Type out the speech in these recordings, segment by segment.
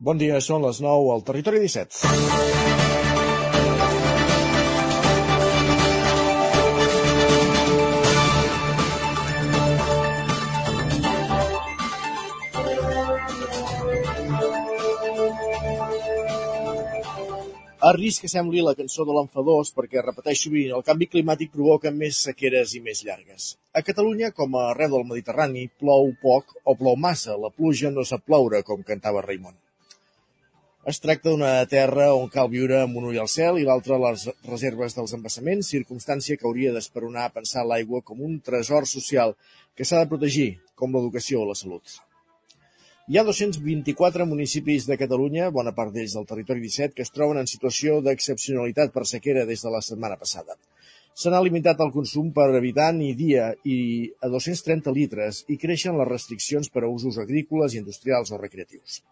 Bon dia, són les 9 al Territori 17. A risc que sembli la cançó de l'enfadós perquè repeteix sovint el canvi climàtic provoca més sequeres i més llargues. A Catalunya, com a arreu del Mediterrani, plou poc o plou massa. La pluja no sap ploure, com cantava Raimon. Es tracta d'una terra on cal viure amb un ull al cel i l'altre a les reserves dels embassaments, circumstància que hauria d'esperonar a pensar l'aigua com un tresor social que s'ha de protegir, com l'educació o la salut. Hi ha 224 municipis de Catalunya, bona part d'ells del territori 17, que es troben en situació d'excepcionalitat per sequera des de la setmana passada. Se n'ha limitat el consum per habitant i dia i a 230 litres i creixen les restriccions per a usos agrícoles, industrials o recreatius.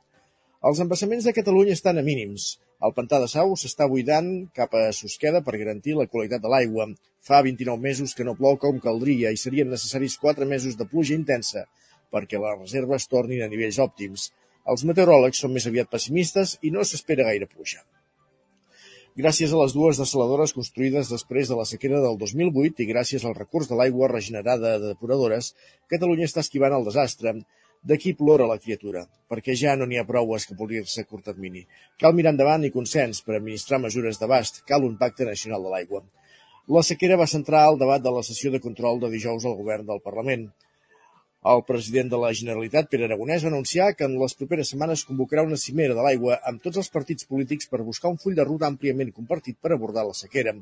Els embassaments de Catalunya estan a mínims. El pantà de Sau s'està buidant cap a Susqueda per garantir la qualitat de l'aigua. Fa 29 mesos que no plou com caldria i serien necessaris 4 mesos de pluja intensa perquè les reserves tornin a nivells òptims. Els meteoròlegs són més aviat pessimistes i no s'espera gaire pluja. Gràcies a les dues desaladores construïdes després de la sequera del 2008 i gràcies al recurs de l'aigua regenerada de depuradores, Catalunya està esquivant el desastre. D'aquí plora la criatura, perquè ja no n'hi ha prou a escapolir-se a curt termini. Cal mirar endavant i consens per administrar mesures d'abast, cal un pacte nacional de l'aigua. La sequera va centrar el debat de la sessió de control de dijous al govern del Parlament. El president de la Generalitat, Pere Aragonès, va anunciar que en les properes setmanes convocarà una cimera de l'aigua amb tots els partits polítics per buscar un full de ruta àmpliament compartit per abordar la sequera.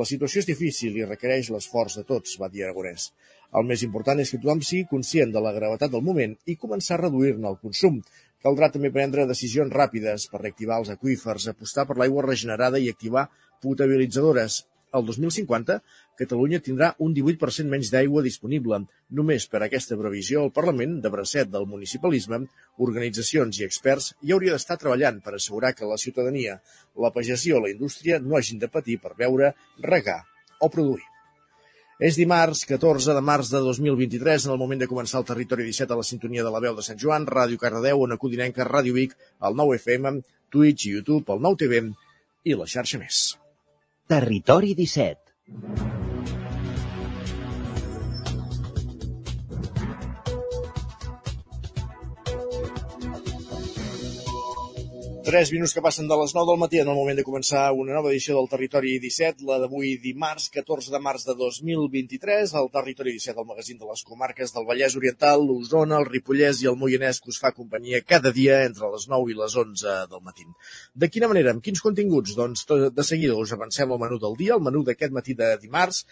La situació és difícil i requereix l'esforç de tots, va dir Aragonès. El més important és que tothom sigui conscient de la gravetat del moment i començar a reduir-ne el consum. Caldrà també prendre decisions ràpides per reactivar els aqüífers, apostar per l'aigua regenerada i activar potabilitzadores, el 2050, Catalunya tindrà un 18% menys d'aigua disponible. Només per aquesta previsió, el Parlament, de bracet del municipalisme, organitzacions i experts hi hauria d'estar treballant per assegurar que la ciutadania, la pagesia o la indústria no hagin de patir per veure, regar o produir. És dimarts, 14 de març de 2023, en el moment de començar el Territori 17 a la sintonia de la veu de Sant Joan, Ràdio Cardedeu, Ona Codinenca, Ràdio Vic, el 9 FM, Twitch i YouTube, el 9 TV i la xarxa més. Territori 17. Tres minuts que passen de les 9 del matí en el moment de començar una nova edició del Territori 17, la d'avui dimarts, 14 de març de 2023, el Territori 17, el magazín de les comarques del Vallès Oriental, l'Osona, el Ripollès i el Moianès que us fa companyia cada dia entre les 9 i les 11 del matí. De quina manera, amb quins continguts? Doncs de seguida us avancem al menú del dia, el menú d'aquest matí de dimarts.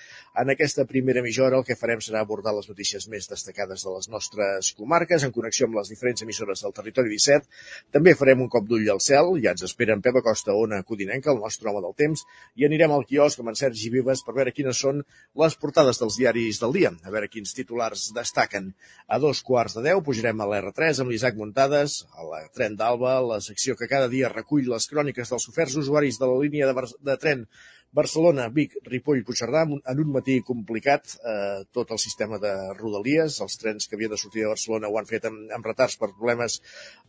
En aquesta primera mitja hora el que farem serà abordar les notícies més destacades de les nostres comarques en connexió amb les diferents emissores del Territori 17. També farem un cop d'ull al cel, ja ens espera en Pep Acosta, Ona Codinenca, el nostre home del temps, i anirem al quiosc amb en Sergi Vives per veure quines són les portades dels diaris del dia, a veure quins titulars destaquen. A dos quarts de deu pujarem a l'R3 amb l'Isaac Muntades, a la tren d'Alba, la secció que cada dia recull les cròniques dels oferts usuaris de la línia de, de tren Barcelona, Vic, Ripoll, Puigcerdà, en un matí complicat, eh, tot el sistema de rodalies, els trens que havien de sortir de Barcelona ho han fet amb, amb retards per problemes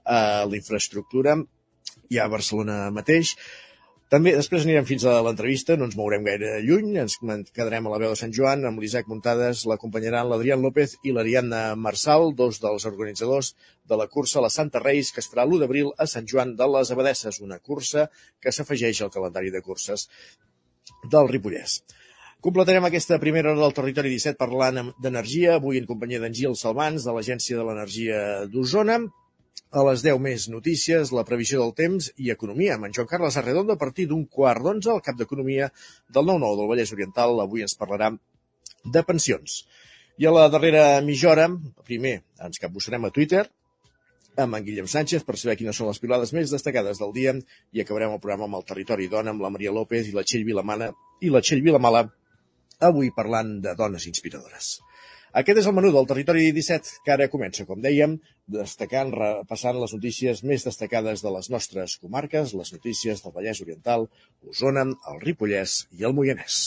a l'infraestructura, i a Barcelona mateix. També després anirem fins a l'entrevista, no ens mourem gaire lluny, ens quedarem a la veu de Sant Joan, amb l'Isaac Muntades, l'acompanyaran l'Adrián López i l'Ariadna Marçal, dos dels organitzadors de la cursa La Santa Reis, que es farà l'1 d'abril a Sant Joan de les Abadesses, una cursa que s'afegeix al calendari de curses del Ripollès. Completarem aquesta primera hora del Territori 17 parlant d'energia, avui en companyia d'en Gil Salvans, de l'Agència de l'Energia d'Osona, a les 10 més notícies, la previsió del temps i economia, amb en Joan Carles Arredondo a partir d'un quart d'onze, el cap d'economia del 9-9 del Vallès Oriental. Avui ens parlarà de pensions. I a la darrera mitja hora, primer ens capbussarem a Twitter, amb en Guillem Sánchez per saber quines són les pilades més destacades del dia i acabarem el programa amb el Territori Dona, amb la Maria López i la Txell Vilamana i la Txell Vilamala, avui parlant de dones inspiradores. Aquest és el menú del Territori 17, que ara comença, com dèiem, destacant, repassant les notícies més destacades de les nostres comarques, les notícies del Vallès Oriental, Osona, el Ripollès i el Moianès.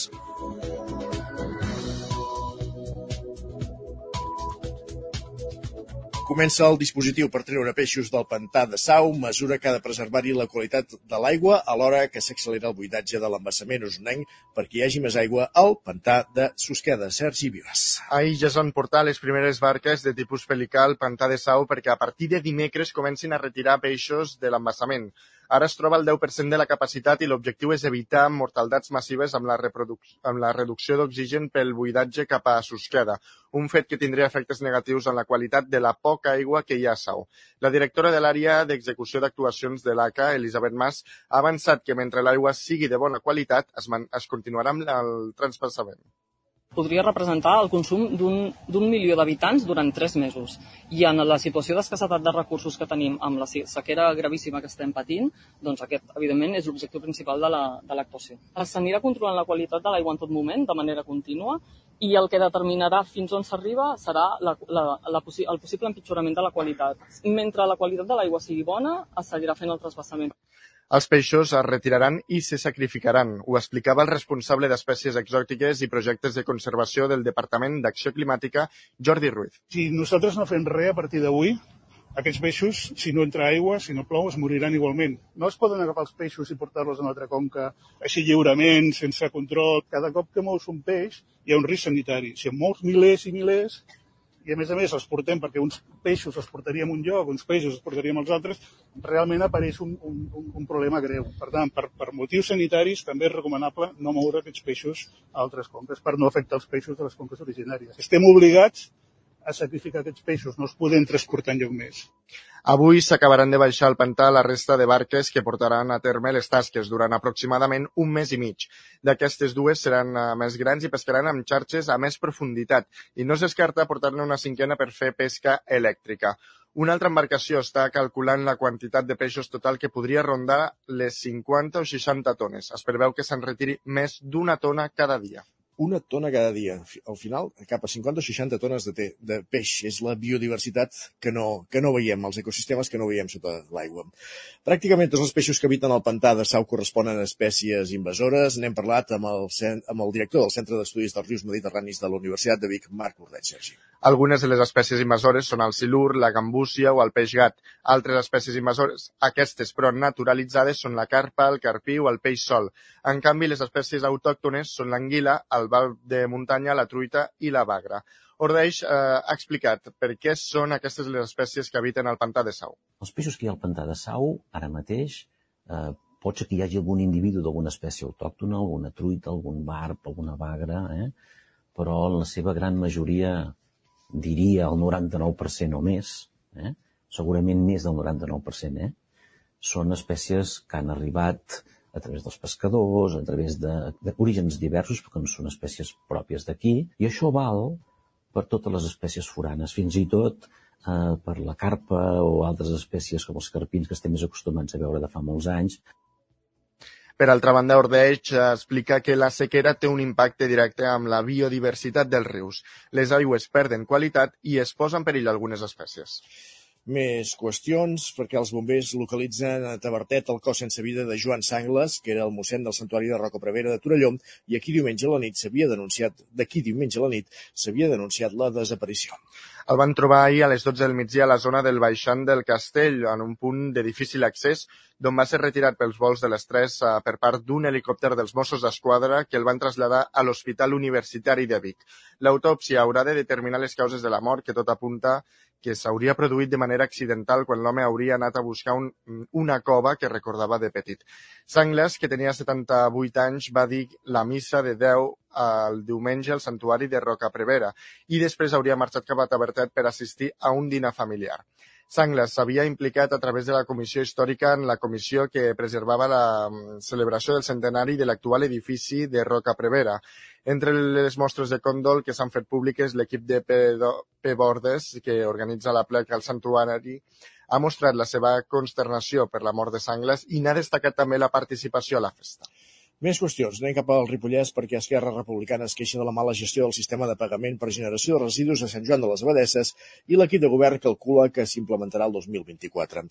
Comença el dispositiu per treure peixos del pantà de Sau, mesura que ha de preservar-hi la qualitat de l'aigua alhora que s'accelera el buidatge de l'embassament usonenc perquè hi hagi més aigua al pantà de Susqueda. Sergi Vives. Ahir ja es van portar les primeres barques de tipus pelical al pantà de Sau perquè a partir de dimecres comencin a retirar peixos de l'embassament. Ara es troba al 10% de la capacitat i l'objectiu és evitar mortaldats massives amb la, amb la reducció d'oxigen pel buidatge cap a Susqueda, un fet que tindria efectes negatius en la qualitat de la poca aigua que hi ha a Sau. La directora de l'àrea d'execució d'actuacions de l'ACA, Elisabet Mas, ha avançat que mentre l'aigua sigui de bona qualitat es, es continuarà amb el transpassament podria representar el consum d'un milió d'habitants durant tres mesos. I en la situació d'escassetat de recursos que tenim amb la sequera gravíssima que estem patint, doncs aquest, evidentment, és l'objectiu principal de l'actuació. La, S'anirà controlant la qualitat de l'aigua en tot moment, de manera contínua, i el que determinarà fins on s'arriba serà la, la, la, el possible empitjorament de la qualitat. Mentre la qualitat de l'aigua sigui bona, es seguirà fent el trasbassament. Els peixos es retiraran i se sacrificaran, ho explicava el responsable d'Espècies Exòtiques i Projectes de Conservació del Departament d'Acció Climàtica, Jordi Ruiz. Si nosaltres no fem res a partir d'avui, aquests peixos, si no entra aigua, si no plou, es moriran igualment. No es poden agafar els peixos i portar-los a una altra conca així lliurement, sense control. Cada cop que mous un peix hi ha un risc sanitari. Si en mous milers i milers, i a més a més els portem perquè uns peixos els portaríem un lloc, uns peixos els portaríem als altres, realment apareix un, un, un problema greu. Per tant, per, per motius sanitaris també és recomanable no moure aquests peixos a altres conques per no afectar els peixos de les conques originàries. Estem obligats a sacrificar aquests peixos, no els podem transportar enlloc més. Avui s'acabaran de baixar al pantà la resta de barques que portaran a terme les tasques durant aproximadament un mes i mig. D'aquestes dues seran uh, més grans i pescaran amb xarxes a més profunditat i no es descarta portar-ne una cinquena per fer pesca elèctrica. Una altra embarcació està calculant la quantitat de peixos total que podria rondar les 50 o 60 tones. Es preveu que se'n retiri més d'una tona cada dia una tona cada dia. Al final, cap a 50 o 60 tones de, te, de peix. És la biodiversitat que no, que no veiem, els ecosistemes que no veiem sota l'aigua. Pràcticament tots els peixos que habiten al pantà de Sau corresponen a espècies invasores. N'hem parlat amb el, amb el director del Centre d'Estudis dels Rius Mediterranis de la Universitat de Vic, Marc Ordet, Sergi. Algunes de les espècies invasores són el silur, la gambúcia o el peix gat. Altres espècies invasores, aquestes però naturalitzades, són la carpa, el carpí o el peix sol. En canvi, les espècies autòctones són l'anguila, el el val de muntanya, la truita i la bagra. Ordeix eh, ha explicat per què són aquestes les espècies que habiten al pantà de Sau. Els peixos que hi ha al pantà de Sau, ara mateix, eh, pot ser que hi hagi algun individu d'alguna espècie autòctona, alguna truita, algun barb, alguna bagra, eh? però la seva gran majoria, diria el 99% o més, eh? segurament més del 99%, eh? són espècies que han arribat a través dels pescadors, a través d'orígens diversos, perquè no són espècies pròpies d'aquí, i això val per totes les espècies foranes, fins i tot eh, per la carpa o altres espècies com els carpins que estem més acostumats a veure de fa molts anys. Per altra banda, Ordeix explica que la sequera té un impacte directe amb la biodiversitat dels rius. Les aigües perden qualitat i es posen en perill algunes espècies més qüestions perquè els bombers localitzen a Tabertet el cos sense vida de Joan Sangles, que era el mossèn del santuari de Roca Prevera de Torelló, i aquí diumenge a la nit s'havia denunciat, d'aquí diumenge a la nit s'havia denunciat la desaparició. El van trobar ahir a les 12 del migdia a la zona del Baixant del Castell, en un punt de difícil accés, d'on va ser retirat pels vols de les 3 eh, per part d'un helicòpter dels Mossos d'Esquadra que el van traslladar a l'Hospital Universitari de Vic. L'autòpsia haurà de determinar les causes de la mort, que tot apunta que s'hauria produït de manera accidental quan l'home hauria anat a buscar un, una cova que recordava de petit. Sangles, que tenia 78 anys, va dir la missa de 10 el diumenge al santuari de Roca Prevera i després hauria marxat cap a Tabertet per assistir a un dinar familiar. Sangles s'havia implicat a través de la Comissió Històrica en la comissió que preservava la mm, celebració del centenari de l'actual edifici de Roca Prevera. Entre les mostres de condol que s'han fet públiques, l'equip de P. Bordes, que organitza la plec al santuari, ha mostrat la seva consternació per la mort de Sangles i n'ha destacat també la participació a la festa. Més qüestions. Anem cap al Ripollès perquè Esquerra Republicana es queixa de la mala gestió del sistema de pagament per generació de residus a Sant Joan de les Abadesses i l'equip de govern calcula que s'implementarà el 2024.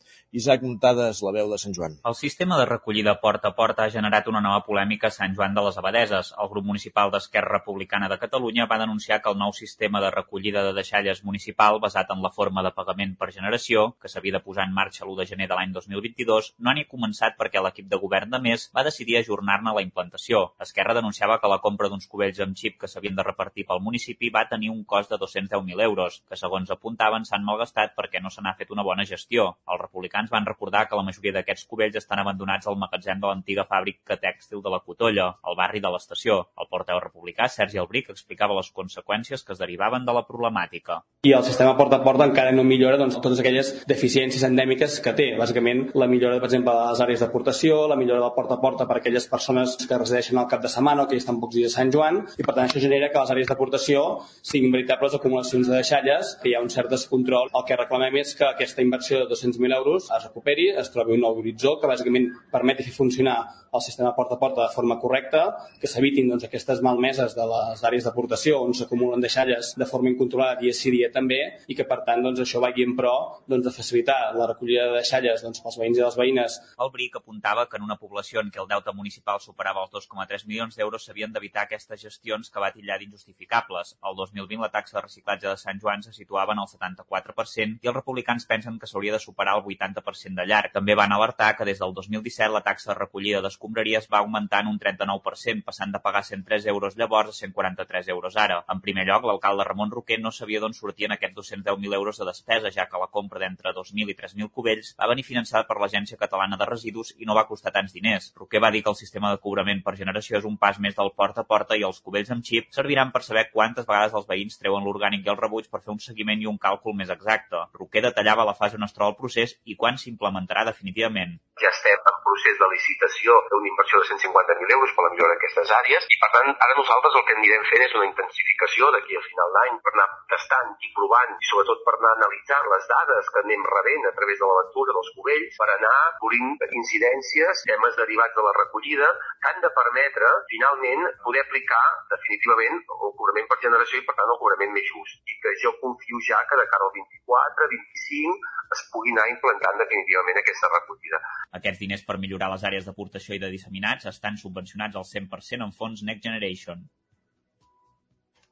Isaac Montades, la veu de Sant Joan. El sistema de recollida porta a porta ha generat una nova polèmica a Sant Joan de les Abadeses. El grup municipal d'Esquerra Republicana de Catalunya va denunciar que el nou sistema de recollida de deixalles municipal basat en la forma de pagament per generació, que s'havia de posar en marxa l'1 de gener de l'any 2022, no ha ni començat perquè l'equip de govern de més va decidir ajornar-ne la implantació. Esquerra denunciava que la compra d'uns cubells amb xip que s'havien de repartir pel municipi va tenir un cost de 210.000 euros, que segons apuntaven s'han malgastat perquè no se n'ha fet una bona gestió. Els republicans van recordar que la majoria d'aquests cubells estan abandonats al magatzem de l'antiga fàbrica tèxtil de la Cotolla, al barri de l'estació. El portaveu republicà, Sergi Albric, explicava les conseqüències que es derivaven de la problemàtica. I el sistema porta a porta encara no millora doncs, totes aquelles deficiències endèmiques que té. Bàsicament, la millora, per exemple, de les àrees d'aportació, la millora del porta a porta per a aquelles persones persones que resideixen al cap de setmana o que estan pocs dies a Sant Joan i per tant això genera que les àrees d'aportació siguin veritables acumulacions de deixalles, que hi ha un cert descontrol. El que reclamem és que aquesta inversió de 200.000 euros es recuperi, es trobi un nou horitzó que bàsicament permeti fer funcionar el sistema porta a porta de forma correcta, que s'evitin doncs, aquestes malmeses de les àrees d'aportació on s'acumulen deixalles de forma incontrolada dia sí dia també i que per tant doncs, això vagi en pro doncs, de facilitar la recollida de deixalles doncs, pels veïns i les veïnes. El BRIC apuntava que en una població en què el deute municipal superava els 2,3 milions d'euros s'havien d'evitar aquestes gestions que va titllar d'injustificables. El 2020 la taxa de reciclatge de Sant Joan se situava en el 74% i els republicans pensen que s'hauria de superar el 80% de llarg. També van alertar que des del 2017 la taxa de recollida d'escombraries va augmentar en un 39%, passant de pagar 103 euros llavors a 143 euros ara. En primer lloc, l'alcalde Ramon Roquer no sabia d'on sortien aquests 210.000 euros de despesa, ja que la compra d'entre 2.000 i 3.000 cubells va venir finançada per l'Agència Catalana de Residus i no va costar tants diners. Roquer va dir que el sistema de cobrament per generació és un pas més del porta a porta i els cubells amb xip serviran per saber quantes vegades els veïns treuen l'orgànic i el rebuig per fer un seguiment i un càlcul més exacte. Roquer detallava la fase on es troba el procés i quan s'implementarà definitivament. Ja estem en procés de licitació d'una inversió de 150.000 euros per la millora d'aquestes àrees i per tant ara nosaltres el que anirem fent és una intensificació d'aquí a final d'any per anar tastant i provant i sobretot per anar analitzant les dades que anem rebent a través de la lectura dels cubells per anar cobrint incidències, temes derivats de la recollida que han de permetre finalment poder aplicar definitivament el cobrament per generació i per tant el cobrament més just i que jo confio ja que de cara al 24, 25 es pugui anar implantant definitivament aquesta recollida. Aquests diners per millorar les àrees d'aportació i de disseminats estan subvencionats al 100% en fons Next Generation.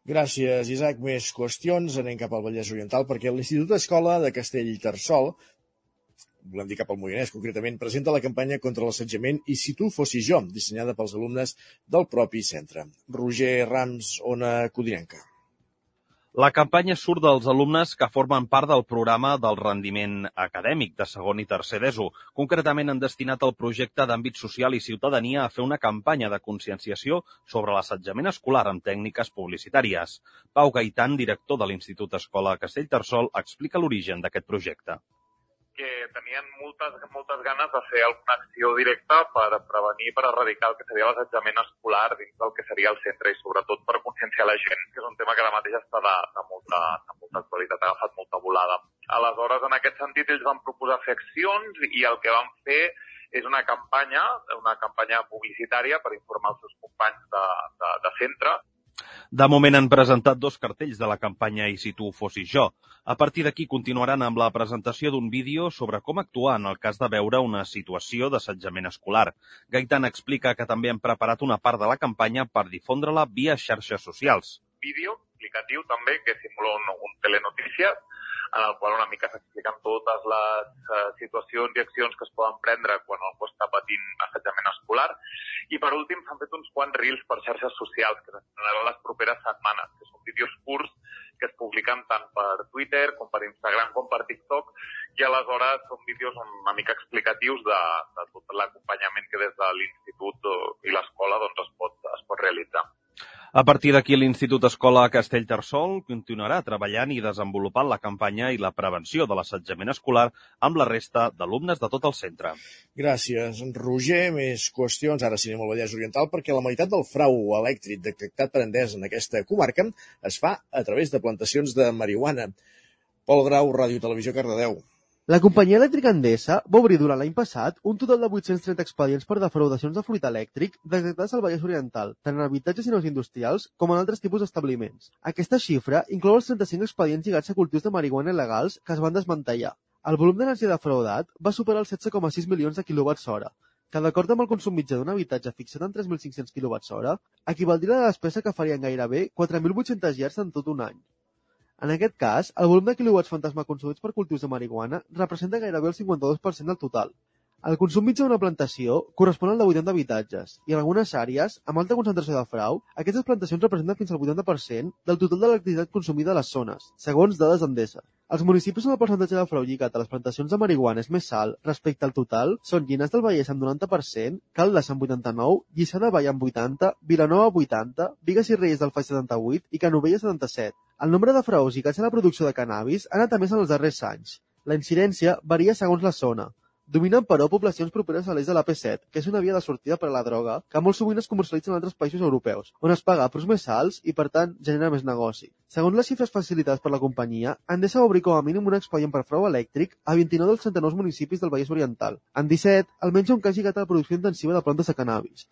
Gràcies, Isaac. Més qüestions. Anem cap al Vallès Oriental perquè l'Institut Escola de Castellterçol volem dir cap al Moianès, concretament, presenta la campanya contra l'assetjament i si tu fossis jo, dissenyada pels alumnes del propi centre. Roger Rams, Ona Codinenca. La campanya surt dels alumnes que formen part del programa del rendiment acadèmic de segon i tercer d'ESO. Concretament han destinat el projecte d'àmbit social i ciutadania a fer una campanya de conscienciació sobre l'assetjament escolar amb tècniques publicitàries. Pau Gaitan, director de l'Institut Escola Castellterçol, explica l'origen d'aquest projecte que tenien moltes, moltes ganes de fer alguna acció directa per prevenir, per erradicar el que seria l'assetjament escolar dins del que seria el centre i sobretot per conscienciar la gent, que és un tema que ara mateix està de, de, molta, de molta actualitat, ha agafat molta volada. Aleshores, en aquest sentit, ells van proposar fer accions i el que van fer és una campanya, una campanya publicitària per informar els seus companys de, de, de centre de moment han presentat dos cartells de la campanya I si tu fossis jo. A partir d'aquí continuaran amb la presentació d'un vídeo sobre com actuar en el cas de veure una situació d'assetjament escolar. Gaitan explica que també han preparat una part de la campanya per difondre-la via xarxes socials. Vídeo explicatiu també que simula un, un telenotícies en el qual una mica s'expliquen totes les uh, situacions i accions que es poden prendre quan algú està patint assetjament escolar. I per últim s'han fet uns quants reels per xarxes socials que s'estrenaran les properes setmanes, que són vídeos curts que es publiquen tant per Twitter com per Instagram com per TikTok i aleshores són vídeos una mica explicatius de, de tot l'acompanyament que des de l'institut i l'escola doncs, es, pot, es pot realitzar. A partir d'aquí, l'Institut Escola Castellterçol continuarà treballant i desenvolupant la campanya i la prevenció de l'assetjament escolar amb la resta d'alumnes de tot el centre. Gràcies, Roger. Més qüestions. Ara sí anem al Vallès Oriental perquè la meitat del frau elèctric detectat per Endesa en aquesta comarca es fa a través de plantacions de marihuana. Pol Grau, Ràdio Televisió Cardedeu. La companyia elèctrica Endesa va obrir durant l'any passat un total de 830 expedients per defraudacions de fluid elèctric detectats al Vallès Oriental, tant en habitatges i nous industrials com en altres tipus d'establiments. Aquesta xifra inclou els 35 expedients lligats a cultius de marihuana il·legals que es van desmantellar. El volum d'energia defraudat va superar els 16,6 milions de quilowatts hora, que d'acord amb el consum mitjà d'un habitatge fixat en 3.500 kWh, equivaldria a la despesa que farien gairebé 4.800 llars en tot un any. En aquest cas, el volum de quilowatts fantasma consumits per cultius de marihuana representa gairebé el 52% del total. El consum mitjà d'una plantació correspon al de 80 habitatges, i en algunes àrees, amb alta concentració de frau, aquestes plantacions representen fins al 80% del total de l'electricitat consumida a les zones, segons dades d'Endesa. Els municipis on el percentatge de frau lligat a les plantacions de marihuana és més alt respecte al total són Llinars del Vallès amb 90%, Caldes amb 89%, Lliçà de Vall amb 80%, Vilanova 80%, Vigues i Reyes del Faix 78% i Canovella 77%. El nombre de fraus lligats a la producció de cannabis ha anat a més en els darrers anys. La incidència varia segons la zona. Dominen, però, poblacions properes a l'est de l'AP7, que és una via de sortida per a la droga que molt sovint es comercialitza en altres països europeus, on es paga preus més alts i, per tant, genera més negoci. Segons les xifres facilitades per la companyia, Endesa va obrir com a mínim un expedient per frau elèctric a 29 dels 39 municipis del Vallès Oriental. En 17, almenys un cas lligat a la producció intensiva de plantes de cannabis.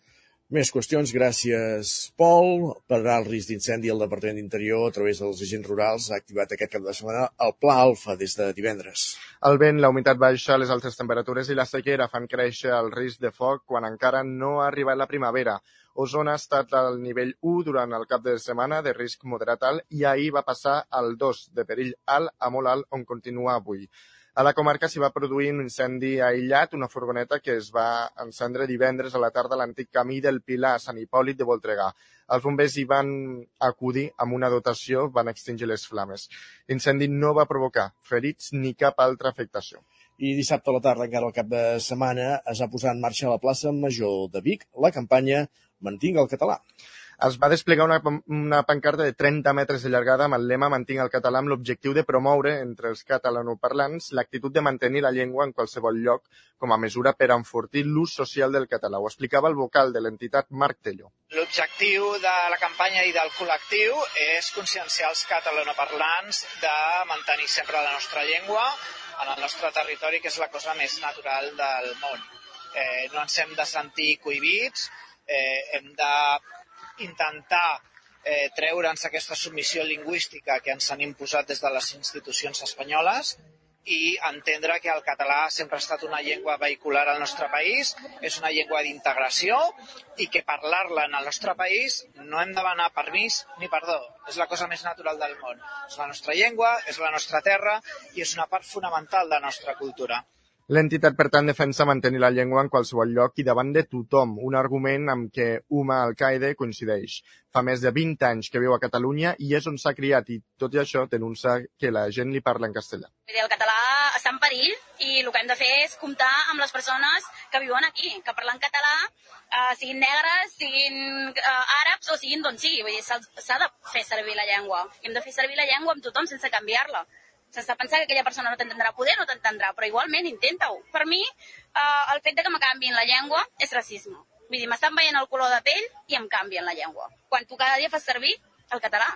Més qüestions, gràcies, Pol. Per al risc d'incendi, el Departament d'Interior, a través dels agents rurals, ha activat aquest cap de setmana el Pla Alfa des de divendres. El vent, la humitat baixa, les altes temperatures i la sequera fan créixer el risc de foc quan encara no ha arribat la primavera. Osona ha estat al nivell 1 durant el cap de setmana de risc moderat alt i ahir va passar al 2 de perill alt a molt alt on continua avui. A la comarca s'hi va produir un incendi aïllat, una furgoneta que es va encendre divendres a la tarda a l'antic camí del Pilar a Sant Hipòlit de Voltregà. Els bombers hi van acudir amb una dotació, van extingir les flames. L'incendi no va provocar ferits ni cap altra afectació. I dissabte a la tarda, encara al cap de setmana, es va posar en marxa a la plaça Major de Vic la campanya Mantinc el català es va desplegar una, una pancarta de 30 metres de llargada amb el lema Mantinc el català amb l'objectiu de promoure entre els catalanoparlants l'actitud de mantenir la llengua en qualsevol lloc com a mesura per enfortir l'ús social del català. Ho explicava el vocal de l'entitat Marc Tello. L'objectiu de la campanya i del col·lectiu és conscienciar els catalanoparlants de mantenir sempre la nostra llengua en el nostre territori, que és la cosa més natural del món. Eh, no ens hem de sentir cohibits, eh, hem de intentar eh, treure'ns aquesta submissió lingüística que ens han imposat des de les institucions espanyoles i entendre que el català sempre ha estat una llengua vehicular al nostre país, és una llengua d'integració i que parlar-la en el nostre país no hem de demanar permís ni perdó. És la cosa més natural del món. És la nostra llengua, és la nostra terra i és una part fonamental de la nostra cultura. L'entitat, per tant, defensa mantenir la llengua en qualsevol lloc i davant de tothom, un argument amb què Uma Alcaide coincideix. Fa més de 20 anys que viu a Catalunya i és on s'ha criat i, tot i això, denuncia que la gent li parla en castellà. El català està en perill i el que hem de fer és comptar amb les persones que viuen aquí, que parlen català, eh, siguin negres, siguin eh, àrabs o siguin d'on sigui. S'ha de fer servir la llengua. I hem de fer servir la llengua amb tothom sense canviar-la sense pensar que aquella persona no t'entendrà. Poder no t'entendrà, però igualment intenta-ho. Per mi, eh, el fet de que me canviïn la llengua és racisme. Vull dir, m'estan veient el color de pell i em canvien la llengua. Quan tu cada dia fas servir el català.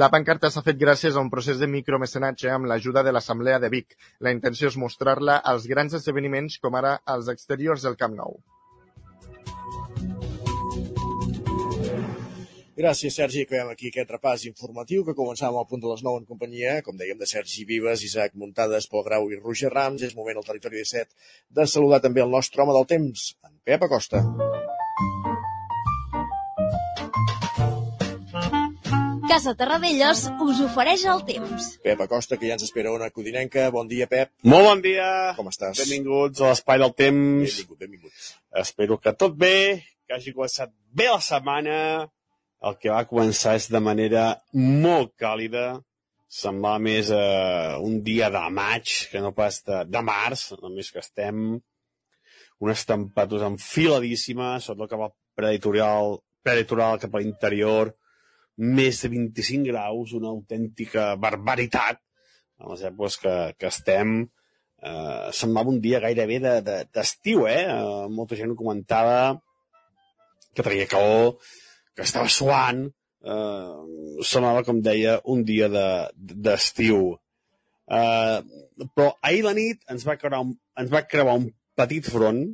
La pancarta s'ha fet gràcies a un procés de micromecenatge amb l'ajuda de l'Assemblea de Vic. La intenció és mostrar-la als grans esdeveniments com ara als exteriors del Camp Nou. Gràcies, Sergi. Acabem aquí aquest repàs informatiu que començàvem al punt de les 9 en companyia, com dèiem, de Sergi Vives, Isaac Muntades, Pol Grau i Roger Rams. És moment al territori 17 de saludar també el nostre home del temps, en Pep Acosta. Casa Terradellos us ofereix el temps. Pep Acosta, que ja ens espera una codinenca. Bon dia, Pep. Molt bon dia. Com estàs? Benvinguts a l'Espai del Temps. Benvingut, benvingut. Espero que tot bé, que hagi començat bé la setmana, el que va començar és de manera molt càlida, semblava més eh, un dia de maig que no pas de, de març, només que estem unes temperatures enfiladíssimes, sobretot cap al preditorial, preditorial cap a l'interior, més de 25 graus, una autèntica barbaritat en les èpoques que, que estem. Eh, semblava un dia gairebé d'estiu, de, de, eh? eh? Molta gent ho comentava, que traia calor, que estava suant, eh, semblava, com deia, un dia d'estiu. De, eh, però ahir la nit ens va creuar un, ens va creuar un petit front,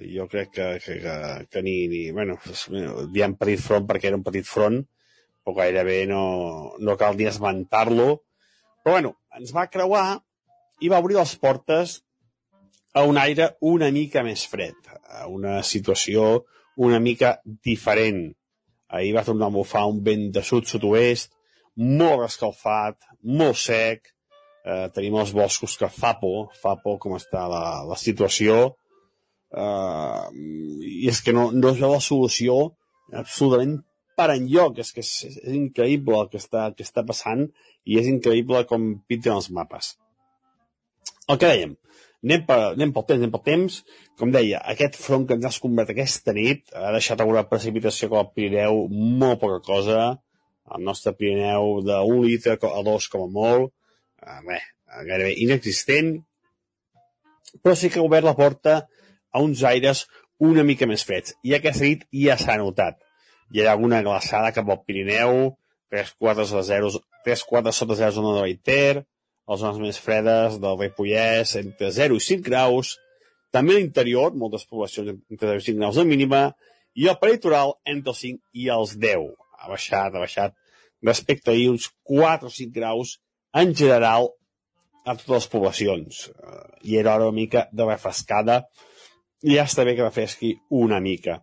jo crec que, que, que, que ni, ni bueno, diem petit front perquè era un petit front, però gairebé no, no cal ni esmentar-lo. Però bueno, ens va creuar i va obrir les portes a un aire una mica més fred, a una situació una mica diferent. Ahir va tornar a bufar un vent de sud-sud-oest, molt escalfat, molt sec, eh, tenim els boscos que fa por, fa por com està la, la situació, eh, i és que no, no és la solució absolutament per enlloc, és que és, és increïble el que està, que està passant i és increïble com pinten els mapes. El que dèiem, anem, per, anem pel temps, anem pel temps. Com deia, aquest front que ens ha escombrat aquesta nit ha deixat alguna precipitació com el Pirineu, molt poca cosa, el nostre Pirineu d'un litre a dos com a molt, eh, bé, gairebé inexistent, però sí que ha obert la porta a uns aires una mica més freds. I aquesta nit ja s'ha notat. Hi ha alguna glaçada cap al Pirineu, 3 quarts a 0, 3 quarts sota 0 zona de Baiter, les zones més fredes del Ripollès entre 0 i 5 graus, també a l'interior, moltes poblacions entre 0 i 5 graus de mínima, i el peritoral entre els 5 i els 10. Ha baixat, ha baixat respecte a ahir uns 4 o 5 graus en general a totes les poblacions. Eh, I era hora una mica de refrescada i ja està bé que refresqui una mica.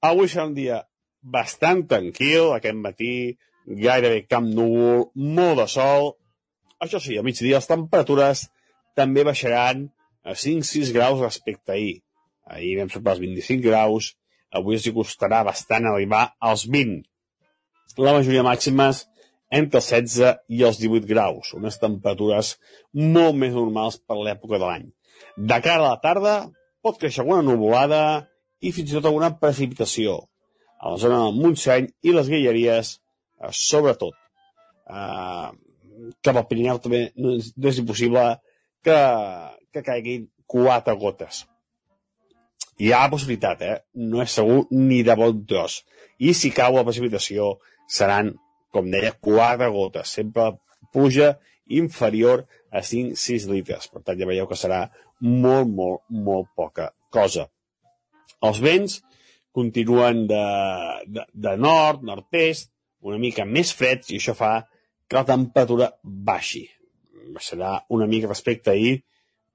Avui serà un dia bastant tranquil, aquest matí, gairebé cap núvol, molt de sol. Això sí, a migdia les temperatures també baixaran a 5-6 graus respecte ahir. Ahir vam superar els 25 graus, avui els costarà bastant arribar als 20. La majoria màximes entre els 16 i els 18 graus, unes temperatures molt més normals per l'època de l'any. De cara a la tarda pot créixer alguna nuvolada i fins i tot alguna precipitació. A la zona del Montseny i les Guilleries, eh, sobretot. Eh, cap al Pirineu també no és, no és impossible que, que caiguin quatre gotes. Hi ha possibilitat, eh? No és segur ni de bon tros. I si cau la precipitació, seran com deia, quatre gotes. Sempre puja inferior a 5-6 litres. Per tant, ja veieu que serà molt, molt, molt poca cosa. Els vents continuen de, de, de nord, nord-est, una mica més freds, i això fa que la temperatura baixi. Baixarà una mica respecte ahir,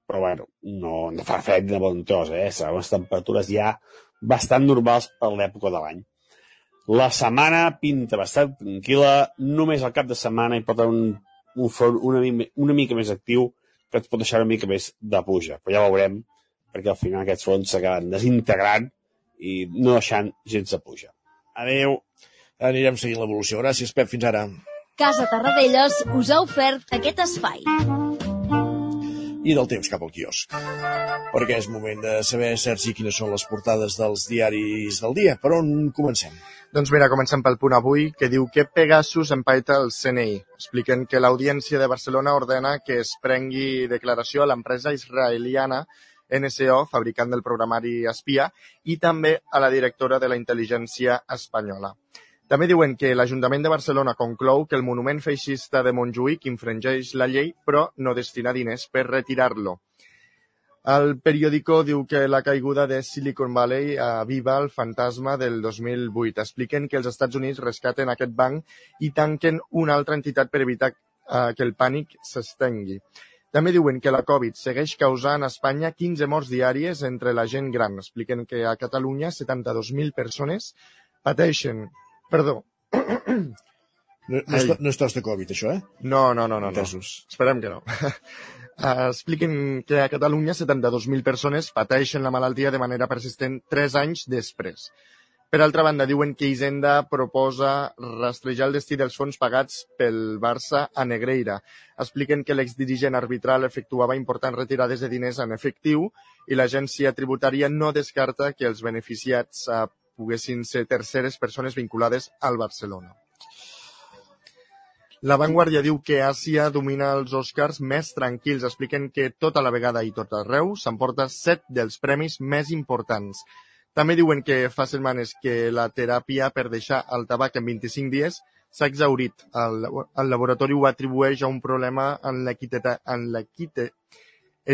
però bueno, no, no fa fred de bon tros, eh? Seran unes temperatures ja bastant normals per l'època de l'any. La setmana pinta bastant tranquil·la, només al cap de setmana hi pot haver un, un front una, una mica més actiu que et pot deixar una mica més de puja. Però ja veurem, perquè al final aquests fronts s'acaben desintegrant i no deixant gens de puja. Adeu. Anirem seguint l'evolució. Gràcies, Pep. Fins ara. Casa Tarradellas us ha ofert aquest espai i del temps cap al quiosc. Perquè és moment de saber, Sergi, quines són les portades dels diaris del dia. Per on comencem? Doncs mira, comencem pel punt avui, que diu que Pegasus empaita el CNI. Expliquen que l'Audiència de Barcelona ordena que es prengui declaració a l'empresa israeliana NSO, fabricant del programari espia, i també a la directora de la intel·ligència espanyola. També diuen que l'Ajuntament de Barcelona conclou que el monument feixista de Montjuïc infringeix la llei però no destina diners per retirar-lo. El periòdico diu que la caiguda de Silicon Valley aviva el fantasma del 2008. Expliquen que els Estats Units rescaten aquest banc i tanquen una altra entitat per evitar eh, que el pànic s'estengui. També diuen que la Covid segueix causant a Espanya 15 morts diàries entre la gent gran. Expliquen que a Catalunya 72.000 persones pateixen Perdó. No, no, és, no és tos de Covid, això, eh? No, no, no. no, no. Esperem que no. Uh, expliquen que a Catalunya 72.000 persones pateixen la malaltia de manera persistent 3 anys després. Per altra banda, diuen que Hisenda proposa rastrejar el destí dels fons pagats pel Barça a Negreira. Expliquen que l'exdirigent arbitral efectuava importants retirades de diners en efectiu i l'agència tributària no descarta que els beneficiats uh, poguessin ser terceres persones vinculades al Barcelona. La Vanguardia diu que Àsia domina els Oscars més tranquils. Expliquen que tota la vegada i tot arreu s'emporta set dels premis més importants. També diuen que fa setmanes que la teràpia per deixar el tabac en 25 dies s'ha exaurit. El, el laboratori ho atribueix a un problema en l'equitat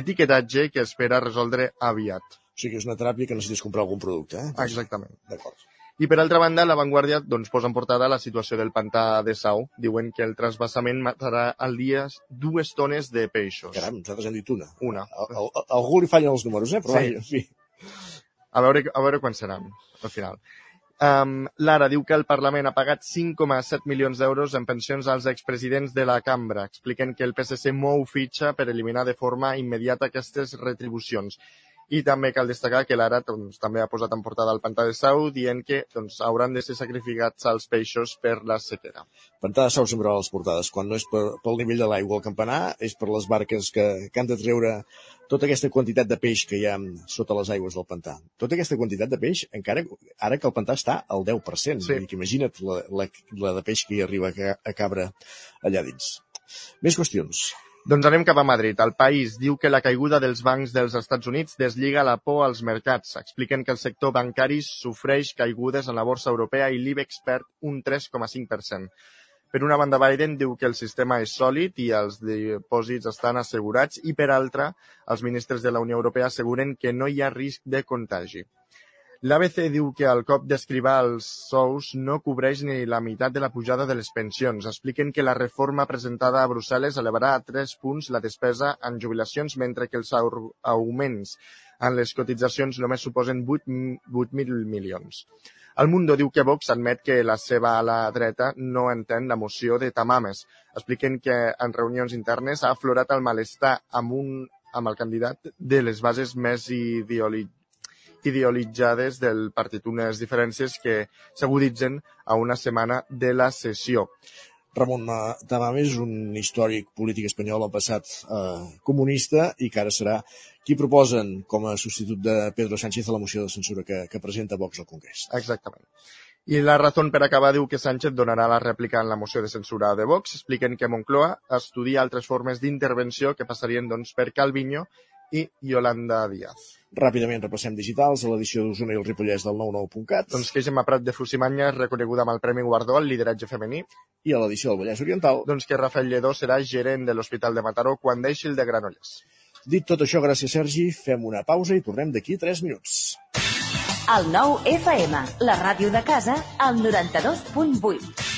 etiquetatge que espera resoldre aviat. O sigui que és una teràpia que necessites comprar algun producte, eh? Exactament. D'acord. I per altra banda, La Vanguardia doncs, posa en portada la situació del pantà de Sau. Diuen que el transbassament matarà al dia dues tones de peixos. Caram, nosaltres hem dit una. Una. A, a, a algú li fallen els números, eh? Però Sí. en fi. A veure, a veure quan seran, al final. Um, Lara diu que el Parlament ha pagat 5,7 milions d'euros en pensions als expresidents de la cambra. Expliquen que el PSC mou fitxa per eliminar de forma immediata aquestes retribucions. I també cal destacar que l'Ara doncs, també ha posat en portada el pantà de Sau dient que doncs, hauran de ser sacrificats als peixos per la sequera. Pantà de Sau sempre a les portades. Quan no és per, pel nivell de l'aigua al campanar, és per les barques que, que han de treure tota aquesta quantitat de peix que hi ha sota les aigües del pantà. Tota aquesta quantitat de peix, encara ara que el pantà està al 10%. Sí. Dir que imagina't la, la, la de peix que hi arriba a, a cabra allà dins. Més qüestions. Doncs anem cap a Madrid. El país diu que la caiguda dels bancs dels Estats Units deslliga la por als mercats. Expliquen que el sector bancari sofreix caigudes en la borsa europea i l'IBEX perd un 3,5%. Per una banda, Biden diu que el sistema és sòlid i els dipòsits estan assegurats i, per altra, els ministres de la Unió Europea asseguren que no hi ha risc de contagi. L'ABC diu que el cop d'escrivar els sous no cobreix ni la meitat de la pujada de les pensions. Expliquen que la reforma presentada a Brussel·les elevarà a 3 punts la despesa en jubilacions, mentre que els au- augments en les cotitzacions només suposen 8 8.000 milions. El Mundo diu que Vox admet que la seva ala dreta no entén la moció de Tamames. Expliquen que en reunions internes ha aflorat el malestar amb, un, amb el candidat de les bases més ideoli ideolitzades del partit, unes diferències que s'aguditzen a una setmana de la sessió. Ramon Ma- Tamames és un històric polític espanyol al passat eh, comunista i que ara serà qui proposen com a substitut de Pedro Sánchez a la moció de censura que, que presenta Vox al Congrés. Exactament. I la Razón per acabar diu que Sánchez donarà la rèplica en la moció de censura de Vox. Expliquen que Moncloa estudia altres formes d'intervenció que passarien doncs, per Calviño i Yolanda Díaz. Ràpidament repassem digitals a l'edició d'Osona i el Ripollès del 99.cat Doncs que Gemma Prat de Fusimanya és reconeguda amb el Premi Guardó al lideratge femení. i a l'edició del Vallès Oriental. Doncs que Rafael Lledó serà gerent de l'Hospital de Mataró quan deixi el de Granollers. Dit tot això, gràcies Sergi, fem una pausa i tornem d'aquí 3 minuts. El nou FM, la ràdio de casa, al 92.8.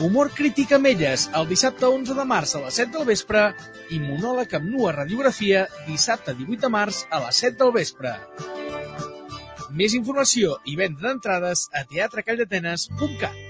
Humor crític amb elles, el dissabte 11 de març a les 7 del vespre i monòleg amb nua radiografia dissabte 18 de març a les 7 del vespre. Més informació i venda d'entrades a teatrecalldatenes.cat.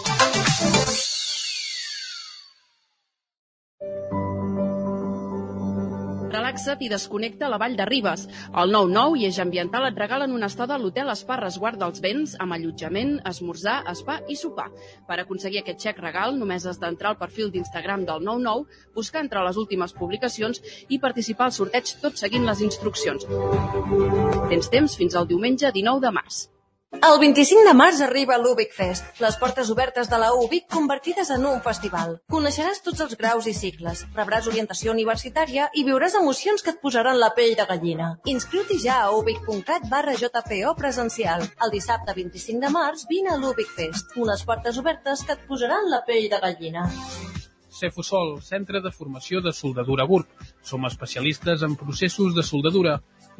Relaxa't i desconnecta la Vall de Ribes. El 9-9 i Eix Ambiental et regalen una estada a l'hotel Espa Resguard dels Vents amb allotjament, esmorzar, spa i sopar. Per aconseguir aquest xec regal només has d'entrar al perfil d'Instagram del 99, buscar entre les últimes publicacions i participar al sorteig tot seguint les instruccions. Tens temps fins al diumenge 19 de març. El 25 de març arriba l'Ubic Fest, les portes obertes de la UBIC convertides en un festival. Coneixeràs tots els graus i cicles, rebràs orientació universitària i viuràs emocions que et posaran la pell de gallina. Inscriu-t'hi ja a ubic.cat barra JPO presencial. El dissabte 25 de març vine a l'Ubic Fest, unes portes obertes que et posaran la pell de gallina. Cefusol, centre de formació de soldadura GURB. Som especialistes en processos de soldadura.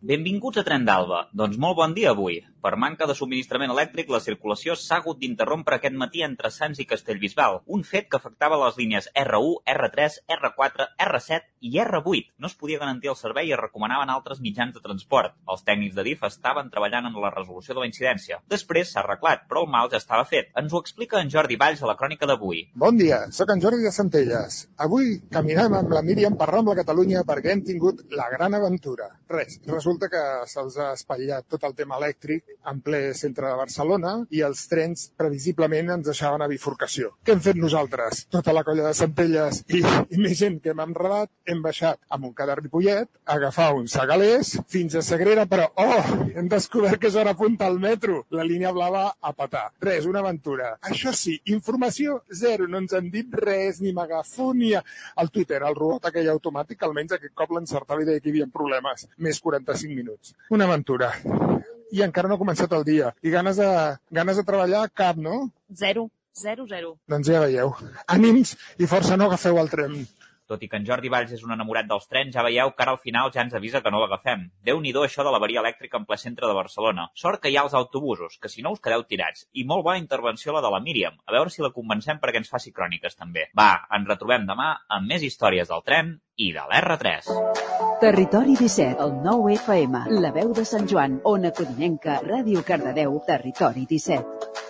Benvinguts a Tren d'Alba. Doncs molt bon dia avui. Per manca de subministrament elèctric, la circulació s'ha hagut d'interrompre aquest matí entre Sants i Castellbisbal, un fet que afectava les línies R1, R3, R4, R7 i R8. No es podia garantir el servei i es recomanaven altres mitjans de transport. Els tècnics de DIF estaven treballant en la resolució de la incidència. Després s'ha arreglat, però el mal ja estava fet. Ens ho explica en Jordi Valls a la crònica d'avui. Bon dia, sóc en Jordi de Centelles. Avui caminem amb la Míriam per Rambla Catalunya perquè hem tingut la gran aventura. Res, que se'ls ha espatllat tot el tema elèctric en ple centre de Barcelona i els trens previsiblement ens deixaven a bifurcació. Què hem fet nosaltres? Tota la colla de Centelles i, i més gent que hem enredat, hem baixat a Montcada Ripollet, a agafar un segalers fins a Sagrera, però, oh, hem descobert que és hora punta al metro. La línia blava a patar. Res, una aventura. Això sí, informació zero, no ens han dit res, ni megafònia. El Twitter, el robot aquell automàtic, almenys aquest cop l'encertava i deia que hi havia problemes. Més 45 minuts. Una aventura. I encara no ha començat el dia. I ganes de, ganes de treballar, cap, no? Zero. Zero, zero. Doncs ja veieu. Ànims i força no agafeu el tren. Tot i que en Jordi Valls és un enamorat dels trens, ja veieu que ara al final ja ens avisa que no l'agafem. Déu-n'hi-do això de l'avaria elèctrica en ple centre de Barcelona. Sort que hi ha els autobusos, que si no us quedeu tirats. I molt bona intervenció la de la Míriam. A veure si la convencem perquè ens faci cròniques també. Va, ens retrobem demà amb més històries del tren i de l'R3. Territori 17, el 9 FM, la veu de Sant Joan, Ona Codinenca, Ràdio Cardedeu, Territori 17.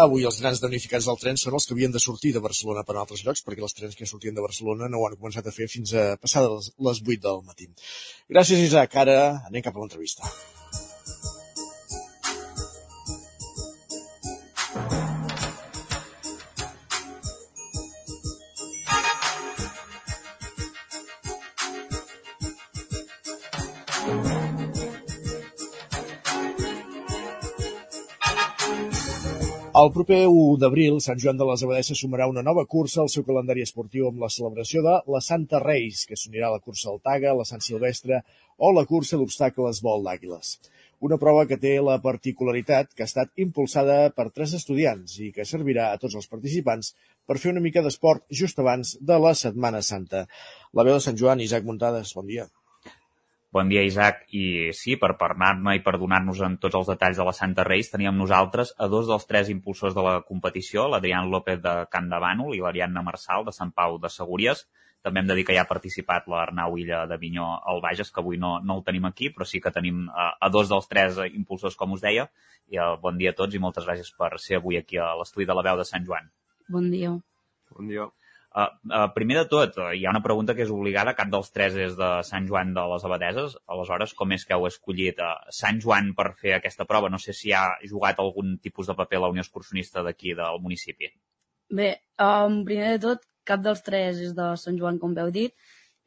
Avui els grans damnificats del tren són els que havien de sortir de Barcelona per a altres llocs, perquè els trens que sortien de Barcelona no ho han començat a fer fins a passades les 8 del matí. Gràcies, Isaac. Ara anem cap a l'entrevista. El proper 1 d'abril, Sant Joan de les Abadesses sumarà una nova cursa al seu calendari esportiu amb la celebració de la Santa Reis, que s'unirà a la cursa al Taga, la Sant Silvestre o la cursa d'obstacles vol d'àguiles. Una prova que té la particularitat que ha estat impulsada per tres estudiants i que servirà a tots els participants per fer una mica d'esport just abans de la Setmana Santa. La veu de Sant Joan, Isaac Muntades, bon dia. Bon dia, Isaac. I sí, per parlar-ne i per donar-nos en tots els detalls de la Santa Reis, teníem nosaltres a dos dels tres impulsors de la competició, l'Adrián López de Can de Bànol i l'Ariadna Marçal de Sant Pau de Segúries. També hem de dir que ja ha participat l'Arnau Illa de Vinyó al Bages, que avui no, no el tenim aquí, però sí que tenim a, a dos dels tres impulsors, com us deia. I uh, bon dia a tots i moltes gràcies per ser avui aquí a l'estudi de la veu de Sant Joan. Bon dia. Bon dia. Uh, uh, primer de tot, uh, hi ha una pregunta que és obligada, cap dels tres és de Sant Joan de les Abadeses. Aleshores, com és que heu escollit uh, Sant Joan per fer aquesta prova? No sé si ha jugat algun tipus de paper la Unió Excursionista d'aquí del municipi. Bé, um, primer de tot, cap dels tres és de Sant Joan, com heu dit.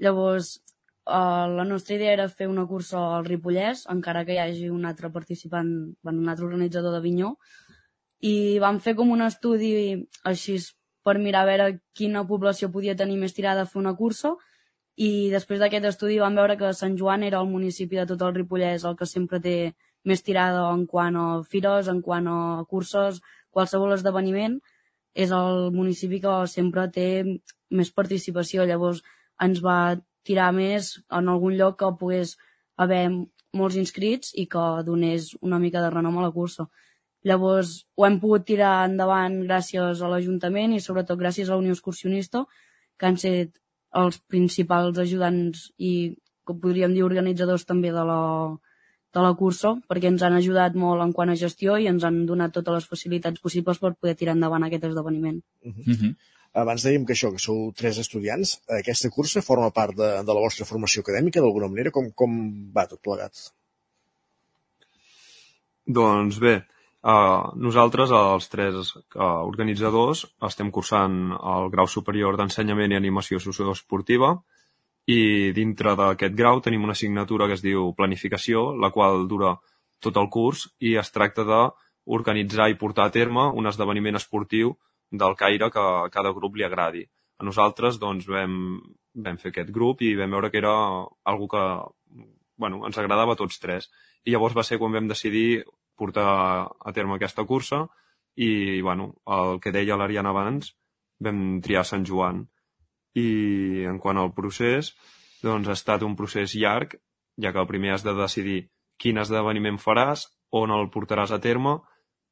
Llavors, uh, la nostra idea era fer una cursa al Ripollès, encara que hi hagi un altre participant, un altre organitzador de Vinyó, i vam fer com un estudi així per mirar a veure quina població podia tenir més tirada a fer una cursa i després d'aquest estudi vam veure que Sant Joan era el municipi de tot el Ripollès el que sempre té més tirada en quant a fires, en quant a curses, qualsevol esdeveniment, és el municipi que sempre té més participació. Llavors ens va tirar més en algun lloc que pogués haver molts inscrits i que donés una mica de renom a la cursa. Llavors ho hem pogut tirar endavant gràcies a l'Ajuntament i sobretot gràcies a la Unió Excursionista, que han set els principals ajudants i, com podríem dir, organitzadors també de la, de la cursa perquè ens han ajudat molt en quant a gestió i ens han donat totes les facilitats possibles per poder tirar endavant aquest esdeveniment. Uh -huh. Abans dèiem que això, que sou tres estudiants. Aquesta cursa forma part de, de la vostra formació acadèmica, d'alguna manera? Com, com va tot plegat? Doncs bé, uh, nosaltres, els tres uh, organitzadors, estem cursant el grau superior d'ensenyament i animació socioesportiva i dintre d'aquest grau tenim una assignatura que es diu planificació, la qual dura tot el curs i es tracta d'organitzar i portar a terme un esdeveniment esportiu del caire que a cada grup li agradi. A nosaltres doncs, vam, vam fer aquest grup i vam veure que era algo que bueno, ens agradava a tots tres. I llavors va ser quan vam decidir portar a terme aquesta cursa i, bueno, el que deia l'Ariana abans, vam triar Sant Joan. I en quant al procés, doncs ha estat un procés llarg, ja que el primer has de decidir quin esdeveniment faràs, on el portaràs a terme,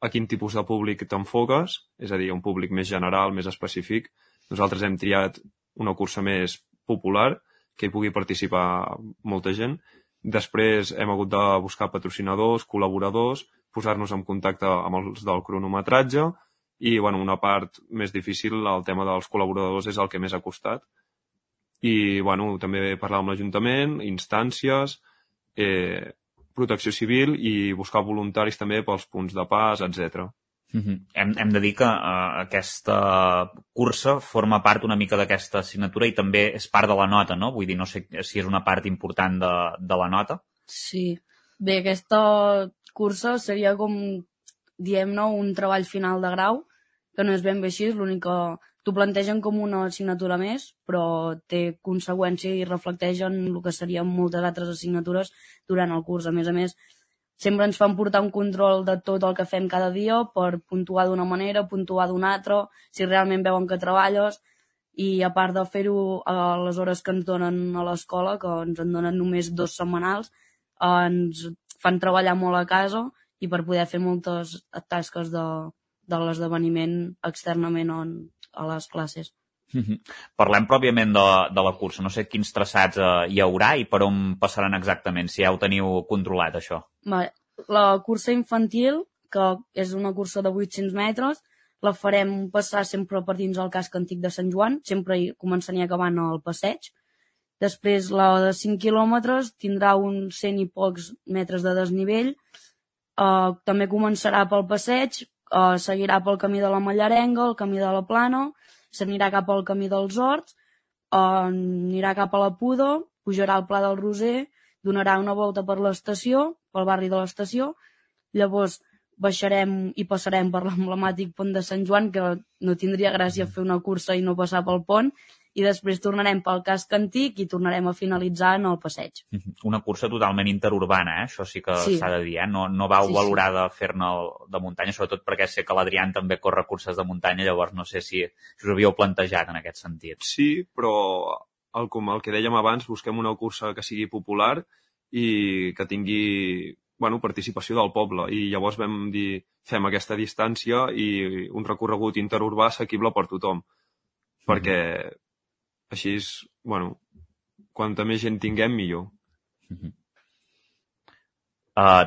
a quin tipus de públic t'enfoques, és a dir, un públic més general, més específic. Nosaltres hem triat una cursa més popular, que hi pugui participar molta gent, Després hem hagut de buscar patrocinadors, col·laboradors, posar-nos en contacte amb els del cronometratge i bueno, una part més difícil, el tema dels col·laboradors, és el que més ha costat. I bueno, també parlar amb l'Ajuntament, instàncies, eh, protecció civil i buscar voluntaris també pels punts de pas, etc. Mm -hmm. hem, hem de dir que uh, aquesta cursa forma part una mica d'aquesta assignatura i també és part de la nota, no? Vull dir, no sé si és una part important de, de la nota. Sí. Bé, aquesta cursa seria com, diem-ne, un treball final de grau, que no és ben bé així, l'únic que t'ho plantegen com una assignatura més, però té conseqüència i reflecteix en el que serien moltes altres assignatures durant el curs. A més a més, sempre ens fan portar un control de tot el que fem cada dia per puntuar d'una manera, puntuar d'una altra, si realment veuen que treballes, i a part de fer-ho a les hores que ens donen a l'escola, que ens en donen només dos setmanals, ens fan treballar molt a casa i per poder fer moltes tasques de, de l'esdeveniment externament on, a les classes. Parlem pròpiament de, de la cursa. No sé quins traçats eh, hi haurà i per on passaran exactament, si ja ho teniu controlat, això. Vale. La cursa infantil, que és una cursa de 800 metres, la farem passar sempre per dins el casc antic de Sant Joan, sempre començant i acabant al passeig. Després, la de 5 quilòmetres tindrà uns 100 i pocs metres de desnivell. Uh, també començarà pel passeig, uh, seguirà pel camí de la Mallarenga, el camí de la Plana, s'anirà cap al camí dels Horts, uh, anirà cap a la Puda, pujarà al Pla del Roser, donarà una volta per l'estació, pel barri de l'estació, llavors baixarem i passarem per l'emblemàtic pont de Sant Joan, que no tindria gràcia fer una cursa i no passar pel pont, i després tornarem pel casc antic i tornarem a finalitzar en el passeig. Una cursa totalment interurbana, eh? això sí que s'ha Sí. de dir. Eh? No, no vau Sí, sí. valorar de fer-ne de muntanya, sobretot perquè sé que l'Adrián també corre curses de muntanya, llavors no sé si, si us havíeu plantejat en aquest sentit. Sí, però el, com el que dèiem abans, busquem una cursa que sigui popular i que tingui bueno, participació del poble. I llavors vam dir, fem aquesta distància i un recorregut interurbà assequible per tothom. Perquè així, és, bueno, quanta més gent tinguem, millor. Uh,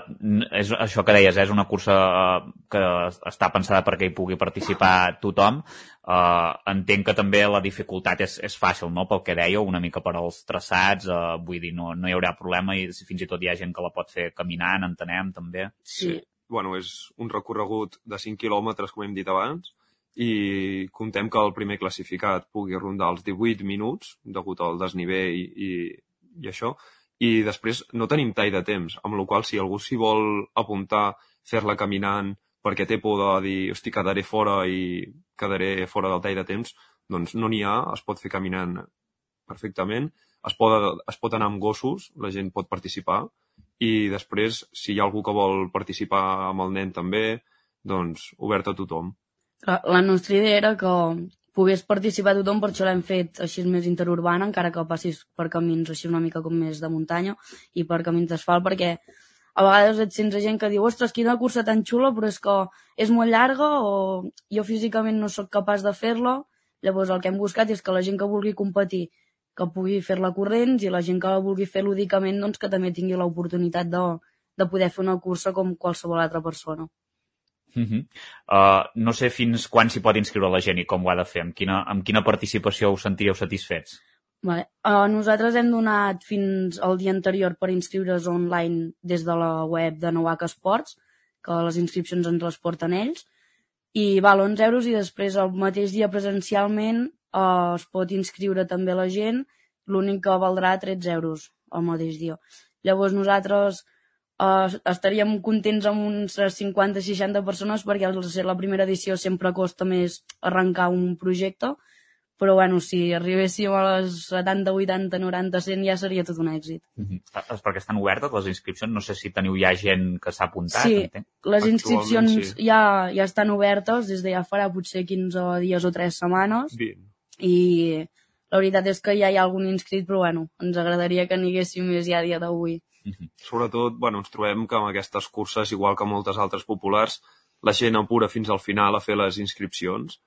és això que deies, eh? és una cursa uh, que està pensada perquè hi pugui participar tothom. Uh, entenc que també la dificultat és, és fàcil, no?, pel que dèieu, una mica per als traçats, uh, vull dir, no, no hi haurà problema i fins i tot hi ha gent que la pot fer caminant, entenem, també. Sí. Bueno, és un recorregut de 5 quilòmetres, com hem dit abans, i contem que el primer classificat pugui rondar els 18 minuts, degut al desnivell i, i, i això, i després no tenim tall de temps, amb la qual si algú s'hi vol apuntar, fer-la caminant, perquè té por de dir, hosti, quedaré fora i quedaré fora del tall de temps, doncs no n'hi ha, es pot fer caminant perfectament, es pot, es pot anar amb gossos, la gent pot participar, i després, si hi ha algú que vol participar amb el nen també, doncs obert a tothom. La, nostra idea era que pogués participar tothom, per això l'hem fet així més interurbana, encara que passis per camins així una mica com més de muntanya i per camins d'asfalt, perquè a vegades et sents gent que diu ostres, quina cursa tan xula, però és que és molt llarga o jo físicament no sóc capaç de fer-la. Llavors el que hem buscat és que la gent que vulgui competir que pugui fer-la corrents i la gent que la vulgui fer lúdicament doncs, que també tingui l'oportunitat de, de poder fer una cursa com qualsevol altra persona. Uh -huh. uh, no sé fins quan s'hi pot inscriure la gent i com ho ha de fer. Amb quina, amb quina participació us sentíeu satisfets? Vale. Uh, nosaltres hem donat fins al dia anterior per inscriure's online des de la web de Novac Esports, que les inscripcions ens les porten ells, i val 11 euros i després el mateix dia presencialment uh, es pot inscriure també la gent, l'únic que valdrà 13 euros el mateix dia. Llavors nosaltres uh, estaríem contents amb uns 50-60 persones perquè al ser la primera edició sempre costa més arrencar un projecte, però bueno, si arribéssim a les 70, 80, 90, 100 ja seria tot un èxit. Uh -huh. És perquè estan obertes les inscripcions? No sé si teniu ja gent que s'ha apuntat. Sí, entenc. les inscripcions sí. ja, ja estan obertes des de ja farà potser 15 dies o 3 setmanes Bien. i la veritat és que ja hi ha algun inscrit, però bueno, ens agradaria que n'hi haguéssim més ja a dia d'avui. Sobretot, bueno, ens trobem que amb aquestes curses, igual que moltes altres populars, la gent apura fins al final a fer les inscripcions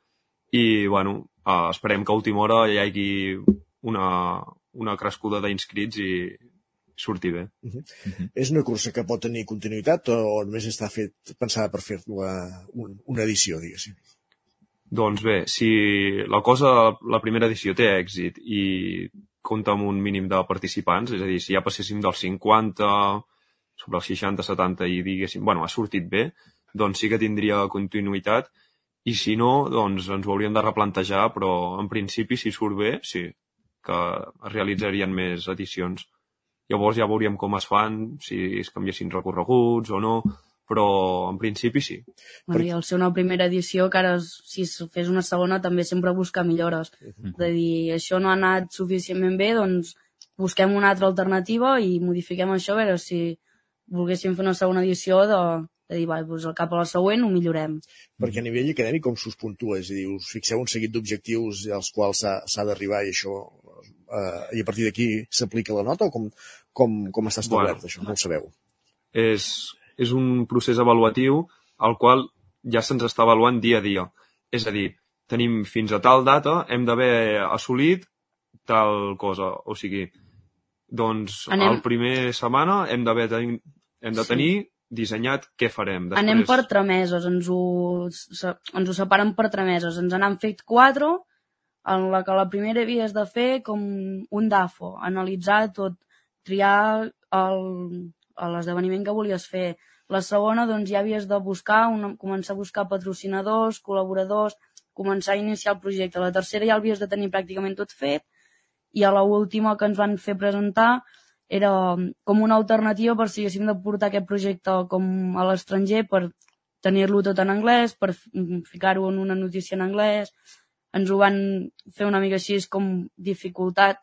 i, bueno, eh, esperem que a última hora hi hagi una, una crescuda d'inscrits i surti bé. Uh -huh. És una cursa que pot tenir continuïtat o només està fet, pensada per fer-la un, una edició, diguéssim? Doncs bé, si la cosa, la primera edició té èxit i compta amb un mínim de participants, és a dir, si ja passéssim dels 50 sobre els 60, 70 i diguéssim, bueno, ha sortit bé, doncs sí que tindria continuïtat i si no, doncs ens ho hauríem de replantejar, però en principi, si surt bé, sí, que es realitzarien més edicions. Llavors ja veuríem com es fan, si es canviessin recorreguts o no, però en principi sí. Bueno, I al ser una primera edició, que ara si es fes una segona també sempre buscar millores. De dir, això no ha anat suficientment bé, doncs busquem una altra alternativa i modifiquem això, a veure si volguéssim fer una segona edició de, de dir, va, doncs al cap a la següent ho millorem. Perquè a nivell acadèmic com s'us puntua? És a dir, us fixeu un seguit d'objectius als quals s'ha s'ha d'arribar i això eh, i a partir d'aquí s'aplica la nota o com, com, com està establert Bueno. això? No ho sabeu. és, és un procés avaluatiu al qual ja se'ns està avaluant dia a dia. És a dir, tenim fins a tal data, hem d'haver assolit tal cosa. O sigui, doncs Anem- el primer setmana hem d'haver ten- hem de Sí. tenir dissenyat què farem. Després, Anem per tremesos, ens ho, ens ho separen per tremesos. Ens n'han fet quatre, en la que la primera havies de fer com un DAFO, analitzar tot, triar el- l'esdeveniment que volies fer. La segona, doncs, ja havies de buscar, una, començar a buscar patrocinadors, col·laboradors, començar a iniciar el projecte. La tercera ja l'havies de tenir pràcticament tot fet, i a la última que ens van fer presentar era com una alternativa per si haguéssim de portar aquest projecte com a l'estranger per tenir-lo tot en anglès, per f- ficar-ho en una notícia en anglès. Ens ho van fer una mica així com dificultat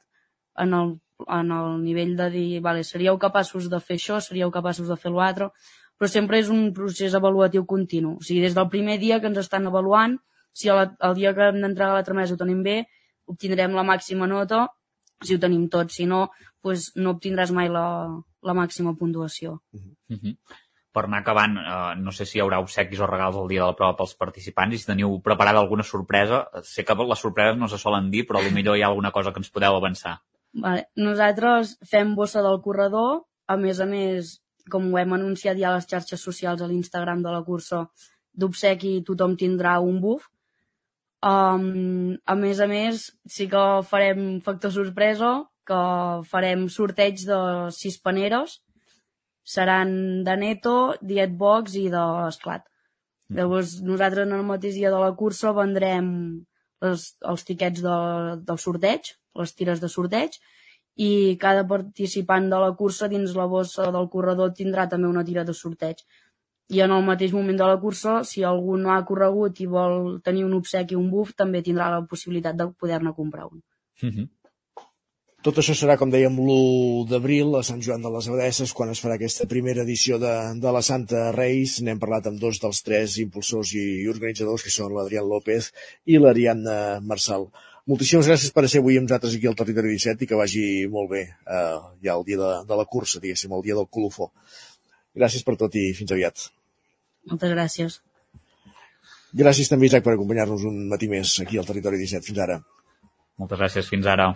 en el, en el nivell de dir, vale, seríeu capaços de fer això, seríeu capaços de fer l'altre, però sempre és un procés avaluatiu continu. O sigui, des del primer dia que ens estan avaluant, si el, el dia que hem d'entregar la tramesa ho tenim bé, obtindrem la màxima nota, si ho tenim tot, si no, pues no obtindràs mai la, la màxima puntuació. Uh -huh. Per anar acabant, eh, no sé si hi haurà obsequis o regals el dia de la prova pels participants i si teniu preparada alguna sorpresa. Sé que les sorpreses no se solen dir, però potser hi ha alguna cosa que ens podeu avançar. Vale. Nosaltres fem bossa del corredor, a més a més, com ho hem anunciat ja a les xarxes socials a l'Instagram de la cursa, d'obsequi tothom tindrà un buf. Um, a més a més, sí que farem factor sorpresa, que farem sorteig de sis paneres, seran de Neto, Dietbox i d'Esclat. Llavors, nosaltres en el mateix dia de la cursa vendrem les, els tiquets de, del sorteig, les tires de sorteig, i cada participant de la cursa dins la bossa del corredor tindrà també una tira de sorteig. I en el mateix moment de la cursa, si algú no ha corregut i vol tenir un obsequi, un buf, també tindrà la possibilitat de poder-ne comprar un. Uh -huh. Tot això serà, com dèiem, l'1 d'abril a Sant Joan de les Abadesses, quan es farà aquesta primera edició de, de la Santa Reis. N'hem parlat amb dos dels tres impulsors i, i organitzadors, que són l'Adrián López i l'Ariadna Marçal. Moltíssimes gràcies per ser avui amb nosaltres aquí al Territori 17 i que vagi molt bé eh, ja el dia de, de la cursa, diguéssim, el dia del colofó. Gràcies per tot i fins aviat. Moltes gràcies. Gràcies també, Isaac, per acompanyar-nos un matí més aquí al Territori 17. Fins ara. Moltes gràcies, fins ara.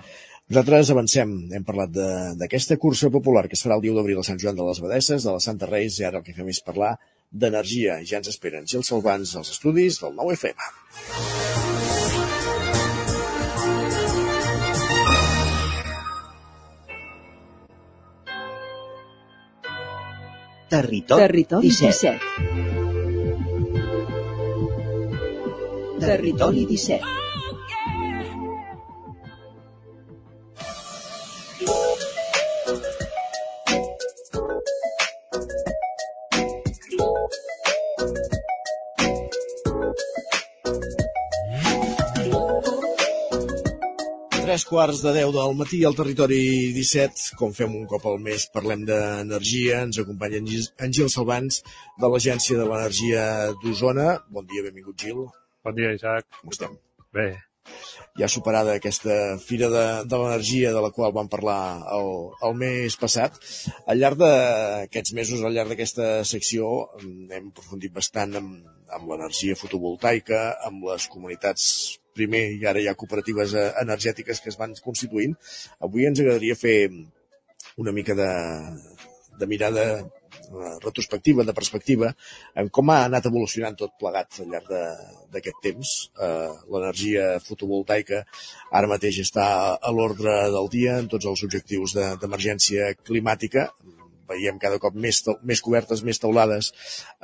Nosaltres avancem, hem parlat de- d'aquesta cursa popular que es farà el 10 d'abril a Sant Joan de les Abadesses, de la Santa Reis, i ara el que fem és parlar d'energia. Ja ens esperen Gil Salvans als estudis del 9 FM. Territori, Territori 17. 17. Territori 17. Quarts de deu del matí al territori 17, com fem un cop al mes, parlem d'energia, ens acompanya en Gil- Salvans de l'Agència de l'Energia d'Osona. Bon dia, benvingut Gil. Bon dia, Isaac. Com estem? Bé. Ja superada aquesta Fira de, de l'Energia de la qual vam parlar el, el mes passat, al llarg d'aquests mesos, al llarg d'aquesta secció, hem aprofundit bastant amb, amb l'energia fotovoltaica, amb les comunitats primer i ara hi ha cooperatives eh, energètiques que es van constituint. Avui ens agradaria fer una mica de, de mirada eh, retrospectiva, de perspectiva, en com ha anat evolucionant tot plegat al llarg de- d'aquest temps. Eh, L'energia fotovoltaica ara mateix està a l'ordre del dia en tots els objectius de- d'emergència climàtica. Veiem cada cop més, més cobertes, més taulades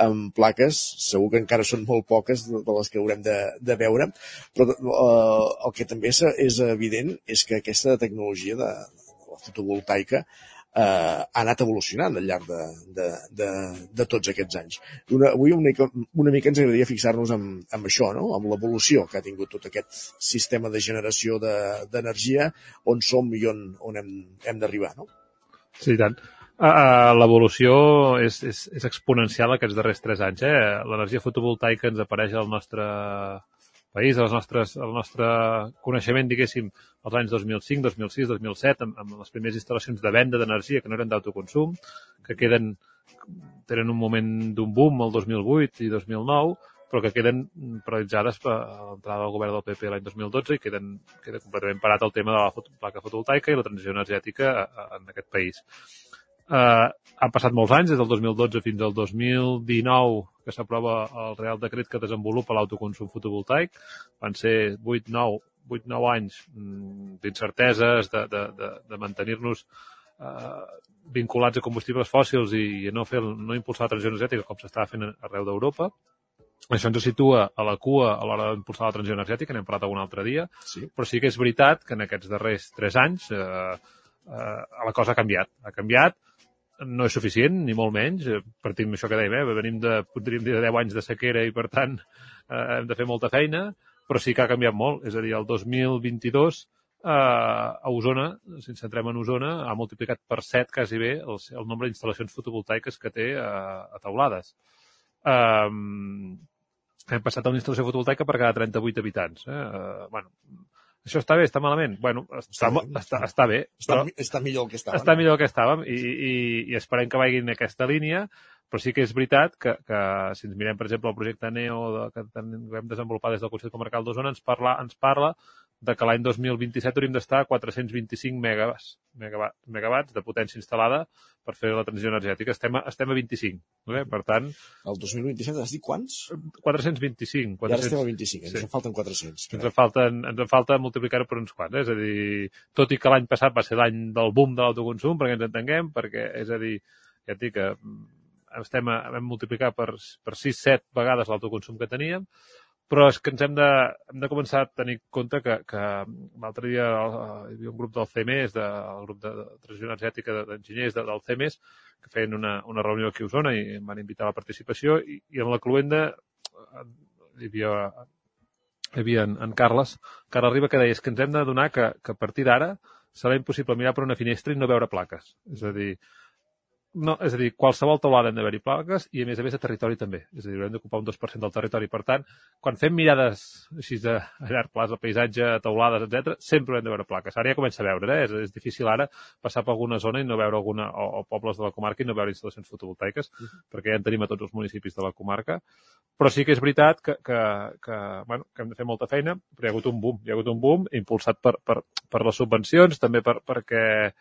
amb plaques. Segur que encara són molt poques de, de les que haurem de, de veure, però eh, el que també és, és evident és que aquesta tecnologia de, de la fotovoltaica eh, ha anat evolucionant al llarg de, de, de, de tots aquests anys. Una, avui una mica, una mica ens agradaria fixar-nos en, en això, no? amb l'evolució que ha tingut tot aquest sistema de generació de- d'energia, on som i on, on hem, hem d'arribar. No? Sí, tant. Uh, L'evolució és, és, és exponencial aquests darrers tres anys. Eh? L'energia fotovoltaica ens apareix al nostre país, als nostres, al nostre coneixement, diguéssim, als anys 2005, 2006, 2007, amb, amb les primeres instal·lacions de venda d'energia que no eren d'autoconsum, que queden, tenen un moment d'un boom el 2008 i 2009, però que queden paralitzades per l'entrada del govern del PP l'any 2012 i queden, queda completament parat el tema de la foto, placa fotovoltaica i la transició energètica en aquest país. Uh, han passat molts anys, des del 2012 fins al 2019, que s'aprova el Real Decret que desenvolupa l'autoconsum fotovoltaic. Van ser 8-9 8-9 anys mm, d'incerteses, de, de, de, de mantenir-nos uh, vinculats a combustibles fòssils i, i no, fer, no impulsar la transició energètica com s'estava fent arreu d'Europa. Això ens situa a la cua a l'hora d'impulsar la transició energètica, n'hem parlat algun altre dia, sí. però sí que és veritat que en aquests darrers tres anys eh, eh, la cosa ha canviat. Ha canviat, no és suficient, ni molt menys, eh, partim això que dèiem, eh? venim de, podríem dir, de 10 anys de sequera i, per tant, eh, hem de fer molta feina, però sí que ha canviat molt. És a dir, el 2022 eh, a Osona, si ens centrem en Osona, ha multiplicat per 7 quasi bé el, el nombre d'instal·lacions fotovoltaiques que té a, a taulades. Um, hem passat a una instal·lació fotovoltaica per cada 38 habitants. Eh? Uh, bueno, això està bé, està malament? Bueno, està, bé, està, està bé. Està, però- està millor el que estava. està millor que estàvem i, i, i esperem que vagin en aquesta línia, però sí que és veritat que, que si ens mirem, per exemple, el projecte NEO de, que vam desenvolupar des del Consell Comarcal d'Osona, ens parla, ens parla de que l'any 2027 hauríem d'estar a 425 megawatts, megawatts, megawatts de potència instal·lada per fer la transició energètica. Estem a, estem a 25. Eh? Per tant... El 2027 has dit quants? 425. I ara estem a 25, ens en falten 400. Ens en falten, ens en falta multiplicar-ho per uns quants. Eh? És a dir, tot i que l'any passat va ser l'any del boom de l'autoconsum, perquè ens entenguem, perquè, és a dir, ja et dic que estem a, vam multiplicar per, per 6-7 vegades l'autoconsum que teníem, però és que ens hem de, hem de començar a tenir en compte que, que l'altre dia eh, hi havia un grup del CEMES, de, el grup de, de transició energètica de- d'enginyers de, del CEMES, que feien una, una reunió aquí a Osona i em van invitar a la participació i, i en la cluenda eh, hi havia, hi havia en, en Carles, Carles Riba, que deia "És que ens hem d'adonar que, que a partir d'ara serà impossible mirar per una finestra i no veure plaques. És a dir, no, és a dir, qualsevol teulada hem d'haver-hi plaques i, a més a més, a territori també. És a dir, haurem d'ocupar un 2% del territori. Per tant, quan fem mirades així de, a llarg plaç, el paisatge, teulades, etc, sempre haurem de veure plaques. Ara ja comença a veure, eh? és, és difícil ara passar per alguna zona i no veure alguna, o, o pobles de la comarca i no veure instal·lacions fotovoltaiques, uh -huh. perquè ja en tenim a tots els municipis de la comarca. Però sí que és veritat que, que, que, bueno, que hem de fer molta feina, però hi ha hagut un boom, hi ha hagut un boom impulsat per, per, per les subvencions, també per, perquè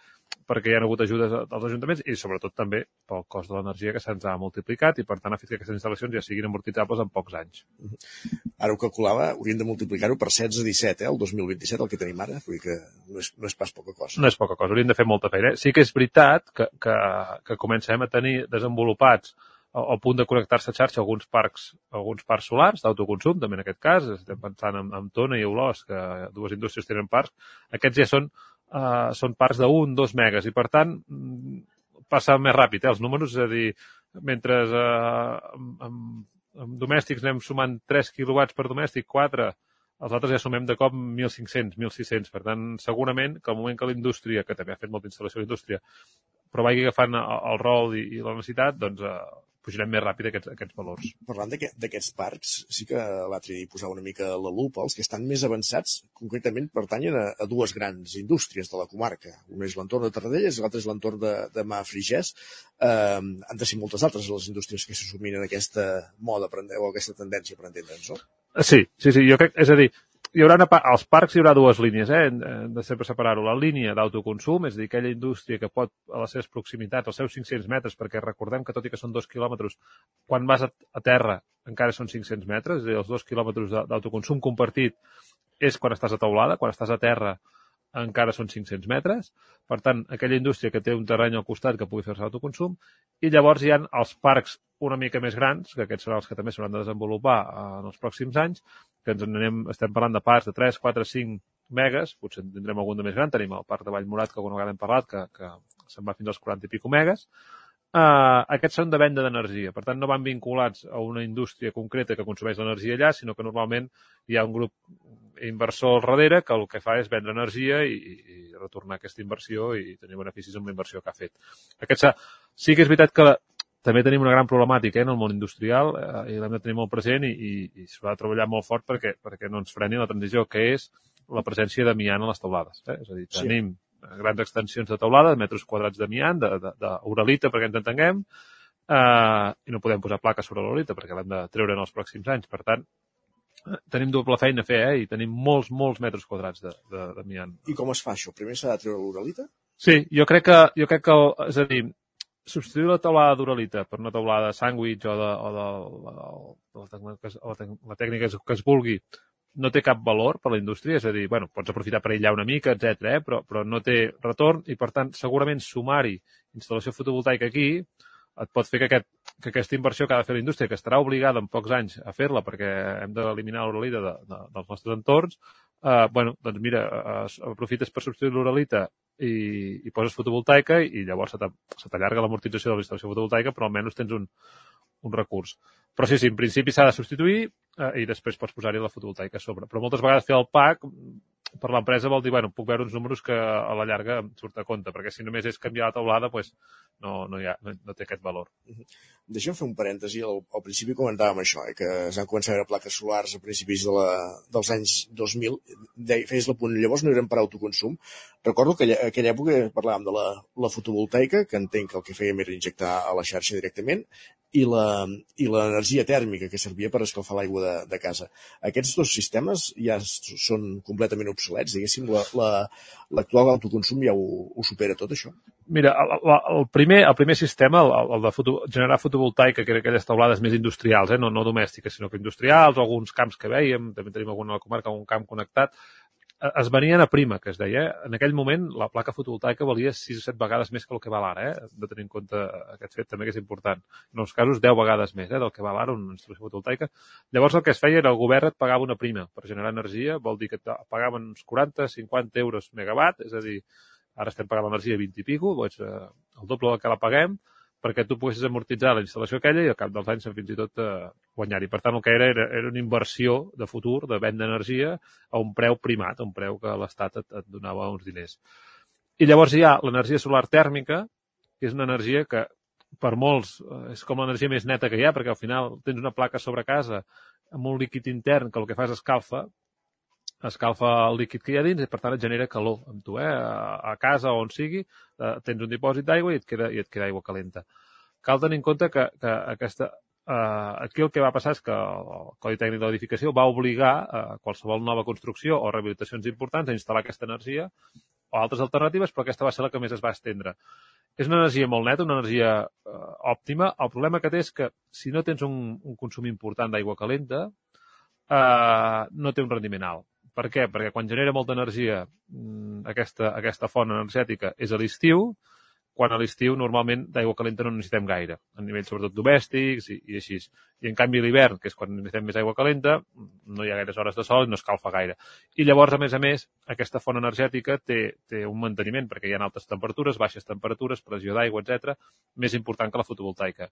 perquè hi ha hagut ajudes dels ajuntaments i sobretot també pel cost de l'energia que se'ns ha multiplicat i per tant ha fet que aquestes instal·lacions ja siguin amortitzables en pocs anys. Ara ho calculava, hauríem de multiplicar-ho per 16-17, eh, el 2027, el que tenim ara, vull dir que no és, no és pas poca cosa. No és poca cosa, hauríem de fer molta feina. Sí que és veritat que, que, que comencem a tenir desenvolupats al punt de connectar-se a xarxa alguns parcs, alguns parcs solars d'autoconsum, també en aquest cas, estem pensant en, en Tona i Olós, que dues indústries tenen parcs, aquests ja són uh, són parcs de 1, 2 megas i per tant mm, passa més ràpid eh, els números, és a dir, mentre uh, amb, amb domèstics anem sumant 3 quilowatts per domèstic, 4, els altres ja sumem de cop 1.500, 1.600. Per tant, segurament que al moment que la indústria, que també ha fet molta instal·lació a la indústria, però vagi agafant el rol i, i la necessitat, doncs uh, pujarem més ràpid aquests, aquests valors. Parlant d'aquests parcs, sí que l'altre dia posava una mica la lupa, els que estan més avançats, concretament pertanyen a, a dues grans indústries de la comarca. Una és l'entorn de Tarradellas i l'altra és l'entorn de, de Mà Frigès. Eh, han de ser moltes altres les indústries que se sumin en aquesta moda o aquesta tendència per entendre'ns, no? Sí, sí, sí, jo crec, és a dir, hi haurà una, als parcs hi haurà dues línies, eh? hem de sempre separar-ho. La línia d'autoconsum, és a dir, aquella indústria que pot, a les seves proximitats, als seus 500 metres, perquè recordem que tot i que són dos quilòmetres, quan vas a, a terra encara són 500 metres, és a dir, els dos quilòmetres d'autoconsum compartit és quan estàs a taulada, quan estàs a terra encara són 500 metres, per tant, aquella indústria que té un terreny al costat que pugui fer-se autoconsum, i llavors hi ha els parcs una mica més grans, que aquests seran els que també s'hauran de desenvolupar eh, en els pròxims anys, que ens anem, estem parlant de parcs de 3, 4, 5 megas, potser en tindrem algun de més gran, tenim el parc de Vallmorat, que alguna vegada hem parlat, que, que se'n va fins als 40 i pico megas, Uh, aquests són de venda d'energia, per tant no van vinculats a una indústria concreta que consumeix l'energia allà, sinó que normalment hi ha un grup inversor al darrere que el que fa és vendre energia i, i retornar aquesta inversió i tenir beneficis amb la inversió que ha fet. Aquests, sí que és veritat que també tenim una gran problemàtica eh, en el món industrial eh, i l'hem de tenir molt present i, i, i s'ha de treballar molt fort perquè, perquè no ens freni la transició, que és la presència d'amiant a les taulades. Eh? És a dir, tenim sí. grans extensions de taulada, de metres quadrats d'amiant, d'uralita, perquè ens entenguem, eh, i no podem posar plaques sobre l'uralita perquè l'hem de treure en els pròxims anys. Per tant, eh, tenim doble feina a fer, eh? I tenim molts, molts metres quadrats d'amiant. I com es fa això? Primer s'ha de treure l'uralita? Sí, jo crec que, jo crec que, és a dir, substituir la taulada d'uralita per una taulada de sàndwich o de, o de, o de, la, la, la tècnica que es vulgui no té cap valor per a la indústria, és a dir, bueno, pots aprofitar per aïllar una mica, etc, eh? però, però no té retorn i, per tant, segurament sumar-hi instal·lació fotovoltaica aquí et pot fer que, aquest, que aquesta inversió que ha de fer la indústria, que estarà obligada en pocs anys a fer-la perquè hem d'eliminar l'uralita de, de, dels nostres entorns, eh, bueno, doncs mira, eh, aprofites per substituir l'uralita i, i poses fotovoltaica i llavors se t'allarga l'amortització de la instal·lació fotovoltaica, però almenys tens un, un recurs. Però sí, sí, en principi s'ha de substituir eh, i després pots posar-hi la fotovoltaica a sobre. Però moltes vegades fer el PAC per l'empresa vol dir, bueno, puc veure uns números que a la llarga em surt a compte, perquè si només és canviar la taulada, pues, no, no, hi ha, no, no té aquest valor. Deixa'm fer un parèntesi. Al, al principi comentàvem això, eh, que s'han començat a veure plaques solars a principis de la, dels anys 2000. Deia, feies la punt, llavors no eren per autoconsum. Recordo que aquella, aquella època parlàvem de la, la fotovoltaica, que entenc que el que fèiem era injectar a la xarxa directament, i l'energia tèrmica que servia per escalfar l'aigua de, de casa. Aquests dos sistemes ja són completament obsolets, diguéssim, l'actual la, autoconsum ja ho, ho supera tot això? Mira, el, el, primer, el primer sistema, el, el de foto, generar fotovoltaica, que era aquelles taulades més industrials, eh? no, no domèstiques, sinó que industrials, alguns camps que veiem, també tenim alguna a la comarca, un camp connectat, es venien a prima, que es deia. Eh? En aquell moment la placa fotovoltaica valia 6 o 7 vegades més que el que val ara, eh? de tenir en compte aquest fet també que és important. En els casos 10 vegades més eh? del que val ara una instal·lació fotovoltaica. Llavors el que es feia era el govern et pagava una prima per generar energia, vol dir que et pagaven uns 40-50 euros megawatt, és a dir, ara estem pagant l'energia 20 i pico, doncs eh, el doble del que la paguem, perquè tu poguessis amortitzar la instal·lació aquella i al cap dels anys fins i tot eh, guanyar-hi. Per tant, el que era, era era una inversió de futur, de venda d'energia, a un preu primat, a un preu que l'Estat et, et donava uns diners. I llavors hi ha l'energia solar tèrmica, que és una energia que per molts eh, és com l'energia més neta que hi ha, perquè al final tens una placa sobre casa amb un líquid intern que el que fa és escalfa, escalfa el líquid que hi ha dins i per tant et genera calor amb tu, eh? a, casa o on sigui, eh, tens un dipòsit d'aigua i et queda, i et queda aigua calenta. Cal tenir en compte que, que aquesta, eh, aquí el que va passar és que el Codi Tècnic de l'Edificació va obligar a qualsevol nova construcció o rehabilitacions importants a instal·lar aquesta energia o altres alternatives, però aquesta va ser la que més es va estendre. És una energia molt neta, una energia eh, òptima. El problema que té és que si no tens un, un consum important d'aigua calenta, eh, no té un rendiment alt. Per què? Perquè quan genera molta energia mm, aquesta, aquesta font energètica és a l'estiu, quan a l'estiu normalment d'aigua calenta no necessitem gaire, a nivell sobretot domèstics i, i així. I en canvi l'hivern, que és quan necessitem més aigua calenta, no hi ha gaires hores de sol i no escalfa gaire. I llavors, a més a més, aquesta font energètica té, té un manteniment, perquè hi ha altes temperatures, baixes temperatures, pressió d'aigua, etc, més important que la fotovoltaica.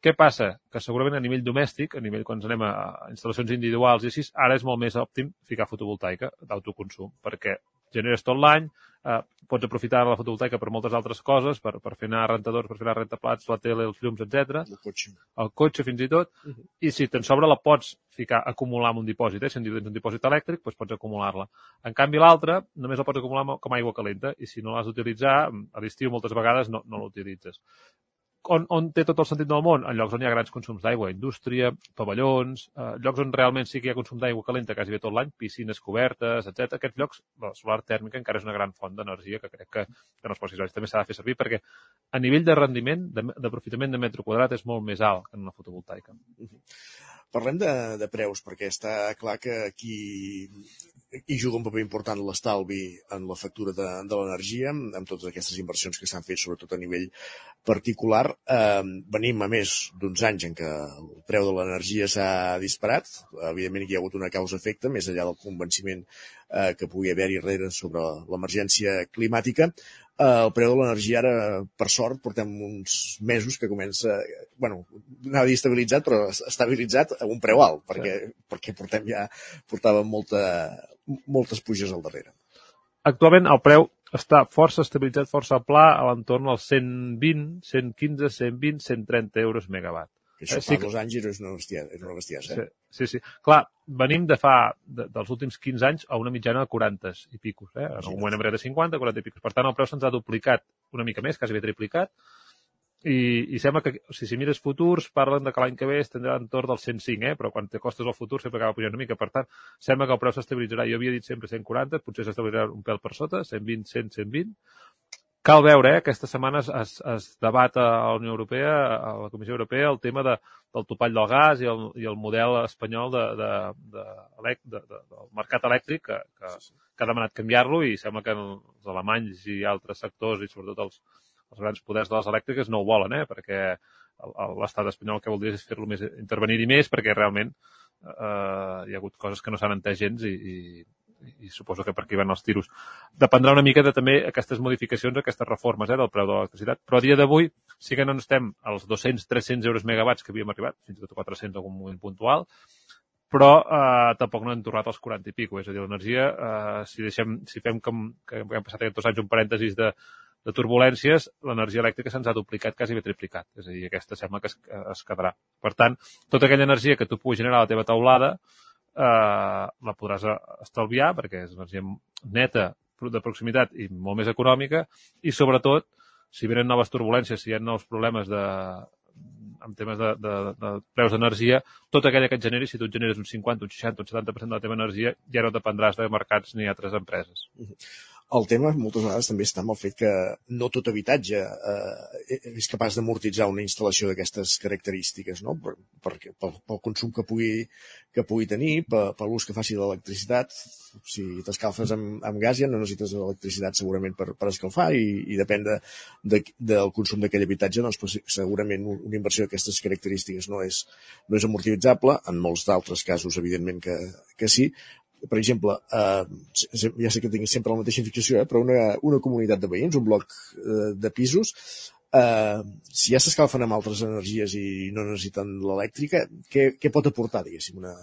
Què passa? Que segurament a nivell domèstic, a nivell quan anem a instal·lacions individuals i així, ara és molt més òptim ficar fotovoltaica d'autoconsum, perquè generes tot l'any, eh, pots aprofitar la fotovoltaica per moltes altres coses, per, per fer anar rentadors, per fer anar rentaplats, la tele, els llums, etc. El cotxe. El cotxe fins i tot. Uh -huh. I si te'n sobra la pots ficar, acumular en un dipòsit, eh? si tens un dipòsit elèctric, doncs pots acumular-la. En canvi, l'altra només la pots acumular com a aigua calenta i si no l'has d'utilitzar, a l'estiu moltes vegades no, no l'utilitzes on, on té tot el sentit del món? En llocs on hi ha grans consums d'aigua, indústria, pavellons, eh, llocs on realment sí que hi ha consum d'aigua calenta quasi bé tot l'any, piscines cobertes, etc. Aquests llocs, la solar tèrmica encara és una gran font d'energia que crec que, que en els pròxims anys també s'ha de fer servir perquè a nivell de rendiment, d'aprofitament de, de metre quadrat és molt més alt que en una fotovoltaica. Parlem de, de preus, perquè està clar que aquí hi juga un paper important l'estalvi en la factura de, de l'energia, amb totes aquestes inversions que s'han fet, sobretot a nivell particular. Eh, venim a més d'uns anys en què el preu de l'energia s'ha disparat. Evidentment hi ha hagut una causa-efecte, més enllà del convenciment eh, que pugui haver-hi darrere sobre l'emergència climàtica. Eh, el preu de l'energia ara, per sort, portem uns mesos que comença, bueno, anava a dir estabilitzat, però estabilitzat a un preu alt, perquè, sí. perquè portem ja, portàvem molta, moltes puges al darrere. Actualment el preu està força estabilitzat, força pla, a l'entorn dels 120, 115, 120, 130 euros megawatt. Que això eh, fa sí dos anys era una bestiesa, era una bestiesa eh? Sí, sí, sí. Clar, venim de fa, de, dels últims 15 anys a una mitjana de 40 i picos. Eh? En un moment hem de 50, 40 i picos. Per tant, el preu se'ns ha duplicat una mica més, quasi bé triplicat, i, i sembla que, o sigui, si mires futurs, parlen de que l'any que ve es tindrà entorn del 105, eh? però quan te costes el futur sempre acaba pujant una mica. Per tant, sembla que el preu s'estabilitzarà. Jo havia dit sempre 140, potser s'estabilitzarà un pèl per sota, 120, 100, 120. Cal veure, eh? aquesta setmana es, es, es debat a la Unió Europea, a la Comissió Europea, el tema de, del topall del gas i el, i el model espanyol de, de, de, de, de, de, del mercat elèctric que, que, que ha demanat canviar-lo i sembla que els alemanys i altres sectors i sobretot els, els grans poders de les elèctriques no ho volen, eh? perquè l'estat espanyol que voldria és fer-lo més, intervenir-hi més perquè realment eh, hi ha hagut coses que no s'han entès gens i, i, i suposo que per aquí van els tiros. Dependrà una mica de també aquestes modificacions, aquestes reformes eh, del preu de l'electricitat, però a dia d'avui sí que no estem als 200-300 euros megawatts que havíem arribat, fins i tot 400 en algun moment puntual, però eh, tampoc no hem tornat als 40 i pico, és a dir, l'energia, eh, si, deixem, si fem que, que hem passat aquests dos anys un parèntesis de, de turbulències, l'energia elèctrica se'ns ha duplicat, quasi bé triplicat. És a dir, aquesta sembla que es, es quedarà. Per tant, tota aquella energia que tu puguis generar a la teva taulada eh, la podràs estalviar perquè és energia neta, de proximitat i molt més econòmica i sobretot, si venen noves turbulències, si hi ha nous problemes de, en temes de, de, de preus d'energia, tota aquella que et generi, si tu et generes un 50, un 60, un 70% de la teva energia, ja no dependràs de mercats ni altres empreses. El tema moltes vegades també està amb el fet que no tot habitatge eh, és capaç d'amortitzar una instal·lació d'aquestes característiques, no? Per, per, pel, pel consum que pugui, que pugui tenir, per, per l'ús que faci de l'electricitat. Si t'escalfes amb, amb gas ja no necessites electricitat segurament per, per escalfar i, i depèn de, de, del consum d'aquell habitatge, doncs segurament una inversió d'aquestes característiques no és, no és amortitzable, en molts d'altres casos evidentment que, que sí, per exemple, eh, ja sé que tinc sempre la mateixa fixació, eh, però una, una comunitat de veïns, un bloc eh, de pisos, eh, si ja s'escalfen amb altres energies i no necessiten l'elèctrica, què, què pot aportar, diguéssim, una,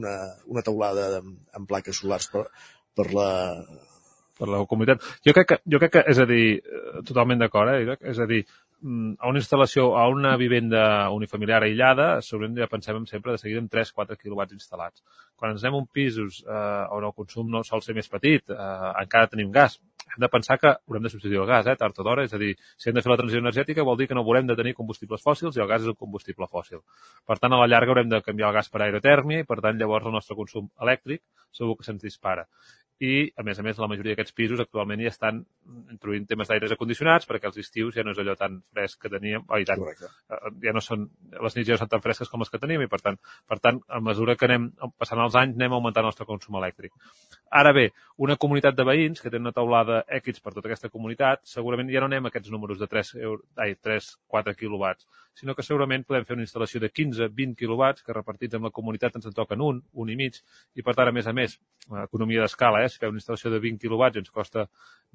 una, una taulada amb, plaques solars per, per la, per la comunitat. Jo crec que, jo crec que és a dir, eh, totalment d'acord, eh, és a dir, a una instal·lació, a una vivenda unifamiliar aïllada, segurament ja pensem sempre de seguida en 3-4 quilowatts instal·lats. Quan ens anem a un pisos eh, on el consum no sol ser més petit, eh, encara tenim gas, hem de pensar que haurem de substituir el gas, eh, tard o d'hora, és a dir, si hem de fer la transició energètica vol dir que no volem de tenir combustibles fòssils i el gas és un combustible fòssil. Per tant, a la llarga haurem de canviar el gas per aerotèrmia i, per tant, llavors el nostre consum elèctric segur que se'ns dispara i, a més a més, la majoria d'aquests pisos actualment ja estan introduint temes d'aires acondicionats perquè els estius ja no és allò tan fresc que teníem, oi, tant, Correcte. eh, ja no són, les nits ja no són tan fresques com les que teníem i, per tant, per tant, a mesura que anem passant els anys, anem augmentant el nostre consum elèctric. Ara bé, una comunitat de veïns que té una taulada X per tota aquesta comunitat, segurament ja no anem a aquests números de 3, euro, ai, 3 4 quilowatts, sinó que segurament podem fer una instal·lació de 15-20 quilowatts que repartits amb la comunitat ens en toquen un, un i mig, i per tant, a més a més, economia d'escala, eh? si fem una instal·lació de 20 quilowatts ens costa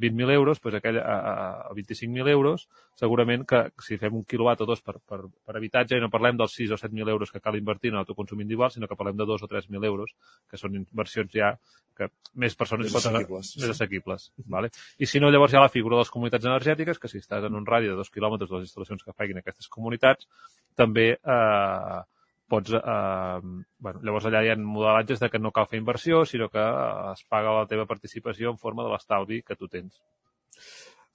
20.000 euros, doncs aquella, a, a 25.000 euros, segurament que si fem un quilowatt o dos per, per, per habitatge, i no parlem dels 6 o 7.000 euros que cal invertir en l'autoconsum individual, sinó que parlem de 2 o 3.000 euros, que són inversions ja que més persones Més poden assequibles, més sí. assequibles. Vale? I si no, llavors hi ha la figura de les comunitats energètiques, que si estàs en un radi de dos quilòmetres de les instal·lacions que facin aquestes comunitats, també eh, pots... Eh, bueno, llavors allà hi ha modelatges de que no cal fer inversió, sinó que eh, es paga la teva participació en forma de l'estalvi que tu tens.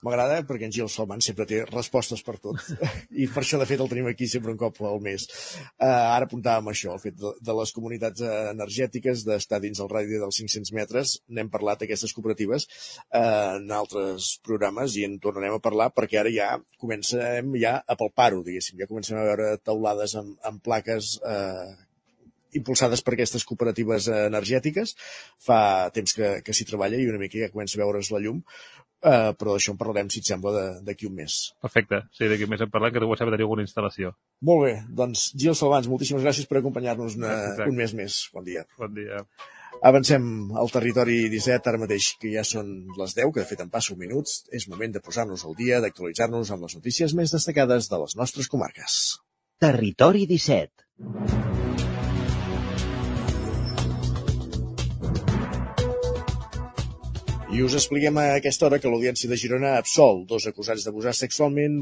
M'agrada perquè en Gil Salman sempre té respostes per tot. I per això, de fet, el tenim aquí sempre un cop al mes. Uh, ara apuntàvem això, el fet de, de les comunitats energètiques, d'estar dins el radi dels 500 metres. N'hem parlat d'aquestes cooperatives uh, en altres programes i en tornarem a parlar perquè ara ja comencem ja a palpar-ho, diguéssim. Ja comencem a veure taulades amb, amb plaques uh, impulsades per aquestes cooperatives energètiques. Fa temps que, que s'hi treballa i una mica ja comença a veure's la llum, eh, però d'això en parlarem, si et sembla, de- d'aquí un mes. Perfecte. Sí, d'aquí més hem parlat que tu vas saber tenir alguna instal·lació. Molt bé, doncs Gil Salvans, moltíssimes gràcies per acompanyar-nos un mes més. Bon dia. Bon dia. Avancem al territori 17, ara mateix, que ja són les 10, que de fet en passo minuts. És moment de posar-nos al dia, d'actualitzar-nos amb les notícies més destacades de les nostres comarques. Territori 17. I us expliquem a aquesta hora que l'Audiència de Girona absol dos acusats d'abusar sexualment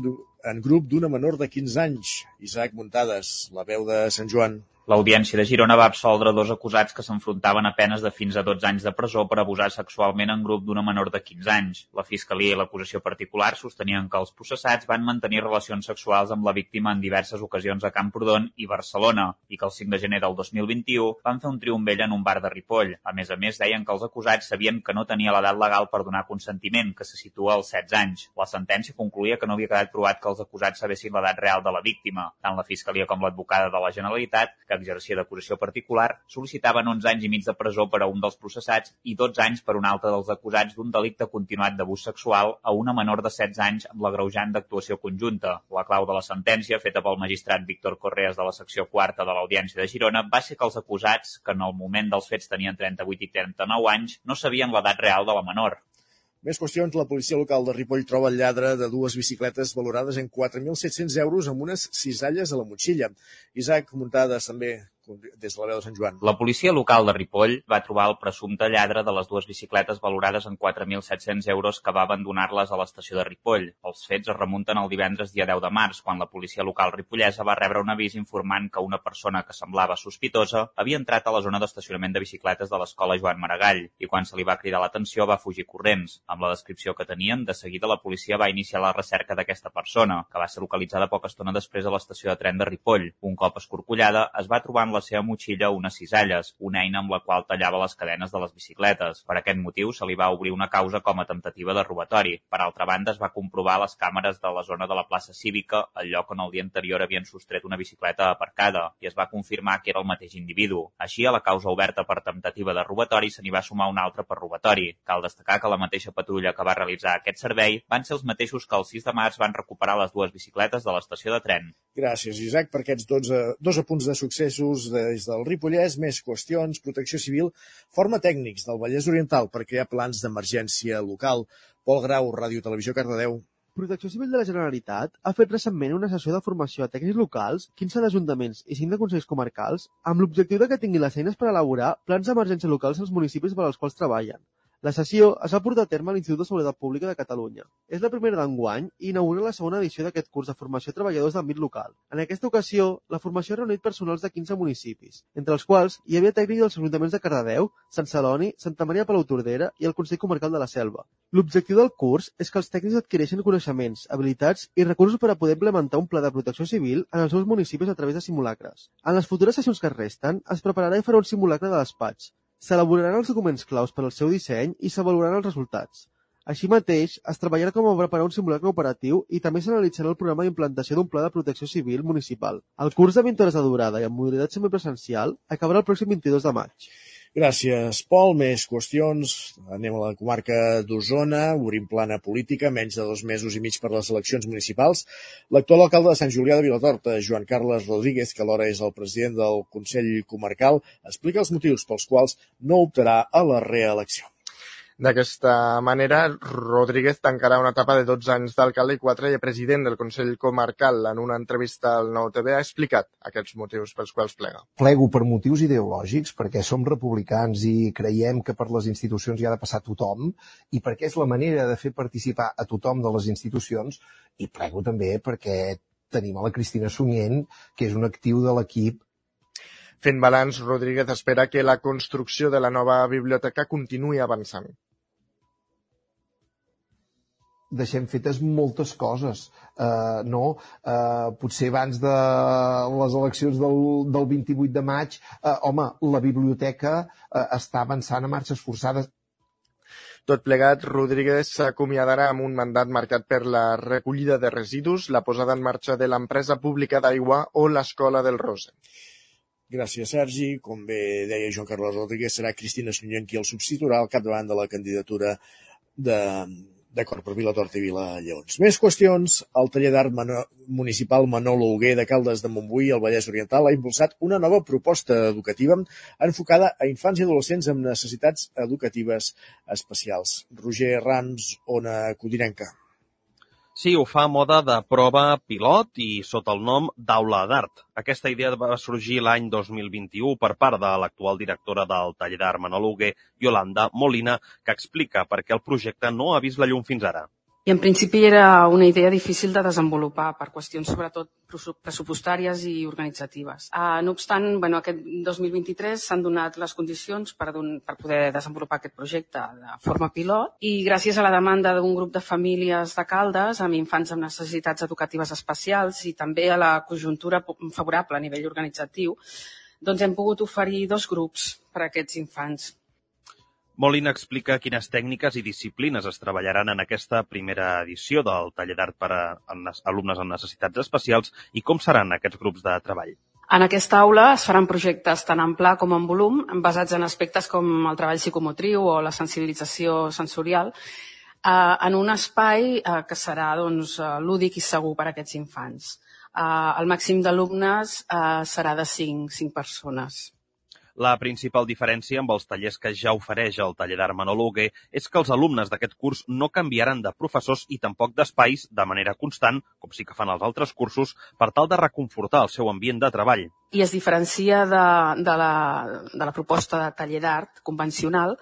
en grup d'una menor de 15 anys. Isaac Muntades, la veu de Sant Joan. L'Audiència de Girona va absoldre dos acusats que s'enfrontaven a penes de fins a 12 anys de presó per abusar sexualment en grup d'una menor de 15 anys. La Fiscalia i l'acusació particular sostenien que els processats van mantenir relacions sexuals amb la víctima en diverses ocasions a Camprodon i Barcelona i que el 5 de gener del 2021 van fer un triomvell en un bar de Ripoll. A més a més, deien que els acusats sabien que no tenia l'edat legal per donar consentiment, que se situa als 16 anys. La sentència concluïa que no havia quedat provat que els acusats sabessin l'edat real de la víctima. Tant la Fiscalia com l'advocada de la Generalitat, que exercia d'acusació particular, sol·licitaven 11 anys i mig de presó per a un dels processats i 12 anys per un altre dels acusats d'un delicte continuat d'abús sexual a una menor de 16 anys amb l'agreujant d'actuació conjunta. La clau de la sentència, feta pel magistrat Víctor Correas de la secció quarta de l'Audiència de Girona, va ser que els acusats, que en el moment dels fets tenien 38 i 39 anys, no sabien l'edat real de la menor. Més qüestions, la policia local de Ripoll troba el lladre de dues bicicletes valorades en 4.700 euros amb unes cisalles a la motxilla. Isaac Muntades també, des de la veu de Sant Joan. La policia local de Ripoll va trobar el presumpte lladre de les dues bicicletes valorades en 4.700 euros que va abandonar-les a l'estació de Ripoll. Els fets es remunten al divendres dia 10 de març, quan la policia local ripollesa va rebre un avís informant que una persona que semblava sospitosa havia entrat a la zona d'estacionament de bicicletes de l'escola Joan Maragall i quan se li va cridar l'atenció va fugir corrents. Amb la descripció que tenien, de seguida la policia va iniciar la recerca d'aquesta persona, que va ser localitzada poca estona després a l'estació de tren de Ripoll. Un cop escorcollada, es va trobar en la seva motxilla unes cisalles, una eina amb la qual tallava les cadenes de les bicicletes. Per aquest motiu, se li va obrir una causa com a temptativa de robatori. Per altra banda, es va comprovar les càmeres de la zona de la plaça cívica, el lloc on el dia anterior havien sostret una bicicleta aparcada, i es va confirmar que era el mateix individu. Així, a la causa oberta per temptativa de robatori se n'hi va sumar una altra per robatori. Cal destacar que la mateixa patrulla que va realitzar aquest servei van ser els mateixos que el 6 de març van recuperar les dues bicicletes de l'estació de tren. Gràcies, Isaac, per aquests 12, dos apunts de successos des del Ripollès, més qüestions, protecció civil, forma tècnics del Vallès Oriental per crear plans d'emergència local. Pol Grau, Ràdio Televisió Cardedeu. Protecció Civil de la Generalitat ha fet recentment una sessió de formació a tècnics locals, 15 d'ajuntaments i 5 de consells comarcals, amb l'objectiu de que tinguin les eines per elaborar plans d'emergència locals als municipis per als quals treballen. La sessió es va portar a terme a l'Institut de Seguretat Pública de Catalunya. És la primera d'enguany i inaugura la segona edició d'aquest curs de formació a treballadors d'àmbit local. En aquesta ocasió, la formació ha reunit personals de 15 municipis, entre els quals hi havia tècnics dels ajuntaments de Cardedeu, Sant Celoni, Santa Maria Palau Tordera i el Consell Comarcal de la Selva. L'objectiu del curs és que els tècnics adquireixin coneixements, habilitats i recursos per a poder implementar un pla de protecció civil en els seus municipis a través de simulacres. En les futures sessions que es resten, es prepararà i farà un simulacre de despatx, S'elaboraran els documents claus per al seu disseny i s'avaluaran els resultats. Així mateix, es treballarà com a preparar un simulacre operatiu i també s'analitzarà el programa d'implantació d'un pla de protecció civil municipal. El curs de 20 hores de durada i amb modalitat semipresencial acabarà el pròxim 22 de maig. Gràcies, Pol. Més qüestions. Anem a la comarca d'Osona, obrim plana política, menys de dos mesos i mig per les eleccions municipals. L'actual alcalde de Sant Julià de Vilatorta, Joan Carles Rodríguez, que alhora és el president del Consell Comarcal, explica els motius pels quals no optarà a la reelecció. D'aquesta manera, Rodríguez tancarà una etapa de 12 anys d'alcalde i 4 de president del Consell Comarcal. En una entrevista al Nou TV ha explicat aquests motius pels quals plega. Plego per motius ideològics, perquè som republicans i creiem que per les institucions hi ha de passar tothom, i perquè és la manera de fer participar a tothom de les institucions, i plego també perquè tenim a la Cristina Sunyent, que és un actiu de l'equip Fent balanç, Rodríguez espera que la construcció de la nova biblioteca continuï avançant deixem fetes moltes coses, uh, no? Uh, potser abans de les eleccions del, del 28 de maig, uh, home, la biblioteca uh, està avançant a marxes forçades. Tot plegat, Rodríguez s'acomiadarà amb un mandat marcat per la recollida de residus, la posada en marxa de l'empresa pública d'aigua o l'escola del Rose. Gràcies, Sergi. Com bé deia Joan Carles Rodríguez, serà Cristina Sunyent qui el substituirà al capdavant de la candidatura de, D'acord, per Vilatorta i Vila Lleons. Més qüestions. El taller d'art municipal Manolo Huguer de Caldes de Montbui, al Vallès Oriental, ha impulsat una nova proposta educativa enfocada a infants i adolescents amb necessitats educatives especials. Roger Rams, Ona Codinenca. Sí, ho fa a moda de prova pilot i sota el nom d'Aula d'Art. Aquesta idea va sorgir l'any 2021 per part de l'actual directora del taller d'art Manol Huguer, Yolanda Molina, que explica per què el projecte no ha vist la llum fins ara. I en principi era una idea difícil de desenvolupar per qüestions sobretot pressupostàries i organitzatives. Uh, no obstant, bueno, aquest 2023 s'han donat les condicions per, don, per poder desenvolupar aquest projecte de forma pilot i gràcies a la demanda d'un grup de famílies de Caldes amb infants amb necessitats educatives especials i també a la conjuntura favorable a nivell organitzatiu, doncs hem pogut oferir dos grups per a aquests infants Molina explica quines tècniques i disciplines es treballaran en aquesta primera edició del taller d'art per a alumnes amb necessitats especials i com seran aquests grups de treball. En aquesta aula es faran projectes tant en pla com en volum, basats en aspectes com el treball psicomotriu o la sensibilització sensorial, eh, en un espai eh, que serà doncs, eh, lúdic i segur per a aquests infants. El màxim d'alumnes serà de 5, 5 persones. La principal diferència amb els tallers que ja ofereix el taller d'art Manolo Hugué és que els alumnes d'aquest curs no canviaran de professors i tampoc d'espais de manera constant, com sí que fan els altres cursos, per tal de reconfortar el seu ambient de treball. I es diferencia de, de, la, de la proposta de taller d'art convencional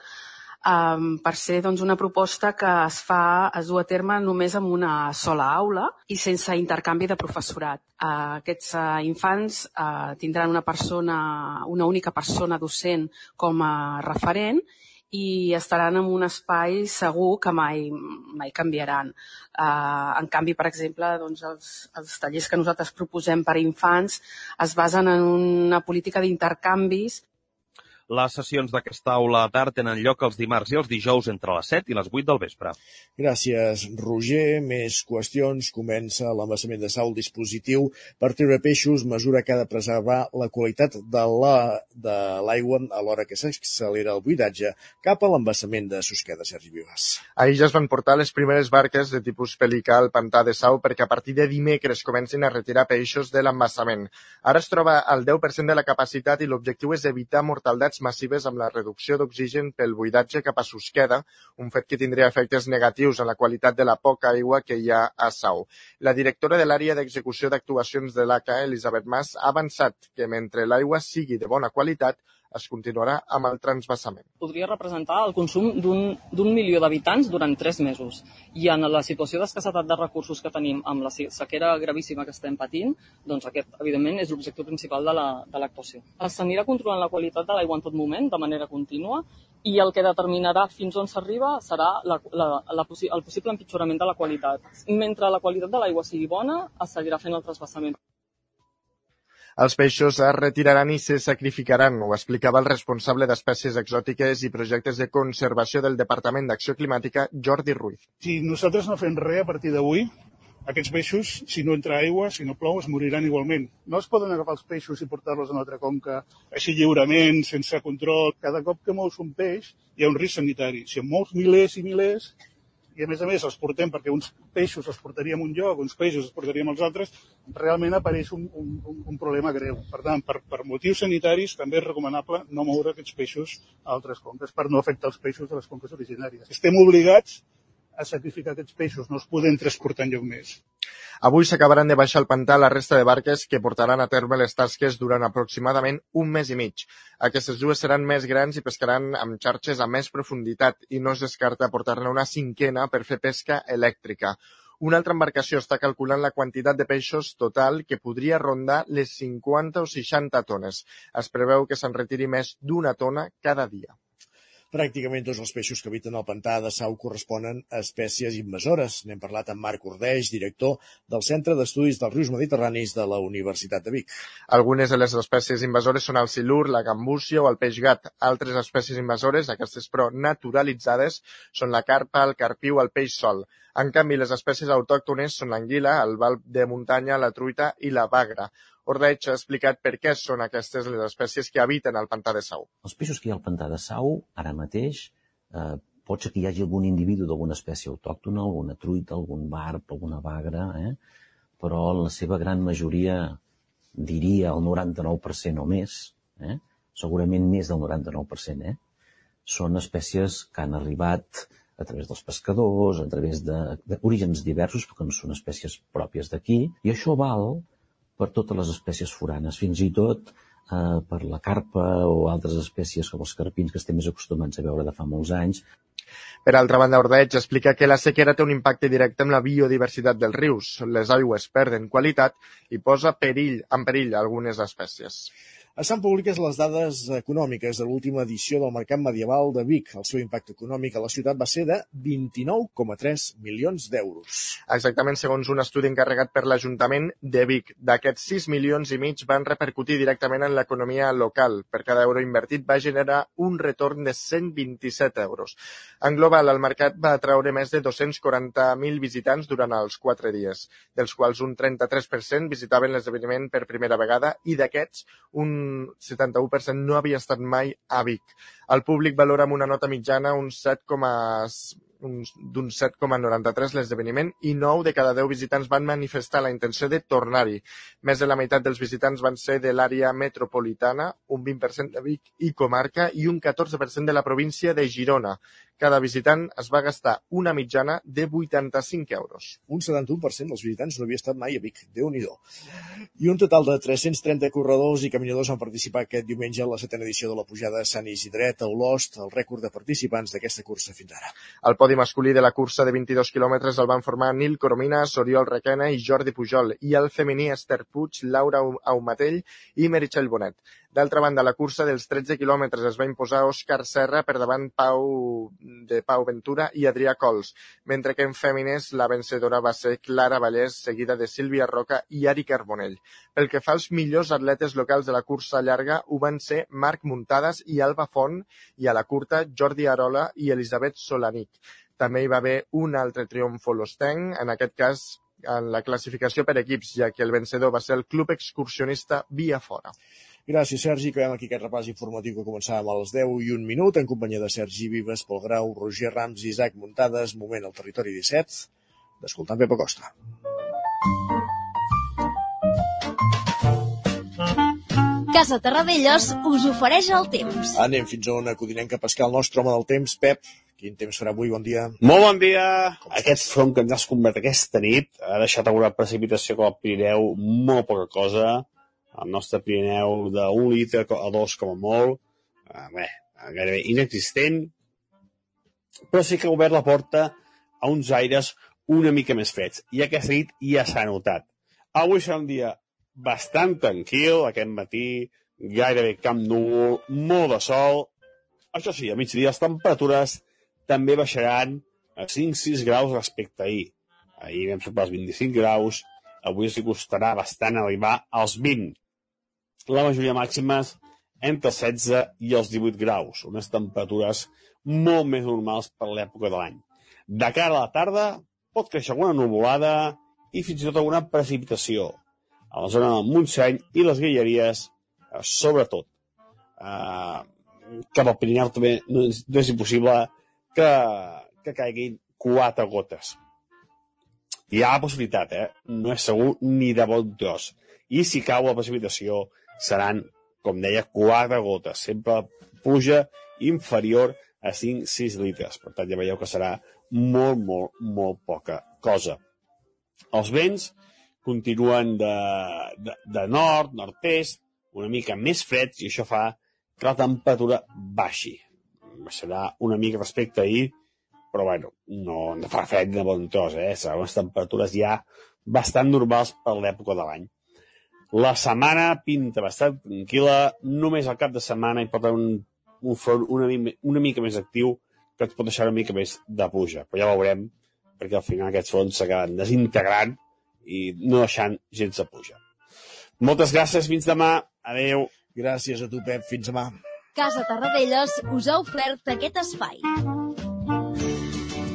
um, per ser doncs, una proposta que es fa, es du a terme només en una sola aula i sense intercanvi de professorat. Uh, aquests uh, infants uh, tindran una persona, una única persona docent com a referent i estaran en un espai segur que mai, mai canviaran. Uh, en canvi, per exemple, doncs els, els tallers que nosaltres proposem per a infants es basen en una política d'intercanvis les sessions d'aquesta aula d'art tenen lloc els dimarts i els dijous entre les 7 i les 8 del vespre. Gràcies, Roger. Més qüestions. Comença l'embassament de Sau, dispositiu per treure peixos, mesura que ha de preservar la qualitat de l'aigua la, a l'hora que s'accelera el buidatge cap a l'embassament de Susqueda, Sergi Vives. Ahir ja es van portar les primeres barques de tipus pelicà al pantà de Sau perquè a partir de dimecres comencin a retirar peixos de l'embassament. Ara es troba al 10% de la capacitat i l'objectiu és evitar mortalitats massives amb la reducció d'oxigen pel buidatge cap a Susqueda, un fet que tindria efectes negatius en la qualitat de la poca aigua que hi ha a Sau. La directora de l'àrea d'execució d'actuacions de l'ACA, Elisabet Mas, ha avançat que mentre l'aigua sigui de bona qualitat, es continuarà amb el transvasament. Podria representar el consum d'un milió d'habitants durant tres mesos. I en la situació d'escassetat de recursos que tenim amb la sequera gravíssima que estem patint, doncs aquest, evidentment, és l'objectiu principal de l'actuació. La, S'anirà controlant la qualitat de l'aigua en tot moment, de manera contínua, i el que determinarà fins on s'arriba serà la, la, la, el possible empitjorament de la qualitat. Mentre la qualitat de l'aigua sigui bona, es seguirà fent el trasbassament. Els peixos es retiraran i se sacrificaran, ho explicava el responsable d'espècies exòtiques i projectes de conservació del Departament d'Acció Climàtica, Jordi Ruiz. Si nosaltres no fem res a partir d'avui, aquests peixos, si no entra aigua, si no plou, es moriran igualment. No es poden agafar els peixos i portar-los a una altra conca així lliurement, sense control. Cada cop que mous un peix hi ha un risc sanitari. Si en mous milers i milers, i a més a més els portem perquè uns peixos els portaríem un lloc, uns peixos els portaríem als altres, realment apareix un, un, un problema greu. Per tant, per, per motius sanitaris també és recomanable no moure aquests peixos a altres conques per no afectar els peixos de les conques originàries. Estem obligats a sacrificar aquests peixos, no els podem transportar enlloc més. Avui s'acabaran de baixar al pantà la resta de barques que portaran a terme les tasques durant aproximadament un mes i mig. Aquestes dues seran més grans i pescaran amb xarxes a més profunditat i no es descarta portar-ne una cinquena per fer pesca elèctrica. Una altra embarcació està calculant la quantitat de peixos total que podria rondar les 50 o 60 tones. Es preveu que se'n retiri més d'una tona cada dia. Pràcticament tots els peixos que habiten al pantà de Sau corresponen a espècies invasores. N'hem parlat amb Marc Ordeix, director del Centre d'Estudis dels Rius Mediterranis de la Universitat de Vic. Algunes de les espècies invasores són el silur, la gambúcia o el peix gat. Altres espècies invasores, aquestes però naturalitzades, són la carpa, el carpiu el peix sol. En canvi, les espècies autòctones són l'anguila, el valp de muntanya, la truita i la bagra. Ordeig ha explicat per què són aquestes les espècies que habiten al pantà de Sau. Els peixos que hi ha al pantà de Sau, ara mateix, eh, pot ser que hi hagi algun individu d'alguna espècie autòctona, alguna truita, algun barb, alguna bagra, eh? però la seva gran majoria, diria el 99% o més, eh? segurament més del 99%, eh? són espècies que han arribat a través dels pescadors, a través d'orígens diversos, perquè no són espècies pròpies d'aquí, i això val per totes les espècies foranes, fins i tot eh, per la carpa o altres espècies com els carpins que estem més acostumats a veure de fa molts anys. Per altra banda, Ordeig explica que la sequera té un impacte directe en la biodiversitat dels rius. Les aigües perden qualitat i posa perill, en perill algunes espècies. Estan públiques les dades econòmiques de l'última edició del Mercat Medieval de Vic. El seu impacte econòmic a la ciutat va ser de 29,3 milions d'euros. Exactament segons un estudi encarregat per l'Ajuntament de Vic. D'aquests 6 milions i mig van repercutir directament en l'economia local. Per cada euro invertit va generar un retorn de 127 euros. En global, el mercat va atraure més de 240.000 visitants durant els 4 dies, dels quals un 33% visitaven l'esdeveniment per primera vegada i d'aquests un 71% no havia estat mai a Vic. El públic valora amb una nota mitjana un 7, d'un 7,93 l'esdeveniment i 9 de cada 10 visitants van manifestar la intenció de tornar-hi. Més de la meitat dels visitants van ser de l'àrea metropolitana, un 20% de Vic i comarca i un 14% de la província de Girona. Cada visitant es va gastar una mitjana de 85 euros. Un 71% dels visitants no havia estat mai a Vic. déu nhi I un total de 330 corredors i caminadors van participar aquest diumenge en la setena edició de la pujada Sant Isidret a Olost, el rècord de participants d'aquesta cursa fins ara. El podi masculí de la cursa de 22 quilòmetres el van formar Nil Coromines, Oriol Requena i Jordi Pujol, i el femení Esther Puig, Laura Aumatell i Meritxell Bonet. D'altra banda, la cursa dels 13 quilòmetres es va imposar Òscar Serra per davant Pau de Pau Ventura i Adrià Cols, mentre que en fèmines la vencedora va ser Clara Vallès, seguida de Sílvia Roca i Ari Carbonell. Pel que fa als millors atletes locals de la cursa llarga, ho van ser Marc Muntades i Alba Font, i a la curta Jordi Arola i Elisabet Solanic. També hi va haver un altre triomf olostenc, en aquest cas en la classificació per equips, ja que el vencedor va ser el Club Excursionista Via Fora. Gràcies, Sergi. Acabem aquí aquest repàs informatiu que començàvem a les 10 i un minut en companyia de Sergi Vives, Pol Grau, Roger Rams i Isaac Muntades. Moment al territori 17 d'escoltar Pepa Costa. Casa Terradellos us ofereix el temps. Anem fins a on acudinem a pescar el nostre home del temps, Pep. Quin temps farà avui? Bon dia. Molt bon dia. Aquest front que ens has convert aquesta nit ha deixat alguna precipitació com al Pirineu, molt poca cosa. El nostre Pirineu d'un litre a dos com a molt. eh, bé, gairebé inexistent, però sí que ha obert la porta a uns aires una mica més freds. I aquesta nit ja s'ha notat. Avui serà un dia bastant tranquil, aquest matí, gairebé cap núvol, molt de sol. Això sí, a migdia les temperatures també baixaran a 5-6 graus respecte a ahir. Ahir vam superar els 25 graus, avui els costarà bastant arribar als 20. La majoria màximes entre 16 i els 18 graus, unes temperatures molt més normals per l'època de l'any. De cara a la tarda pot créixer alguna nuvolada i fins i tot alguna precipitació a la zona del Montseny i les Guilleries, eh, sobretot. Eh, cap al Pirineu també no és, no és impossible que, que caiguin quatre gotes. Hi ha la possibilitat, eh? No és segur ni de bon tros. I si cau la precipitació, seran, com deia, quatre gotes. Sempre puja inferior a 5-6 litres. Per tant, ja veieu que serà molt, molt, molt poca cosa. Els vents continuen de, de, de nord, nord-est, una mica més freds, i això fa que la temperatura baixi. Baixarà una mica respecte a ahir, però bueno, no, no fa fred de bon tros, eh? Seran unes temperatures ja bastant normals per l'època de l'any. La setmana pinta bastant tranquil·la, només al cap de setmana hi pot haver un, un front una, una mica més actiu que et pot deixar una mica més de puja, però ja veurem, perquè al final aquests fronts s'acaben desintegrant i no deixant gens de puja. Moltes gràcies, fins demà. Adeu. Gràcies a tu, Pep. Fins demà. Casa Tarradellas us ha ofert aquest espai.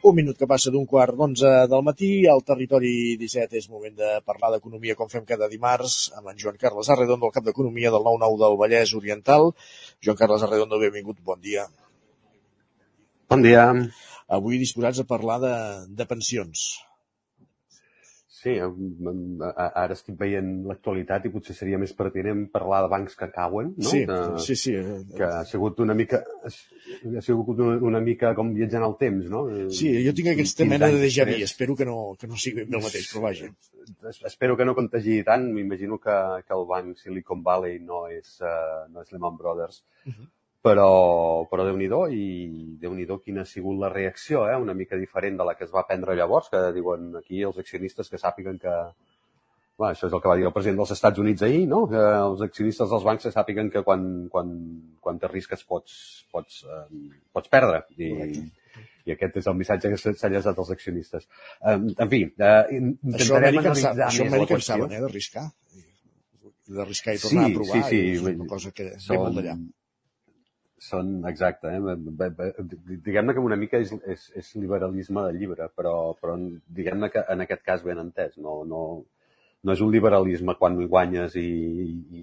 Un minut que passa d'un quart d'onze del matí, al territori 17 és moment de parlar d'economia com fem cada dimarts amb en Joan Carles Arredondo, el cap d'economia del 9-9 del Vallès Oriental. Joan Carles Arredondo, benvingut, bon dia. Bon dia. Avui disposats a parlar de, de pensions. Sí, ara estic veient l'actualitat i potser seria més pertinent parlar de bancs que cauen, no? Sí, de, sí, sí. Que ha sigut una mica ha sigut una mica com viatjant al temps, no? Sí, jo tinc aquesta mena de déjà vu, espero que no, que no sigui el mateix, però vaja. Espero que no contagi tant, m'imagino que, que el banc Silicon Valley no és, uh, no és Lehman Brothers, uh -huh però, però Déu-n'hi-do i Déu-n'hi-do quina ha sigut la reacció, eh? una mica diferent de la que es va prendre llavors, que diuen aquí els accionistes que sàpiguen que... Bueno, això és el que va dir el president dels Estats Units ahir, no? Que els accionistes dels bancs que sàpiguen que quan, quan, quan te risques pots, pots, eh, pots perdre. I, i aquest és el missatge que s'ha llançat als accionistes. Eh, en fi, eh, intentarem això analitzar això més la qüestió. saben, eh, d'arriscar. D'arriscar i tornar Sí, a provar. sí, sí. És una cosa que ve molt d'allà. Són, exacte, eh? Diguem-ne que una mica és, és, és liberalisme de llibre, però, però diguem-ne que en aquest cas ben entès, no, no, no és un liberalisme quan guanyes i, i, i,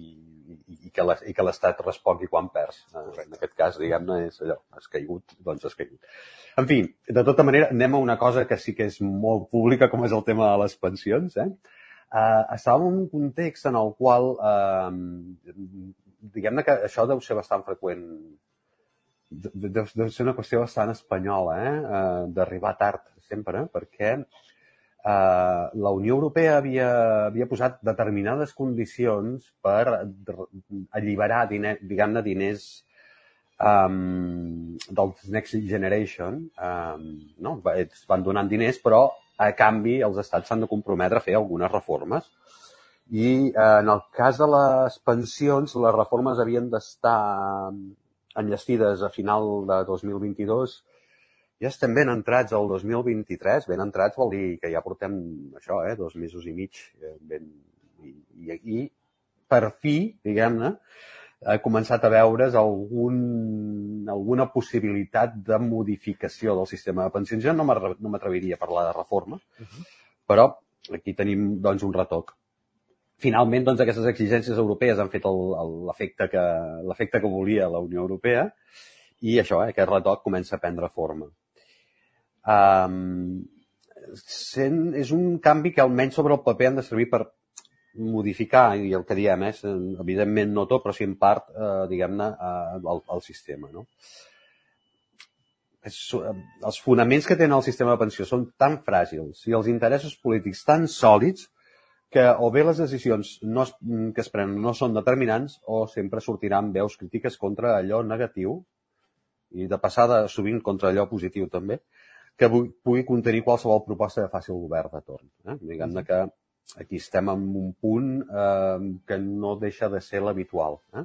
i que l'es- i que l'Estat respongui quan perds. Eh, En aquest cas, diguem-ne, és allò, has caigut, doncs has caigut. En fi, de tota manera, anem a una cosa que sí que és molt pública, com és el tema de les pensions. Eh? Uh, estàvem en un context en el qual, uh, diguem-ne que això deu ser bastant freqüent deu, deu ser una qüestió bastant espanyola, eh? eh d'arribar tard sempre, perquè eh, la Unió Europea havia, havia posat determinades condicions per alliberar, diner, diguem-ne, diners um, dels Next Generation. Um, no? Ells van donant diners, però a canvi els estats s'han de comprometre a fer algunes reformes. I eh, en el cas de les pensions, les reformes havien d'estar enllestides a final de 2022. Ja estem ben entrats al 2023. Ben entrats vol dir que ja portem això, eh, dos mesos i mig. Eh, ben, i, i, I per fi, diguem-ne, ha començat a veure's algun, alguna possibilitat de modificació del sistema de pensions. Jo no m'atreviria a parlar de reforma, però aquí tenim doncs, un retoc. Finalment, doncs, aquestes exigències europees han fet l'efecte que, l'efecte que volia la Unió Europea i això, eh, aquest retoc comença a prendre forma. Um, sent, és un canvi que almenys sobre el paper han de servir per modificar, i el que diem és, eh, evidentment no tot, però sí en part, eh, diguem-ne, eh, el, el sistema. No? És, eh, els fonaments que tenen el sistema de pensió són tan fràgils i els interessos polítics tan sòlids que o bé les decisions no es, que es prenen no són determinants o sempre sortiran veus crítiques contra allò negatiu i de passada sovint contra allò positiu també, que pu- pugui contenir qualsevol proposta que faci el govern de torn. Eh? Diguem-ne que aquí estem en un punt eh, que no deixa de ser l'habitual. Eh?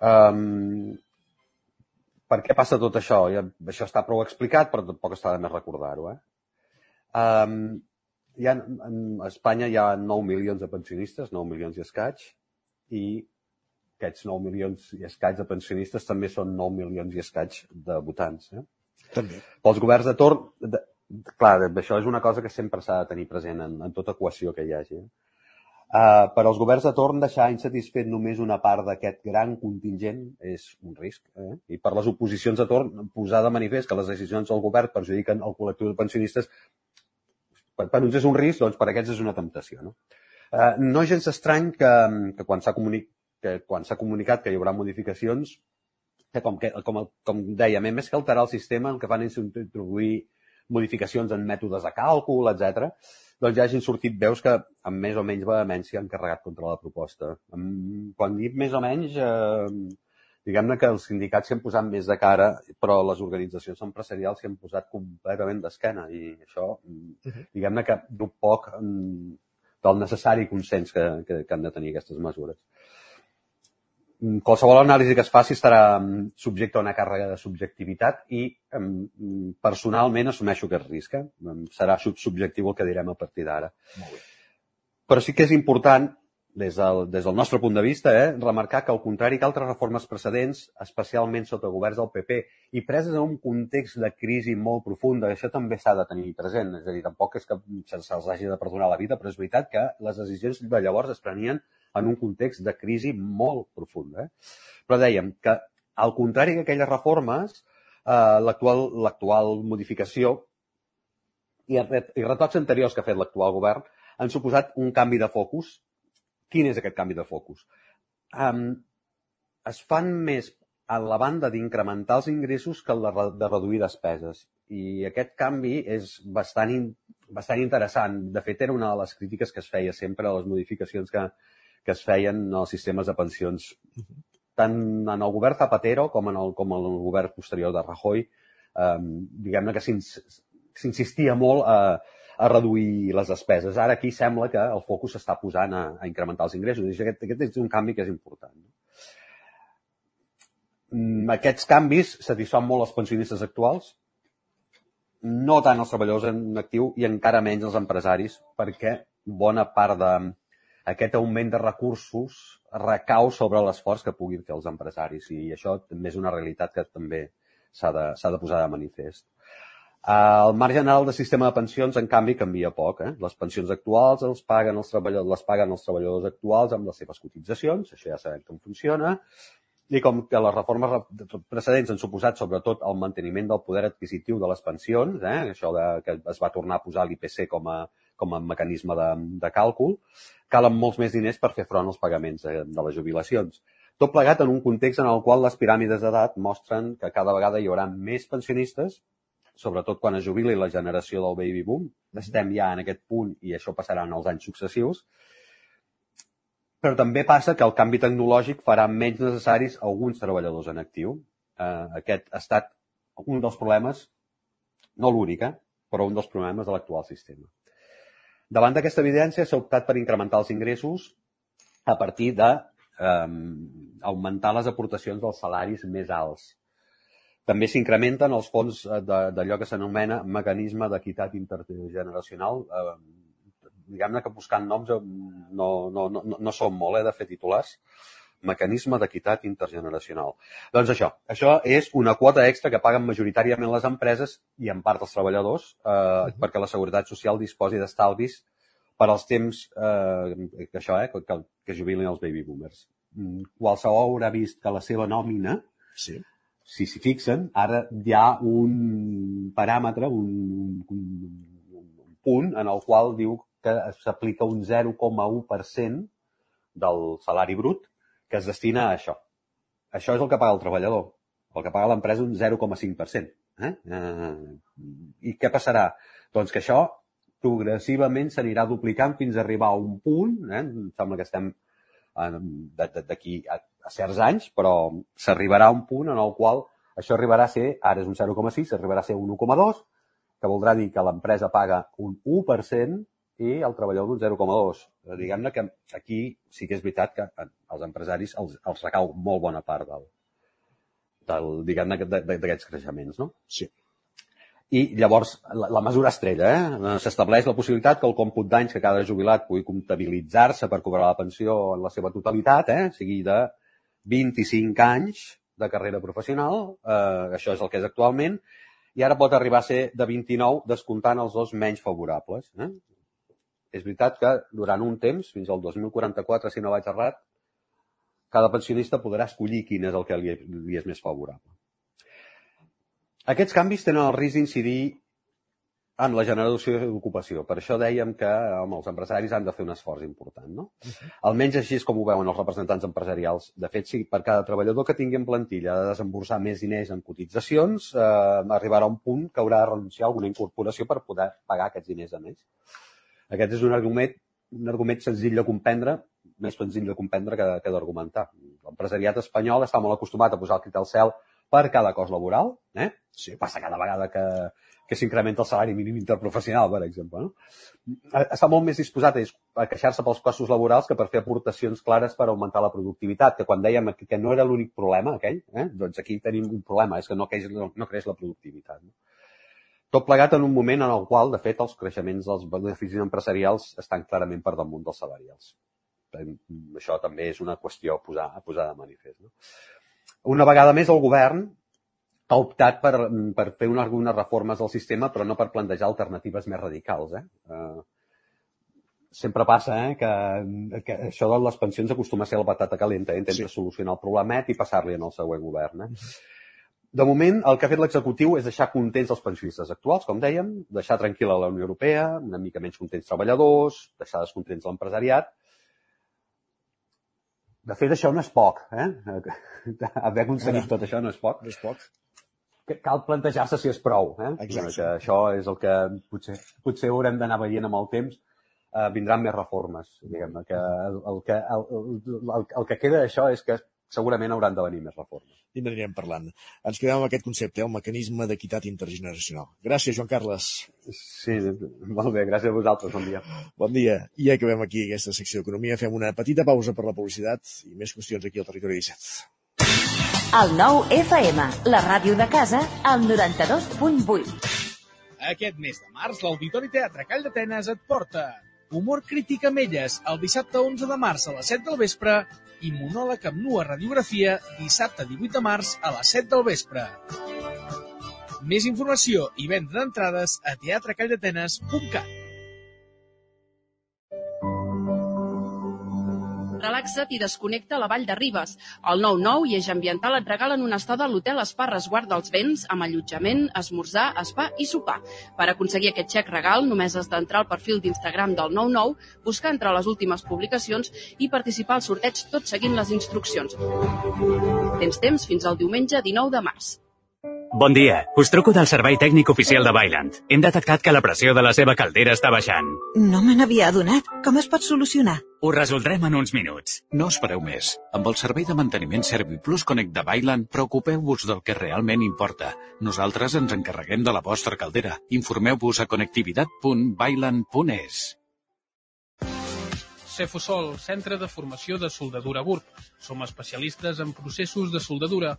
Um, per què passa tot això? Ja, això està prou explicat, però tampoc està de més recordar-ho. Eh? Um, hi ha, a Espanya hi ha 9 milions de pensionistes, 9 milions i escaig, i aquests 9 milions i escaig de pensionistes també són 9 milions i escaig de votants. Eh? També. Pels governs de torn, de, clar, això és una cosa que sempre s'ha de tenir present en, en tota equació que hi hagi. Eh? Uh, per als governs de torn, deixar insatisfet només una part d'aquest gran contingent és un risc. Eh? I per les oposicions de torn, posar de manifest que les decisions del govern perjudiquen el col·lectiu de pensionistes per, per uns és un risc, doncs per aquests és una temptació. No, uh, no gens estrany que, que quan s'ha comunicat que quan s'ha comunicat que hi haurà modificacions, que com, que, com, com dèiem, eh, més que alterar el sistema, el que fan és introduir modificacions en mètodes de càlcul, etc. doncs ja hagin sortit veus que amb més o menys vehemència han carregat contra la proposta. Quan dic més o menys, eh, diguem-ne que els sindicats s'hi han posat més de cara, però les organitzacions empresarials s'hi han posat completament d'esquena i això, diguem-ne que du poc mm, del necessari consens que, que, que han de tenir aquestes mesures. Mm, Qualsevol anàlisi que es faci estarà mm, subjecte a una càrrega de subjectivitat i personalment assumeixo aquest risc. Eh? Mm, Serà sub- subjectiu el que direm a partir d'ara. Però sí que és important, des del, des del nostre punt de vista, eh, remarcar que, al contrari que altres reformes precedents, especialment sota governs del PP, i preses en un context de crisi molt profunda, això també s'ha de tenir present. És a dir, tampoc és que se- se'ls hagi de perdonar la vida, però és veritat que les decisions de llavors es prenien en un context de crisi molt profunda. Eh? Però dèiem que, al contrari que aquelles reformes, eh, l'actual modificació i, i retocs anteriors que ha fet l'actual govern han suposat un canvi de focus. Quin és aquest canvi de focus? Um, es fan més a la banda d'incrementar els ingressos que el de, re- de reduir despeses. I aquest canvi és bastant, in, bastant interessant. De fet, era una de les crítiques que es feia sempre a les modificacions que, que es feien als sistemes de pensions tant en el govern Zapatero com en el, com en el govern posterior de Rajoy, eh, diguem-ne que s'ins- s'insistia molt a, a reduir les despeses. Ara aquí sembla que el focus s'està posant a, a incrementar els ingressos. I aquest, aquest és un canvi que és important. Mm, Aquests canvis satisfan molt els pensionistes actuals, no tant els treballadors en actiu i encara menys els empresaris, perquè bona part d'aquest augment de recursos recau sobre l'esforç que puguin fer els empresaris i això també és una realitat que també s'ha de, de posar de manifest. Eh, El marc general del sistema de pensions, en canvi, canvia poc. Eh? Les pensions actuals els paguen els treballadors, les paguen els treballadors actuals amb les seves cotitzacions, això ja sabem com funciona, i com que les reformes re- precedents han suposat sobretot el manteniment del poder adquisitiu de les pensions, eh? això de, que es va tornar a posar l'IPC com a, com a mecanisme de, de càlcul, calen molts més diners per fer front als pagaments de, de les jubilacions. Tot plegat en un context en el qual les piràmides d'edat mostren que cada vegada hi haurà més pensionistes, sobretot quan es jubili la generació del baby boom. Estem ja en aquest punt i això passarà en els anys successius. Però també passa que el canvi tecnològic farà menys necessaris alguns treballadors en actiu. Eh, aquest ha estat un dels problemes, no l'únic, eh, però un dels problemes de l'actual sistema. Davant d'aquesta evidència s'ha optat per incrementar els ingressos a partir de eh, augmentar les aportacions dels salaris més alts. També s'incrementen els fons eh, de- d'allò que s'anomena mecanisme d'equitat intergeneracional. Eh, diguem-ne que buscant noms eh, no, no, no, no som molt eh, de fer titulars, Mecanisme d'equitat intergeneracional. Doncs això, això és una quota extra que paguen majoritàriament les empreses i en part els treballadors eh, uh -huh. perquè la Seguretat Social disposi d'estalvis per als temps eh, que això, eh, que, que jubilen els baby boomers. Mm, qualsevol haurà vist que la seva nòmina, sí. Si s'hi fixen, ara hi ha un paràmetre, un, un, un punt en el qual diu que s'aplica un 0,1% del salari brut que es destina a això. Això és el que paga el treballador. El que paga l'empresa un 0,5%. Eh? Eh, I què passarà? Doncs que això progressivament s'anirà duplicant fins a arribar a un punt, eh? em sembla que estem d'aquí a, a certs anys, però s'arribarà a un punt en el qual això arribarà a ser, ara és un 0,6, arribarà a ser un 1,2, que voldrà dir que l'empresa paga un 1% i el treballador d'un 0,2. Diguem-ne que aquí sí que és veritat que als empresaris els, els recau molt bona part del, del diguem-ne, d'aquests creixements, no? Sí. I llavors, la, la mesura estrella, eh? s'estableix la possibilitat que el còmput d'anys que cada jubilat pugui comptabilitzar-se per cobrar la pensió en la seva totalitat, eh? sigui de 25 anys de carrera professional, eh, això és el que és actualment, i ara pot arribar a ser de 29 descomptant els dos menys favorables. Eh? és veritat que durant un temps, fins al 2044, si no vaig errat, cada pensionista podrà escollir quin és el que li, li és més favorable. Aquests canvis tenen el risc d'incidir en la generació d'ocupació. Per això dèiem que home, els empresaris han de fer un esforç important. No? Almenys així és com ho veuen els representants empresarials. De fet, si per cada treballador que tingui en plantilla de desemborsar més diners en cotitzacions, eh, arribarà a un punt que haurà de renunciar a alguna incorporació per poder pagar aquests diners a més. Aquest és un argument, un argument senzill de comprendre, més senzill de comprendre que, que d'argumentar. L'empresariat espanyol està molt acostumat a posar el crit al cel per cada cos laboral, eh? Sí. Passa cada vegada que, que s'incrementa el salari mínim interprofessional, per exemple. No? Està molt més disposat a, a queixar-se pels costos laborals que per fer aportacions clares per augmentar la productivitat, que quan dèiem que no era l'únic problema aquell, eh? doncs aquí tenim un problema, és que no creix, no, no creix la productivitat. No? Tot plegat en un moment en el qual, de fet, els creixements dels beneficis empresarials estan clarament per damunt dels salarials. Això també és una qüestió a posar, a posar de manifest. No? Una vegada més, el govern ha optat per, per fer unes, algunes reformes del sistema, però no per plantejar alternatives més radicals. Eh? Uh, sempre passa eh, que, que això de les pensions acostuma a ser la patata calenta. Eh? Intenta sí. solucionar el problemet i passar-li en el següent govern. Eh? De moment, el que ha fet l'executiu és deixar contents els pensionistes actuals, com dèiem, deixar tranquil·la la Unió Europea, una mica menys contents treballadors, deixar descontents l'empresariat. De fet, això no és poc, eh? Haver aconseguit tot això no és poc. No és poc. Cal plantejar-se si és prou, eh? Exacte. Que això és el que potser, potser haurem d'anar veient amb el temps. Uh, vindran més reformes, diguem que el, el, que, el, el, el que queda d'això és que segurament hauran de venir més reformes. I n'anirem parlant. Ens quedem amb aquest concepte, eh? el mecanisme d'equitat intergeneracional. Gràcies, Joan Carles. Sí, molt bé, gràcies a vosaltres, bon dia. Bon dia. I acabem aquí aquesta secció d'Economia. Fem una petita pausa per la publicitat i més qüestions aquí al Territori 17. El nou FM, la ràdio de casa, al 92.8. Aquest mes de març, l'Auditori Teatre Call d'Atenes et porta Humor crític amb elles, el dissabte 11 de març a les 7 del vespre i monòleg amb nua radiografia dissabte 18 de març a les 7 del vespre. Més informació i venda d'entrades a teatrecalldatenes.cat. Relaxa't i desconnecta a la Vall de Ribes. El 9-9 i Eix Ambiental et regalen una estada a l'hotel Spa Resguard dels Vents amb allotjament, esmorzar, spa i sopar. Per aconseguir aquest xec regal només has d'entrar al perfil d'Instagram del 99, buscar entre les últimes publicacions i participar al sorteig tot seguint les instruccions. Tens temps fins al diumenge 19 de març. Bon dia. Us truco del servei tècnic oficial de Bailand. Hem detectat que la pressió de la seva caldera està baixant. No me n'havia adonat. Com es pot solucionar? Ho resoldrem en uns minuts. No espereu més. Amb el servei de manteniment ServiPlus Connect de Bailand, preocupeu-vos del que realment importa. Nosaltres ens encarreguem de la vostra caldera. Informeu-vos a connectivitat.bailand.es. Cefosol, centre de formació de soldadura BURC. Som especialistes en processos de soldadura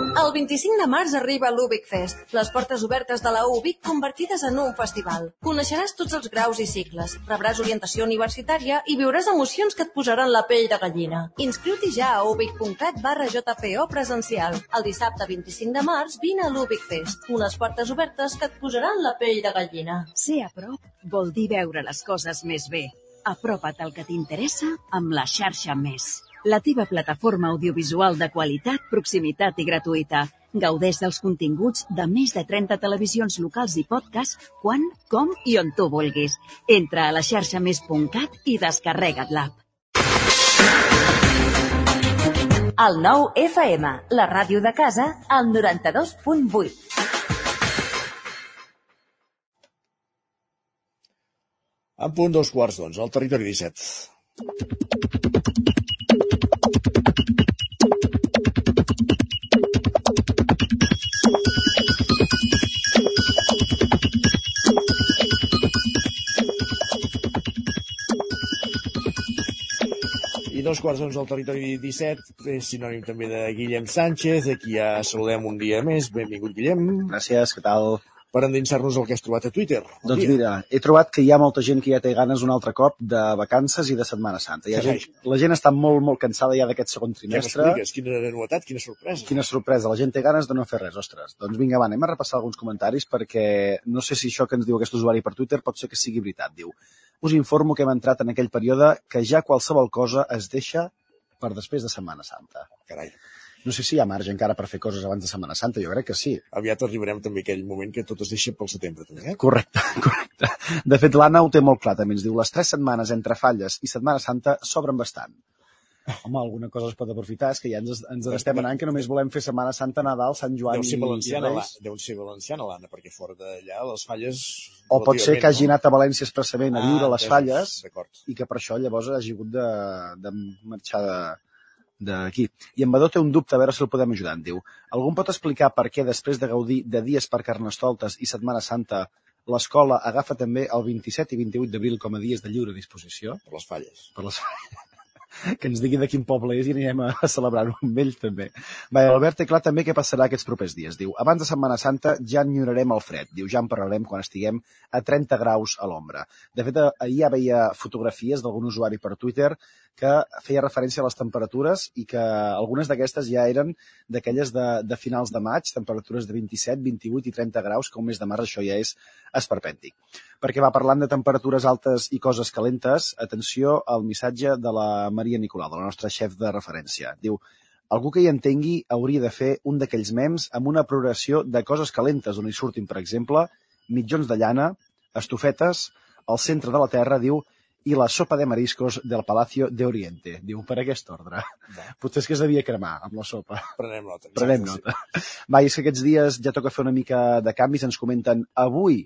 El 25 de març arriba l'Ubic Fest, les portes obertes de la UBIC convertides en un festival. Coneixeràs tots els graus i cicles, rebràs orientació universitària i viuràs emocions que et posaran la pell de gallina. Inscriu-t'hi ja a ubic.cat barra JPO presencial. El dissabte 25 de març vine a l'Ubic Fest, unes portes obertes que et posaran la pell de gallina. Ser a prop vol dir veure les coses més bé. Apropa't al que t'interessa amb la xarxa Més. La teva plataforma audiovisual de qualitat, proximitat i gratuïta. Gaudeix dels continguts de més de 30 televisions locals i podcast quan, com i on tu vulguis. Entra a la xarxa més.cat i descarrega't l'app. El nou FM, la ràdio de casa, al 92.8. En punt dos quarts d'onze, al territori 17. I dos quarts d'onze al territori 17 és sinònim també de Guillem Sánchez, aquí ja saludem un dia més. Benvingut, Guillem. Gràcies, què tal? Per endinsar-nos el que has trobat a Twitter. Doncs mira, he trobat que hi ha molta gent que ja té ganes un altre cop de vacances i de Setmana Santa. Hi ha gent, la gent està molt, molt cansada ja d'aquest segon Què trimestre. m'expliques? Quina novetat, quina sorpresa. Quina sorpresa, la gent té ganes de no fer res, ostres. Doncs vinga, va, anem a repassar alguns comentaris perquè no sé si això que ens diu aquest usuari per Twitter pot ser que sigui veritat. Diu, us informo que hem entrat en aquell període que ja qualsevol cosa es deixa per després de Setmana Santa. Carai. No sé si hi ha marge encara per fer coses abans de Setmana Santa, jo crec que sí. Aviat arribarem també a aquell moment que tot es deixa pel setembre, també, eh? Correcte, correcte. De fet, l'Anna ho té molt clar, també ens diu, les tres setmanes entre falles i Setmana Santa s'obren bastant. Home, alguna cosa es pot aprofitar, és que ja ens, ens estem anant que només volem fer Setmana Santa, Nadal, Sant Joan Deu ser valenciana, i Reis. deu ser valenciana l'Anna, perquè fora d'allà les falles... O pot ser que hagi anat a València expressament a Ah, viure les entesos, falles i que per això llavors hagi hagut de, de marxar de d'aquí. I en Badó té un dubte, a veure si el podem ajudar, en diu. Algú em pot explicar per què després de gaudir de dies per Carnestoltes i Setmana Santa l'escola agafa també el 27 i 28 d'abril com a dies de lliure disposició? Per les falles. Per les falles. que ens digui de quin poble és i anirem a, celebrar-ho amb ells també. Va, Albert té clar també què passarà aquests propers dies. Diu, abans de Setmana Santa ja enyorarem el fred. Diu, ja en parlarem quan estiguem a 30 graus a l'ombra. De fet, eh, ahir ja veia fotografies d'algun usuari per Twitter que feia referència a les temperatures i que algunes d'aquestes ja eren d'aquelles de, de finals de maig, temperatures de 27, 28 i 30 graus, que un mes de març això ja és esperpèntic. Perquè va parlant de temperatures altes i coses calentes, atenció al missatge de la Maria Nicolau, de la nostra xef de referència. Diu, algú que hi entengui hauria de fer un d'aquells mems amb una progressió de coses calentes on hi surtin, per exemple, mitjons de llana, estufetes, al centre de la Terra, diu, i la sopa de mariscos del Palacio de Oriente. Diu, per aquest ordre. Potser és que es devia cremar amb la sopa. Prenem nota. exacte, Prenem sí. nota. Va, i és que aquests dies ja toca fer una mica de canvis. Ens comenten, avui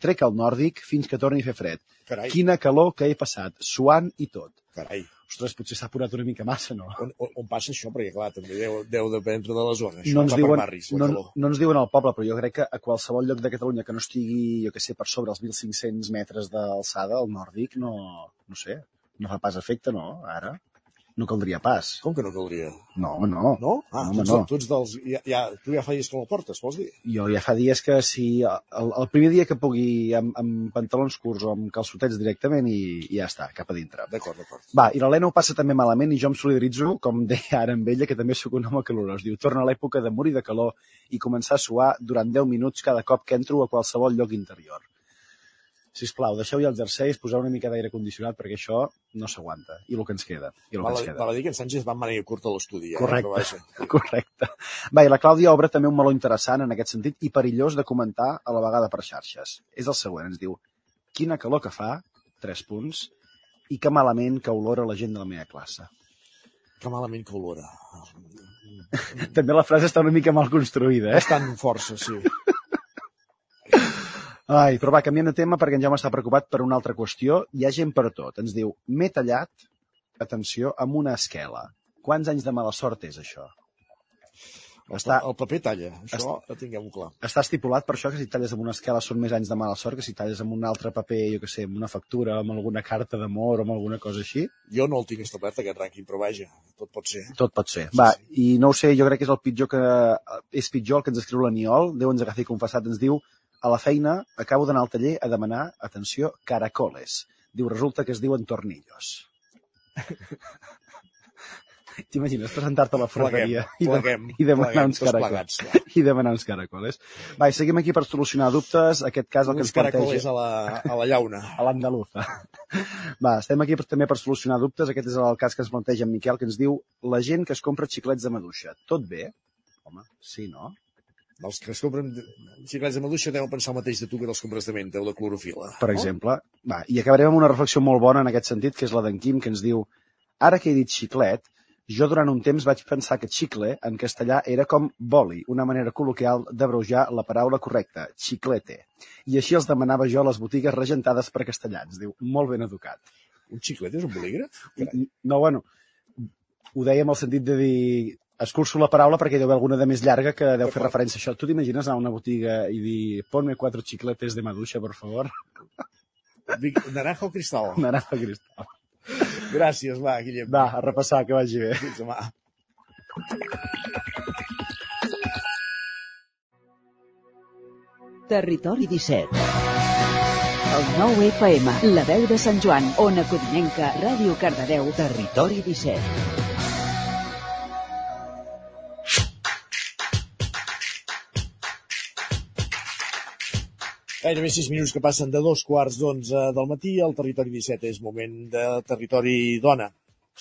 trec al nòrdic fins que torni a fer fred. Carai. Quina calor que he passat, suant i tot. Carai. Ostres, potser s'ha apurat una mica massa, no? On, on, on passa això? Perquè, clar, també deu, deu dependre de la zona. Això no ens, diuen, per barris, no, calor. no ens diuen al poble, però jo crec que a qualsevol lloc de Catalunya que no estigui, jo que sé, per sobre els 1.500 metres d'alçada, el nòrdic no, no sé, no fa pas efecte, no, ara? No caldria pas. Com que no caldria? No, no. No? Ah, home, tu, no. tu ets dels... Ja, ja, tu ja fa dies que no el portes, vols dir? Jo ja fa dies que si el, el primer dia que pugui amb, amb pantalons curts o amb calçotets directament i, i ja està, cap a dintre. D'acord, d'acord. Va, i l'Helena ho passa també malament i jo em solidaritzo, com deia ara amb ella, que també sóc un home calorós. Diu, torna a l'època de morir de calor i començar a suar durant 10 minuts cada cop que entro a qualsevol lloc interior. Sisplau, deixeu ja els jerseis, poseu una mica d'aire condicionat perquè això no s'aguanta. I el que ens queda. I el que Val, ens a- queda. val a dir que en Sánchez va amb màniga curta a l'estudi. Eh? Correcte, vaja. correcte. Va, i la Clàudia obre també un meló interessant en aquest sentit i perillós de comentar a la vegada per xarxes. És el següent, ens diu Quina calor que fa, tres punts, i que malament que olora la gent de la meva classe. Que malament que olora. També la frase està una mica mal construïda, eh? Bastant força, sí. Ai, però va, canviant de tema perquè en Jaume està preocupat per una altra qüestió. Hi ha gent per tot. Ens diu, m'he tallat, atenció, amb una esquela. Quants anys de mala sort és això? Està... El paper talla, això ho tinguem clar. Està estipulat per això que si talles amb una esquela són més anys de mala sort que si talles amb un altre paper, jo que sé, amb una factura, amb alguna carta d'amor o amb alguna cosa així. Jo no el tinc establert, aquest rànquing, però vaja, tot pot ser. Tot pot ser. Va, i no ho sé, jo crec que és el pitjor que... És pitjor el que ens escriu l'Aniol, Déu ens agafi confessat, ens diu a la feina acabo d'anar al taller a demanar, atenció, caracoles. Diu, resulta que es diuen tornillos. T'imagines presentar-te a la Pleguem, i, de, i demanar uns caracoles. plegats, I demanar uns caracoles. Va, i seguim aquí per solucionar dubtes. Aquest cas el que Uns ens planteja... caracoles a la, a la llauna. a l'andaluza. Va, estem aquí per, també per solucionar dubtes. Aquest és el cas que ens planteja en Miquel, que ens diu la gent que es compra xiclets de maduixa. Tot bé? Home, sí, no? Els que es compren xiclets de maduixa deuen pensar el mateix de tu que dels compres de menta o de clorofila. Per exemple. Va, I acabarem amb una reflexió molt bona en aquest sentit, que és la d'en Quim, que ens diu ara que he dit xiclet, jo durant un temps vaig pensar que xicle en castellà era com boli, una manera col·loquial d'abreujar la paraula correcta, xiclete. I així els demanava jo a les botigues regentades per castellans. Diu, molt ben educat. Un xiclet és un bolígraf? No, bueno, ho deia en el sentit de dir escurço la paraula perquè hi deu haver alguna de més llarga que deu fer referència a això. Tu t'imagines anar a una botiga i dir ponme quatre xicletes de maduixa, per favor? Naranja o cristal? Naranja o cristal. Gràcies, va, Guillem. Va, a repassar, que vagi bé. Fins demà. Territori 17. El 9 FM, la veu de Sant Joan, Ona Codinenca, Ràdio Cardedeu. Territori 17. Gairebé 6 minuts que passen de dos quarts d'onze del matí al Territori 17. És moment de Territori Dona.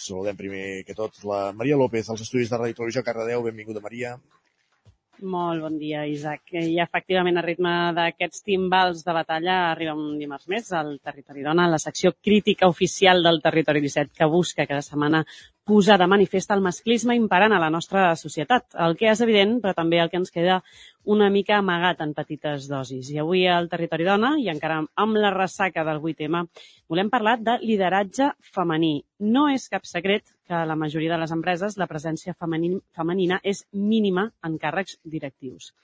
Saludem primer que tot la Maria López, als estudis de Ràdio Televisió Cardedeu. Benvinguda, Maria. Molt bon dia, Isaac. I efectivament, a ritme d'aquests timbals de batalla, arriba un dimarts més al Territori Dona, la secció crítica oficial del Territori 17, que busca cada setmana posar de manifest el masclisme imperant a la nostra societat, el que és evident, però també el que ens queda una mica amagat en petites dosis. I avui al Territori Dona, i encara amb la ressaca del 8M, volem parlar de lideratge femení. No és cap secret que a la majoria de les empreses la presència femení- femenina és mínima en càrrecs directius.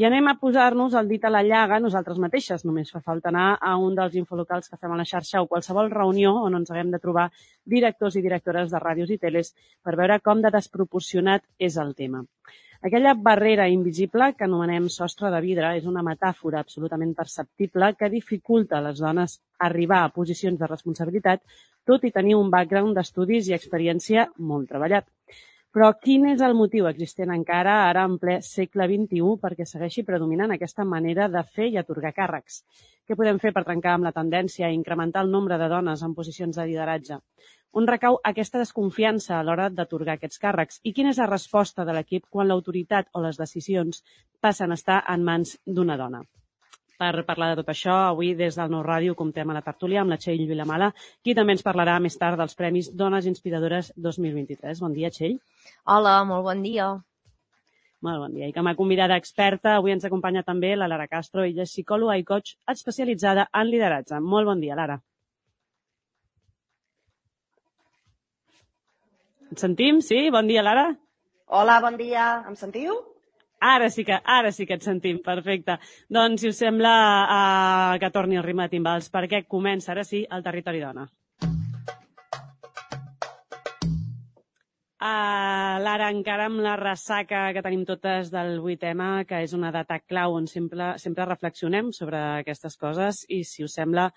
I anem a posar-nos el dit a la llaga nosaltres mateixes. Només fa falta anar a un dels infolocals que fem a la xarxa o qualsevol reunió on ens haguem de trobar directors i directores de ràdios i teles per veure com de desproporcionat és el tema. Aquella barrera invisible que anomenem sostre de vidre és una metàfora absolutament perceptible que dificulta a les dones arribar a posicions de responsabilitat, tot i tenir un background d'estudis i experiència molt treballat. Però quin és el motiu existent encara ara en ple segle XXI perquè segueixi predominant aquesta manera de fer i atorgar càrrecs? Què podem fer per trencar amb la tendència a incrementar el nombre de dones en posicions de lideratge? On recau aquesta desconfiança a l'hora d'atorgar aquests càrrecs? I quina és la resposta de l'equip quan l'autoritat o les decisions passen a estar en mans d'una dona? Per parlar de tot això, avui des del Nou Ràdio comptem a la tertúlia amb la Txell Vilamala, qui també ens parlarà més tard dels Premis Dones Inspiradores 2023. Bon dia, Txell. Hola, molt bon dia. Molt bon dia. I com a convidada experta, avui ens acompanya també la Lara Castro. Ella és psicòloga i coach especialitzada en lideratge. Molt bon dia, Lara. Ens sentim? Sí? Bon dia, Lara. Hola, bon dia. Em sentiu? Ara sí que, ara sí que et sentim, perfecte. Doncs, si us sembla, uh, que torni el ritme de timbals, perquè comença ara sí el Territori Dona. Uh, Lara, encara amb la ressaca que tenim totes del 8M, que és una data clau on sempre, sempre reflexionem sobre aquestes coses, i si us sembla,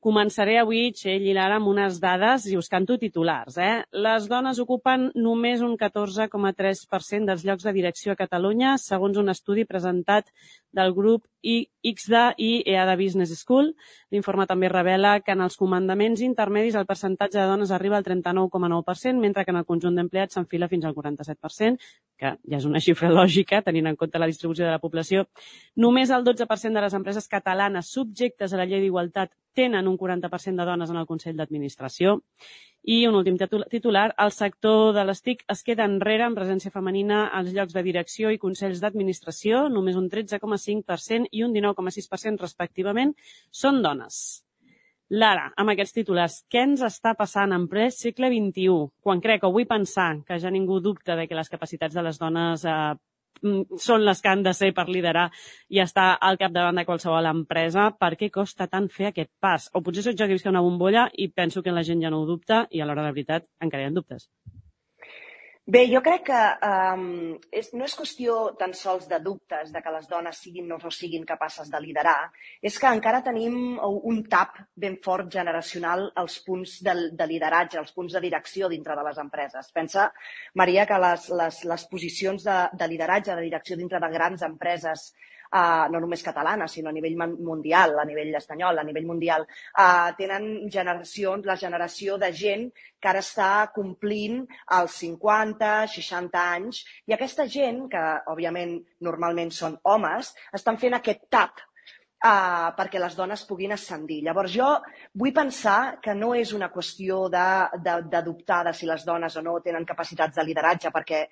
Començaré avui, Txell i Lara, amb unes dades i us canto titulars. Eh? Les dones ocupen només un 14,3% dels llocs de direcció a Catalunya, segons un estudi presentat del grup IXDA i EADA Business School. L'informe també revela que en els comandaments intermedis el percentatge de dones arriba al 39,9%, mentre que en el conjunt d'empleats s'enfila fins al 47%, que ja és una xifra lògica, tenint en compte la distribució de la població. Només el 12% de les empreses catalanes subjectes a la llei d'igualtat tenen un 40% de dones en el Consell d'Administració. I un últim titular, el sector de les TIC es queda enrere en presència femenina als llocs de direcció i consells d'administració, només un 13,5% i un 19,6% respectivament són dones. Lara, amb aquests titulars, què ens està passant en ple segle XXI, quan crec o vull pensar que ja ningú dubta de que les capacitats de les dones eh, Mm, són les que han de ser per liderar i estar al capdavant de qualsevol empresa, per què costa tant fer aquest pas? O potser sóc jo que visc una bombolla i penso que la gent ja no ho dubta i a l'hora de veritat encara hi ha dubtes. Bé, jo crec que um, és, no és qüestió tan sols de dubtes de que les dones siguin o no siguin capaces de liderar, és que encara tenim un tap ben fort generacional als punts de, de lideratge, als punts de direcció dintre de les empreses. Pensa, Maria, que les, les, les posicions de, de lideratge, de direcció dintre de grans empreses uh, no només catalana, sinó a nivell mundial, a nivell espanyol, a nivell mundial, uh, tenen generacions, la generació de gent que ara està complint els 50, 60 anys, i aquesta gent, que òbviament normalment són homes, estan fent aquest tap uh, perquè les dones puguin ascendir. Llavors jo vull pensar que no és una qüestió de, de, de dubtar de si les dones o no tenen capacitats de lideratge, perquè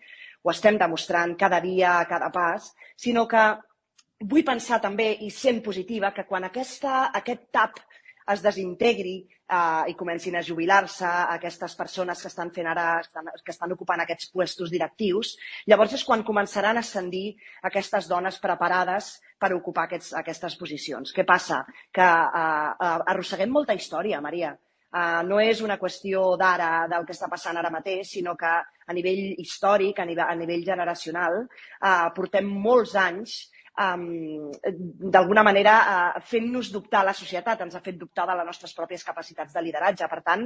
ho estem demostrant cada dia, a cada pas, sinó que vull pensar també i sent positiva que quan aquesta, aquest tap es desintegri eh, i comencin a jubilar-se aquestes persones que estan fent ara, estan, que estan ocupant aquests puestos directius, llavors és quan començaran a ascendir aquestes dones preparades per ocupar aquests, aquestes posicions. Què passa? Que eh, eh, arrosseguem molta història, Maria. Uh, no és una qüestió d'ara, del que està passant ara mateix, sinó que a nivell històric, a nivell, a nivell generacional, uh, portem molts anys d'alguna manera uh, fent-nos dubtar la societat, ens ha fet dubtar de les nostres pròpies capacitats de lideratge. Per tant,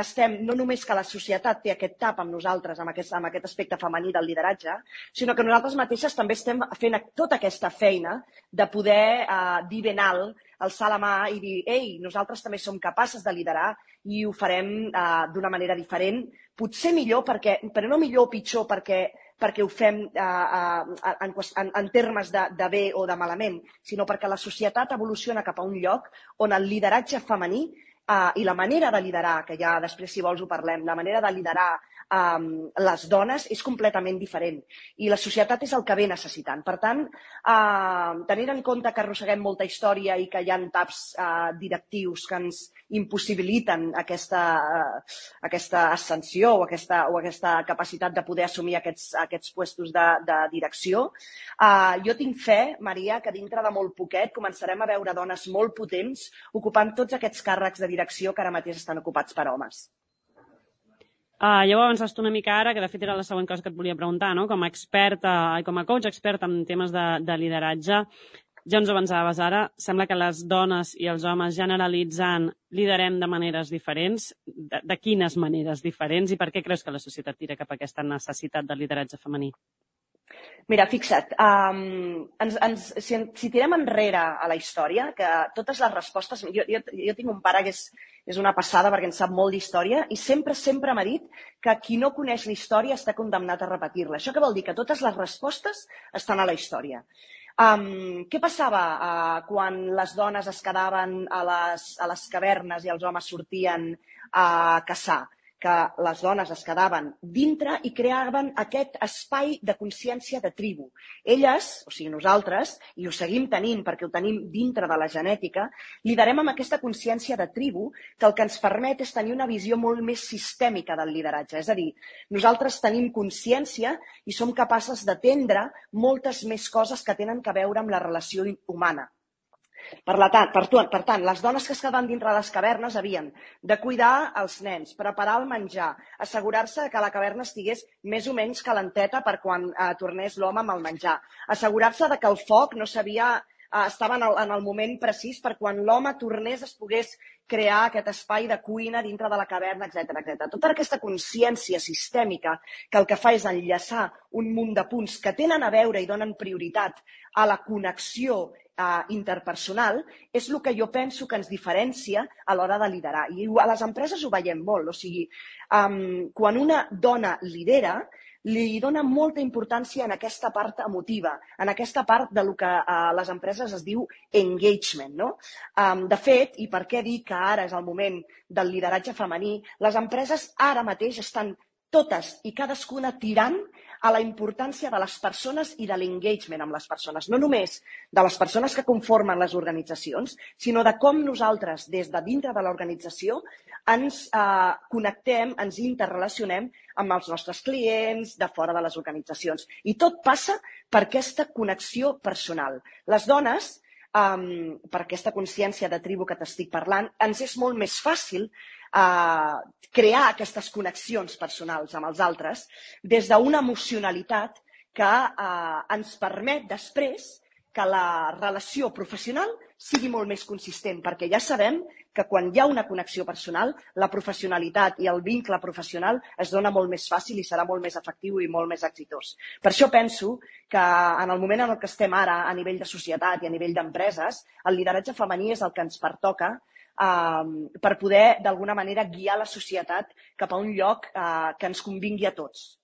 estem, no només que la societat té aquest tap amb nosaltres, amb aquest, amb aquest aspecte femení del lideratge, sinó que nosaltres mateixes també estem fent tota aquesta feina de poder uh, dir ben alt, alçar la mà i dir, ei, nosaltres també som capaces de liderar i ho farem uh, d'una manera diferent, potser millor, perquè, però no millor o pitjor perquè perquè ho fem eh, eh, en, en, en termes de, de bé o de malament, sinó perquè la societat evoluciona cap a un lloc on el lideratge femení eh, i la manera de liderar, que ja després si vols ho parlem, la manera de liderar um, les dones és completament diferent i la societat és el que ve necessitant. Per tant, uh, tenint en compte que arrosseguem molta història i que hi ha taps uh, directius que ens impossibiliten aquesta, uh, aquesta ascensió o aquesta, o aquesta capacitat de poder assumir aquests, aquests puestos de, de direcció, uh, jo tinc fe, Maria, que dintre de molt poquet començarem a veure dones molt potents ocupant tots aquests càrrecs de direcció que ara mateix estan ocupats per homes. Uh, ja ho avançaste una mica ara, que de fet era la següent cosa que et volia preguntar, no? Com a experta com a coach expert en temes de, de lideratge, ja ens avançaves ara, sembla que les dones i els homes generalitzant liderem de maneres diferents. De, de quines maneres diferents i per què creus que la societat tira cap a aquesta necessitat de lideratge femení? Mira, fixa't, um, ens, ens, si, si tirem enrere a la història, que totes les respostes... Jo, jo, jo tinc un pare que és, és una passada perquè en sap molt d'història i sempre, sempre m'ha dit que qui no coneix la història està condemnat a repetir-la. Això què vol dir? Que totes les respostes estan a la història. Um, què passava uh, quan les dones es quedaven a les, a les cavernes i els homes sortien a caçar? Que les dones es quedaven dintre i creaven aquest espai de consciència de tribu. Elles, o sigui nosaltres, i ho seguim tenint perquè ho tenim dintre de la genètica, liderem amb aquesta consciència de tribu que el que ens permet és tenir una visió molt més sistèmica del lideratge. És a dir, nosaltres tenim consciència i som capaces d'atendre moltes més coses que tenen a veure amb la relació humana. Per, la, per, per tant, les dones que es quedaven dintre les cavernes havien de cuidar els nens, preparar el menjar, assegurar-se que la caverna estigués més o menys calenteta per quan eh, tornés l'home amb el menjar, assegurar-se de que el foc no s'havia eh, estava en el, en el moment precís per quan l'home tornés es pogués crear aquest espai de cuina dintre de la caverna, etc etc. Tota aquesta consciència sistèmica que el que fa és enllaçar un munt de punts que tenen a veure i donen prioritat a la connexió eh, interpersonal és el que jo penso que ens diferencia a l'hora de liderar. I a les empreses ho veiem molt. O sigui, um, quan una dona lidera, li dona molta importància en aquesta part emotiva, en aquesta part de lo que a les empreses es diu engagement. No? Um, de fet, i per què dir que ara és el moment del lideratge femení, les empreses ara mateix estan totes i cadascuna tirant a la importància de les persones i de l'engagement amb les persones. No només de les persones que conformen les organitzacions, sinó de com nosaltres, des de dintre de l'organització, ens eh, connectem, ens interrelacionem amb els nostres clients, de fora de les organitzacions. I tot passa per aquesta connexió personal. Les dones, um, per aquesta consciència de tribu que t'estic parlant, ens és molt més fàcil uh, crear aquestes connexions personals amb els altres des d'una emocionalitat que uh, ens permet després que la relació professional sigui molt més consistent, perquè ja sabem que quan hi ha una connexió personal, la professionalitat i el vincle professional es dona molt més fàcil i serà molt més efectiu i molt més exitós. Per això penso que en el moment en el que estem ara, a nivell de societat i a nivell d'empreses, el lideratge femení és el que ens pertoca eh, per poder, d'alguna manera, guiar la societat cap a un lloc eh, que ens convingui a tots.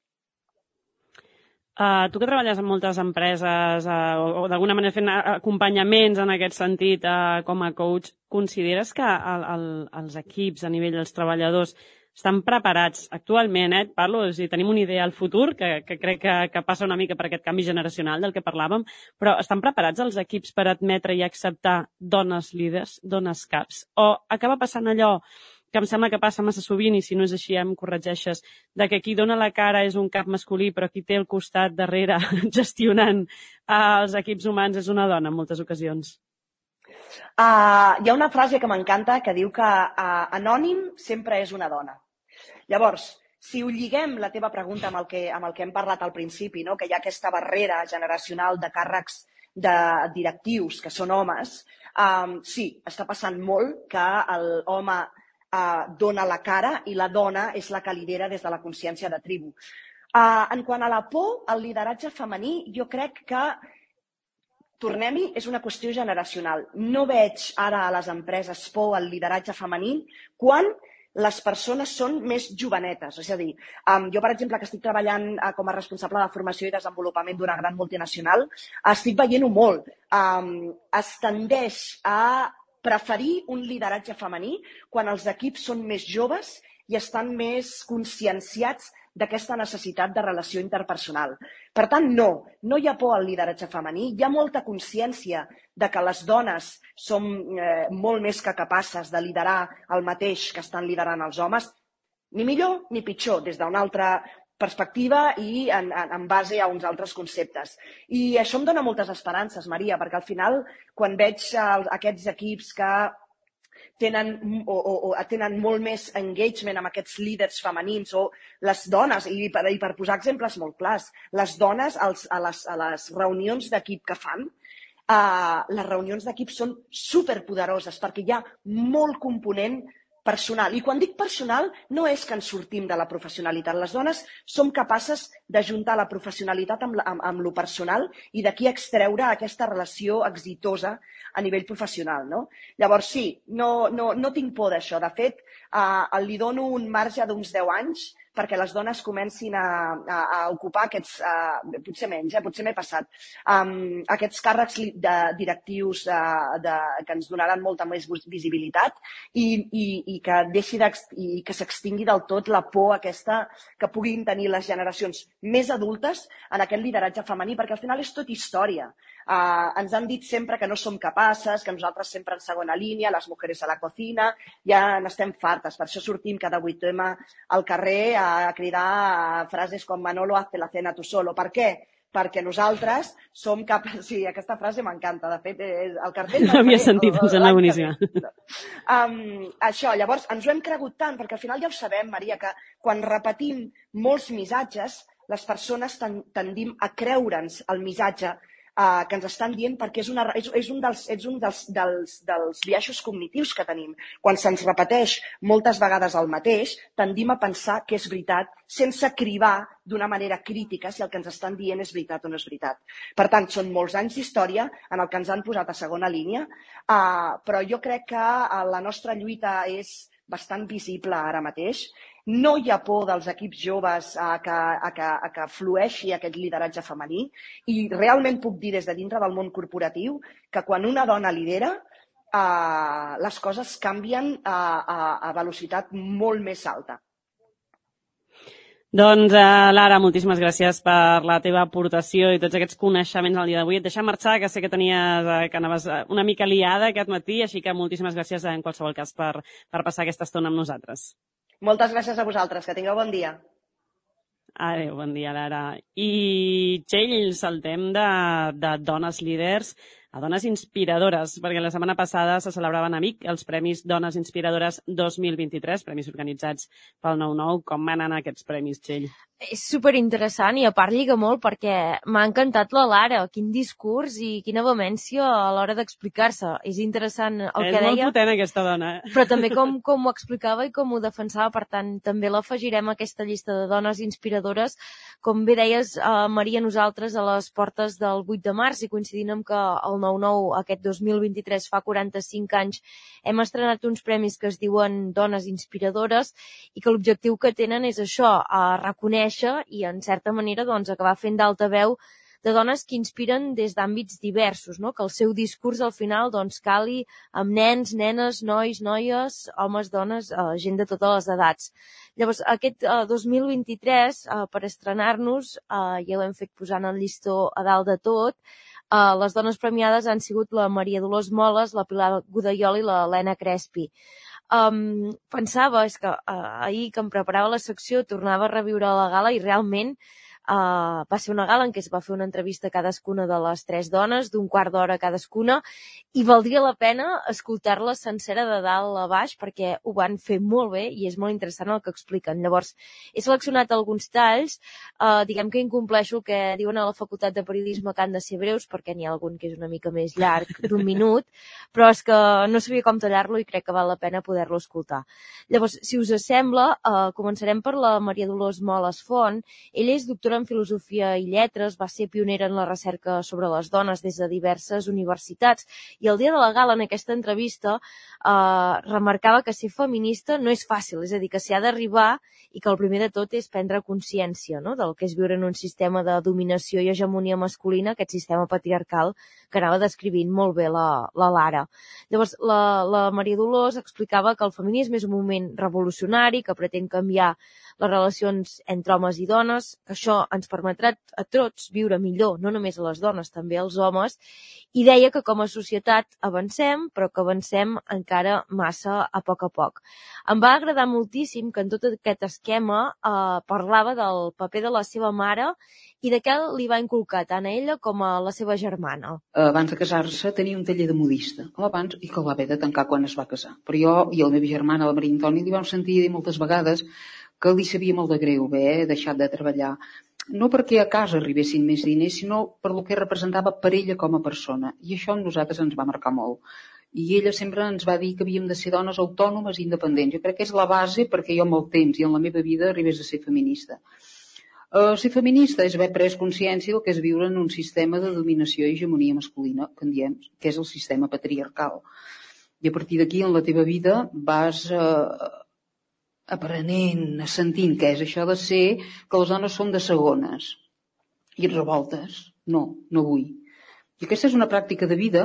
Uh, tu que treballes en moltes empreses uh, o, o d'alguna manera fent acompanyaments en aquest sentit uh, com a coach, consideres que el, el, els equips a nivell dels treballadors estan preparats actualment, eh? parlo, és dir, tenim una idea al futur, que, que crec que, que passa una mica per aquest canvi generacional del que parlàvem, però estan preparats els equips per admetre i acceptar dones líders, dones caps? O acaba passant allò que em sembla que passa massa sovint, i si no és així em corregeixes, de que qui dona la cara és un cap masculí, però qui té el costat darrere gestionant uh, els equips humans és una dona en moltes ocasions. Uh, hi ha una frase que m'encanta que diu que uh, anònim sempre és una dona. Llavors, si ho lliguem la teva pregunta amb el que, amb el que hem parlat al principi, no? que hi ha aquesta barrera generacional de càrrecs de directius que són homes, um, sí, està passant molt que l'home eh, dona la cara i la dona és la que lidera des de la consciència de tribu. Eh, en quant a la por, el lideratge femení, jo crec que tornem-hi, és una qüestió generacional. No veig ara a les empreses por al lideratge femení quan les persones són més jovenetes. És a dir, um, jo, per exemple, que estic treballant uh, com a responsable de formació i desenvolupament d'una gran multinacional, estic veient-ho molt. Um, es tendeix a preferir un lideratge femení quan els equips són més joves i estan més conscienciats d'aquesta necessitat de relació interpersonal. Per tant, no, no hi ha por al lideratge femení, hi ha molta consciència de que les dones som eh, molt més que capaces de liderar el mateix que estan liderant els homes, ni millor ni pitjor, des d'una altra perspectiva i en, en, en base a uns altres conceptes. I això em dona moltes esperances, Maria, perquè al final, quan veig el, aquests equips que tenen, o, o, o tenen molt més engagement amb aquests líders femenins o les dones, i per, i per posar exemples molt clars, les dones als, a, les, a les reunions d'equip que fan, uh, les reunions d'equip són superpoderoses perquè hi ha molt component personal. I quan dic personal, no és que ens sortim de la professionalitat. Les dones som capaces d'ajuntar la professionalitat amb, amb, amb lo personal i d'aquí extreure aquesta relació exitosa a nivell professional. No? Llavors, sí, no, no, no tinc por d'això. De fet, eh, li dono un marge d'uns 10 anys perquè les dones comencin a, a, a ocupar aquests, uh, potser menys, eh, potser m'he passat, um, aquests càrrecs de, directius de, de, que ens donaran molta més visibilitat i, i, i que deixi i que s'extingui del tot la por aquesta que puguin tenir les generacions més adultes en aquest lideratge femení, perquè al final és tot història. Uh, ens han dit sempre que no som capaces, que nosaltres sempre en segona línia, les mujeres a la cocina, ja n'estem fartes. Per això sortim cada 8M al carrer a cridar frases com Manolo, hazte la cena tu solo. Per què? perquè nosaltres som capaços... Sí, aquesta frase m'encanta, de fet, és el cartell... No havia sentit, em sembla boníssima. Um, això, llavors, ens ho hem cregut tant, perquè al final ja ho sabem, Maria, que quan repetim molts missatges, les persones tendim a creure'ns el missatge uh, que ens estan dient perquè és, una, és, és un, dels, és un dels, dels, dels viatges cognitius que tenim. Quan se'ns repeteix moltes vegades el mateix, tendim a pensar que és veritat sense cribar d'una manera crítica si el que ens estan dient és veritat o no és veritat. Per tant, són molts anys d'història en el que ens han posat a segona línia, uh, però jo crec que uh, la nostra lluita és bastant visible ara mateix no hi ha por dels equips joves a que, a que, a que flueixi aquest lideratge femení i realment puc dir des de dintre del món corporatiu que quan una dona lidera eh, les coses canvien a, a, a velocitat molt més alta. Doncs, uh, Lara, moltíssimes gràcies per la teva aportació i tots aquests coneixements al dia d'avui. Et deixa marxar, que sé que tenies, uh, que anaves uh, una mica liada aquest matí, així que moltíssimes gràcies en qualsevol cas per, per passar aquesta estona amb nosaltres. Moltes gràcies a vosaltres, que tingueu bon dia. Adéu, bon dia, Lara. I, Txell, saltem de, de dones líders a dones inspiradores, perquè la setmana passada se celebraven a Vic els Premis Dones Inspiradores 2023, premis organitzats pel 9-9. Com van anar aquests premis, Txell? És superinteressant i a part lliga molt perquè m'ha encantat la Lara. Quin discurs i quina vehemència a l'hora d'explicar-se. És interessant el és que deia. És molt potent aquesta dona. Eh? Però també com, com ho explicava i com ho defensava. Per tant, també l'afegirem a aquesta llista de dones inspiradores. Com bé deies, eh, Maria, nosaltres a les portes del 8 de març i coincidint amb que el 9-9 aquest 2023 fa 45 anys hem estrenat uns premis que es diuen Dones Inspiradores i que l'objectiu que tenen és això, a reconèixer i, en certa manera, doncs, acabar fent d'altaveu de dones que inspiren des d'àmbits diversos, no? que el seu discurs al final doncs, cali amb nens, nenes, nois, noies, homes, dones, eh, gent de totes les edats. Llavors, aquest eh, 2023, eh, per estrenar-nos, eh, ja l'hem fet posant el llistó a dalt de tot, eh, les dones premiades han sigut la Maria Dolors Moles, la Pilar Godaiol i la Helena Crespi um, pensava, és que uh, ahir que em preparava la secció tornava a reviure la gala i realment Uh, va ser una gala en què es va fer una entrevista a cadascuna de les tres dones, d'un quart d'hora cadascuna, i valdria la pena escoltar-la sencera de dalt a baix perquè ho van fer molt bé i és molt interessant el que expliquen. Llavors, he seleccionat alguns talls, uh, diguem que incompleixo el que diuen a la Facultat de Periodisme que han de ser breus, perquè n'hi ha algun que és una mica més llarg, d'un minut, però és que no sabia com tallar-lo i crec que val la pena poder-lo escoltar. Llavors, si us sembla, uh, començarem per la Maria Dolors Moles Font. Ella és doctora en Filosofia i Lletres, va ser pionera en la recerca sobre les dones des de diverses universitats i el dia de la gala en aquesta entrevista eh, remarcava que ser feminista no és fàcil, és a dir, que s'hi ha d'arribar i que el primer de tot és prendre consciència no? del que és viure en un sistema de dominació i hegemonia masculina, aquest sistema patriarcal que anava descrivint molt bé la, la Lara. Llavors, la, la Maria Dolors explicava que el feminisme és un moment revolucionari que pretén canviar les relacions entre homes i dones, que això ens permetrà a tots viure millor, no només a les dones, també als homes, i deia que com a societat avancem, però que avancem encara massa a poc a poc. Em va agradar moltíssim que en tot aquest esquema eh, parlava del paper de la seva mare i de què li va inculcar tant a ella com a la seva germana. Abans de casar-se tenia un taller de modista, o abans, i que el va haver de tancar quan es va casar. Però jo i la meva germana, la Maria Antoni, li vam sentir dir moltes vegades que li sabia molt de greu haver deixat de treballar. No perquè a casa arribessin més diners, sinó per el que representava per ella com a persona. I això a nosaltres ens va marcar molt. I ella sempre ens va dir que havíem de ser dones autònomes i independents. Jo crec que és la base perquè jo amb el temps i en la meva vida arribés a ser feminista. Uh, ser feminista és haver pres consciència del que és viure en un sistema de dominació i hegemonia masculina, que en diem, que és el sistema patriarcal. I a partir d'aquí, en la teva vida, vas uh, aprenent, sentint què és això de ser que les dones són de segones. I et revoltes. No, no vull. I aquesta és una pràctica de vida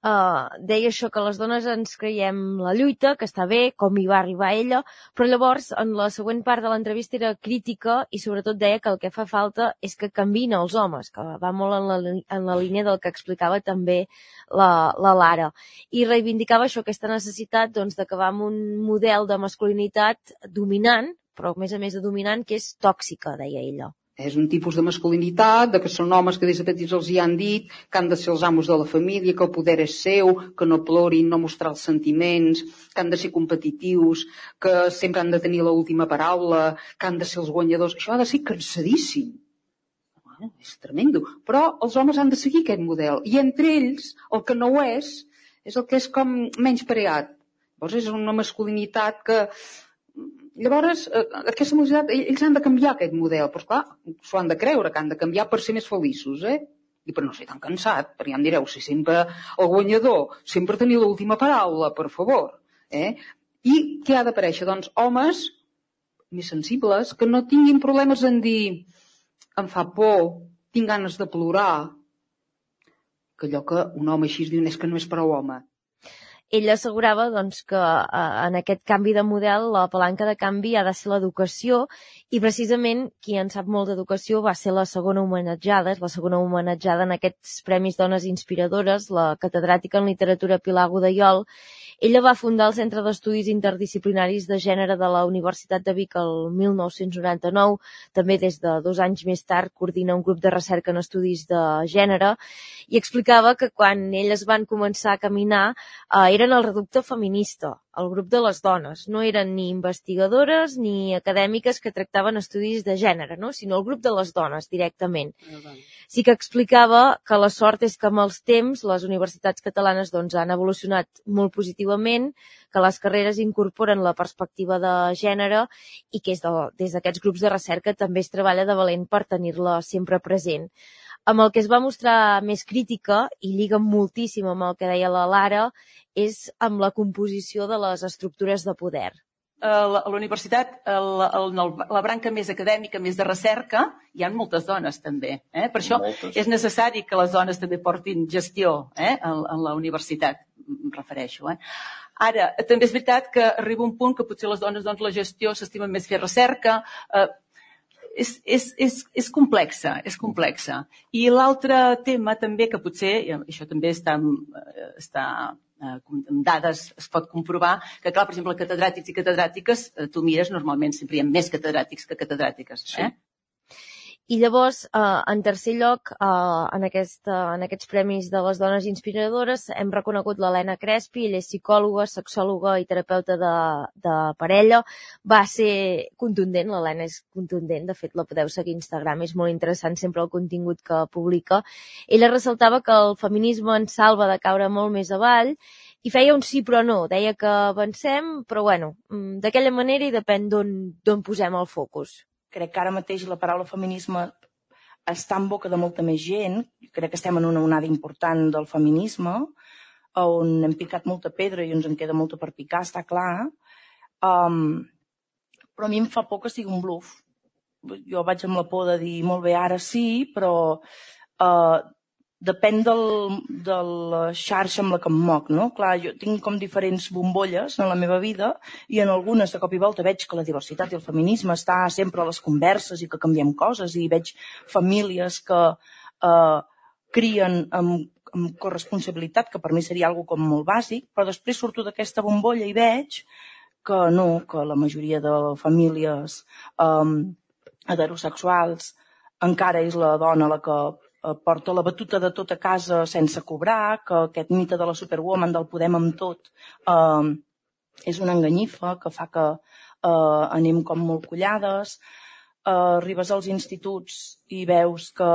Uh, deia això que les dones ens creiem la lluita, que està bé, com hi va arribar ella, però llavors en la següent part de l'entrevista era crítica i sobretot deia que el que fa falta és que canvin els homes, que va molt en la, en la línia del que explicava també la, la Lara. I reivindicava això, aquesta necessitat doncs, d'acabar amb un model de masculinitat dominant, però a més a més de dominant, que és tòxica, deia ella. És un tipus de masculinitat, de que són homes que des de petits els hi han dit que han de ser els amos de la família, que el poder és seu, que no plorin, no mostrar els sentiments, que han de ser competitius, que sempre han de tenir l'última paraula, que han de ser els guanyadors. Això ha de ser cansadíssim. és tremendo. Però els homes han de seguir aquest model. I entre ells, el que no ho és, és el que és com menys preat. Llavors és una masculinitat que... Llavors, eh, aquesta masculinitat, ells han de canviar aquest model. Però, clar, s'ho han de creure, que han de canviar per ser més feliços, eh? I per no ser tan cansat, perquè ja em direu, si sempre el guanyador, sempre tenir l'última paraula, per favor. Eh? I què ha d'aparèixer? Doncs homes més sensibles, que no tinguin problemes en dir em fa por, tinc ganes de plorar, que allò que un home així diu és que no és prou home. Ell assegurava doncs, que eh, en aquest canvi de model la palanca de canvi ha de ser l'educació i precisament qui en sap molt d'educació va ser la segona homenatjada, és la segona homenatjada en aquests Premis Dones Inspiradores, la catedràtica en literatura Pilar Godaiol, ella va fundar el Centre d'Estudis Interdisciplinaris de Gènere de la Universitat de Vic el 1999. També des de dos anys més tard coordina un grup de recerca en estudis de gènere i explicava que quan elles van començar a caminar eh, eren el reducte feminista, el grup de les dones. No eren ni investigadores ni acadèmiques que tractaven estudis de gènere, no? sinó el grup de les dones directament. Sí que explicava que la sort és que amb els temps les universitats catalanes doncs, han evolucionat molt positivament, que les carreres incorporen la perspectiva de gènere i que és de, des d'aquests grups de recerca també es treballa de valent per tenir-la sempre present. Amb el que es va mostrar més crítica, i lliga moltíssim amb el que deia la Lara, és amb la composició de les estructures de poder a la, universitat, el, el, la branca més acadèmica, més de recerca, hi ha moltes dones també. Eh? Per això moltes. és necessari que les dones també portin gestió eh? en, en la universitat, em refereixo. Eh? Ara, també és veritat que arriba un punt que potser les dones doncs, la gestió s'estimen més fer recerca, eh, és, és, és, és complexa, és complexa. I l'altre tema també que potser, això també està, eh, està eh, amb dades es pot comprovar que, clar, per exemple, catedràtics i catedràtiques, eh, tu mires, normalment sempre hi ha més catedràtics que catedràtiques. Eh? I llavors, eh, en tercer lloc, eh, en, aquesta, en aquests premis de les dones inspiradores, hem reconegut l'Helena Crespi, ella és psicòloga, sexòloga i terapeuta de, de parella. Va ser contundent, l'Helena és contundent, de fet la podeu seguir a Instagram, és molt interessant sempre el contingut que publica. Ella ressaltava que el feminisme ens salva de caure molt més avall i feia un sí però no, deia que avancem, però bueno, mm, d'aquella manera i depèn d'on posem el focus crec que ara mateix la paraula feminisme està en boca de molta més gent. Crec que estem en una onada important del feminisme, on hem picat molta pedra i ens en queda molta per picar, està clar. Um, però a mi em fa por que sigui un bluff. Jo vaig amb la por de dir, molt bé, ara sí, però uh, depèn del, de la xarxa amb la que em moc, no? Clar, jo tinc com diferents bombolles en la meva vida i en algunes de cop i volta veig que la diversitat i el feminisme està sempre a les converses i que canviem coses i veig famílies que eh, crien amb, amb corresponsabilitat, que per mi seria algo com molt bàsic, però després surto d'aquesta bombolla i veig que no, que la majoria de famílies eh, heterosexuals encara és la dona la que porta la batuta de tot a casa sense cobrar, que aquest mite de la superwoman del podem amb tot eh, és una enganyifa que fa que eh, anem com molt collades. Eh, arribes als instituts i veus que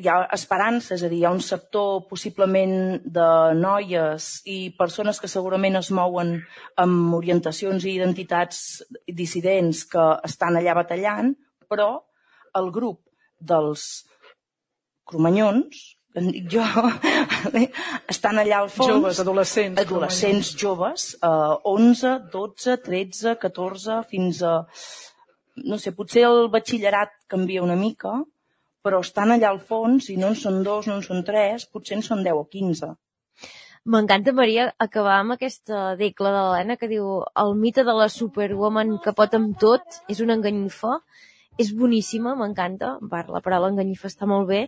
hi ha esperança, és a dir, hi ha un sector possiblement de noies i persones que segurament es mouen amb orientacions i identitats dissidents que estan allà batallant, però el grup dels cromanyons, en dic jo, estan allà al fons. Joves, adolescents. Adolescents joves, eh, 11, 12, 13, 14, fins a... No sé, potser el batxillerat canvia una mica, però estan allà al fons i no en són dos, no en són tres, potser en són 10 o 15. M'encanta, Maria, acabar amb aquesta decla de l'Helena que diu el mite de la superwoman que pot amb tot és una enganyifa és boníssima, m'encanta, la paraula enganyifa està molt bé,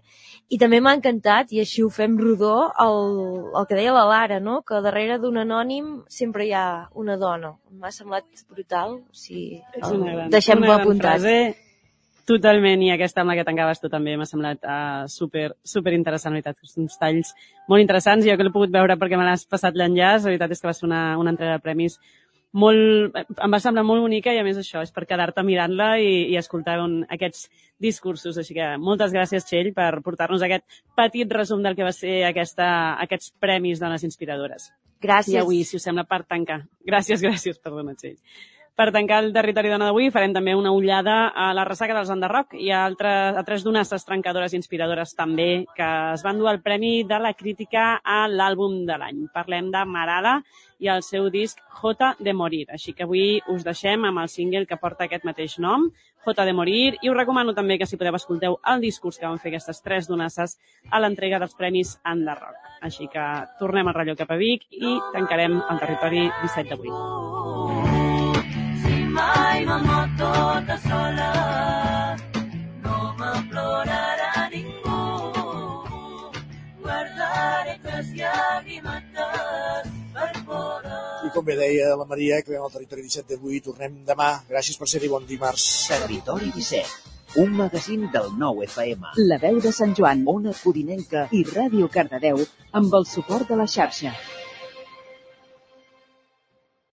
i també m'ha encantat, i així ho fem rodó, el, el que deia la Lara, no? que darrere d'un anònim sempre hi ha una dona. M'ha semblat brutal, o sigui, deixem-ho apuntat. Frase. Totalment, i aquesta amb la que tancaves tu també m'ha semblat uh, super, super interessant, veritat, uns talls molt interessants, jo que l'he pogut veure perquè me l'has passat l'enllaç, la veritat és que va ser una, una entrega de premis molt, em va semblar molt bonica i a més això és per quedar-te mirant-la i, i escoltar un, aquests discursos. Així que moltes gràcies, Txell, per portar-nos aquest petit resum del que va ser aquesta, aquests premis Dones Inspiradores. Gràcies. I avui, si us sembla, per tancar. Gràcies, gràcies, perdona, Txell. Per tancar el territori dona d'avui farem també una ullada a la ressaca dels Enderroc i a, altres, a tres donasses trencadores i inspiradores també que es van dur el premi de la crítica a l'àlbum de l'any. Parlem de Marala i el seu disc J de Morir. Així que avui us deixem amb el single que porta aquest mateix nom, J de Morir, i us recomano també que si podeu escolteu el discurs que van fer aquestes tres donasses a l'entrega dels premis Enderroc. Així que tornem al rellò cap a Vic i tancarem el territori 17 d'avui. Mai m'amor tota sola, no m'implorarà ningú. Guardaré les llàgrimes per poder... I com bé deia la Maria, que veiem al territori 17 d'avui, tornem demà. Gràcies per ser-hi, bon dimarts. Territori 17, un magazín del nou FM. La veu de Sant Joan, Ona Codinenca i Ràdio Cardedeu amb el suport de la xarxa.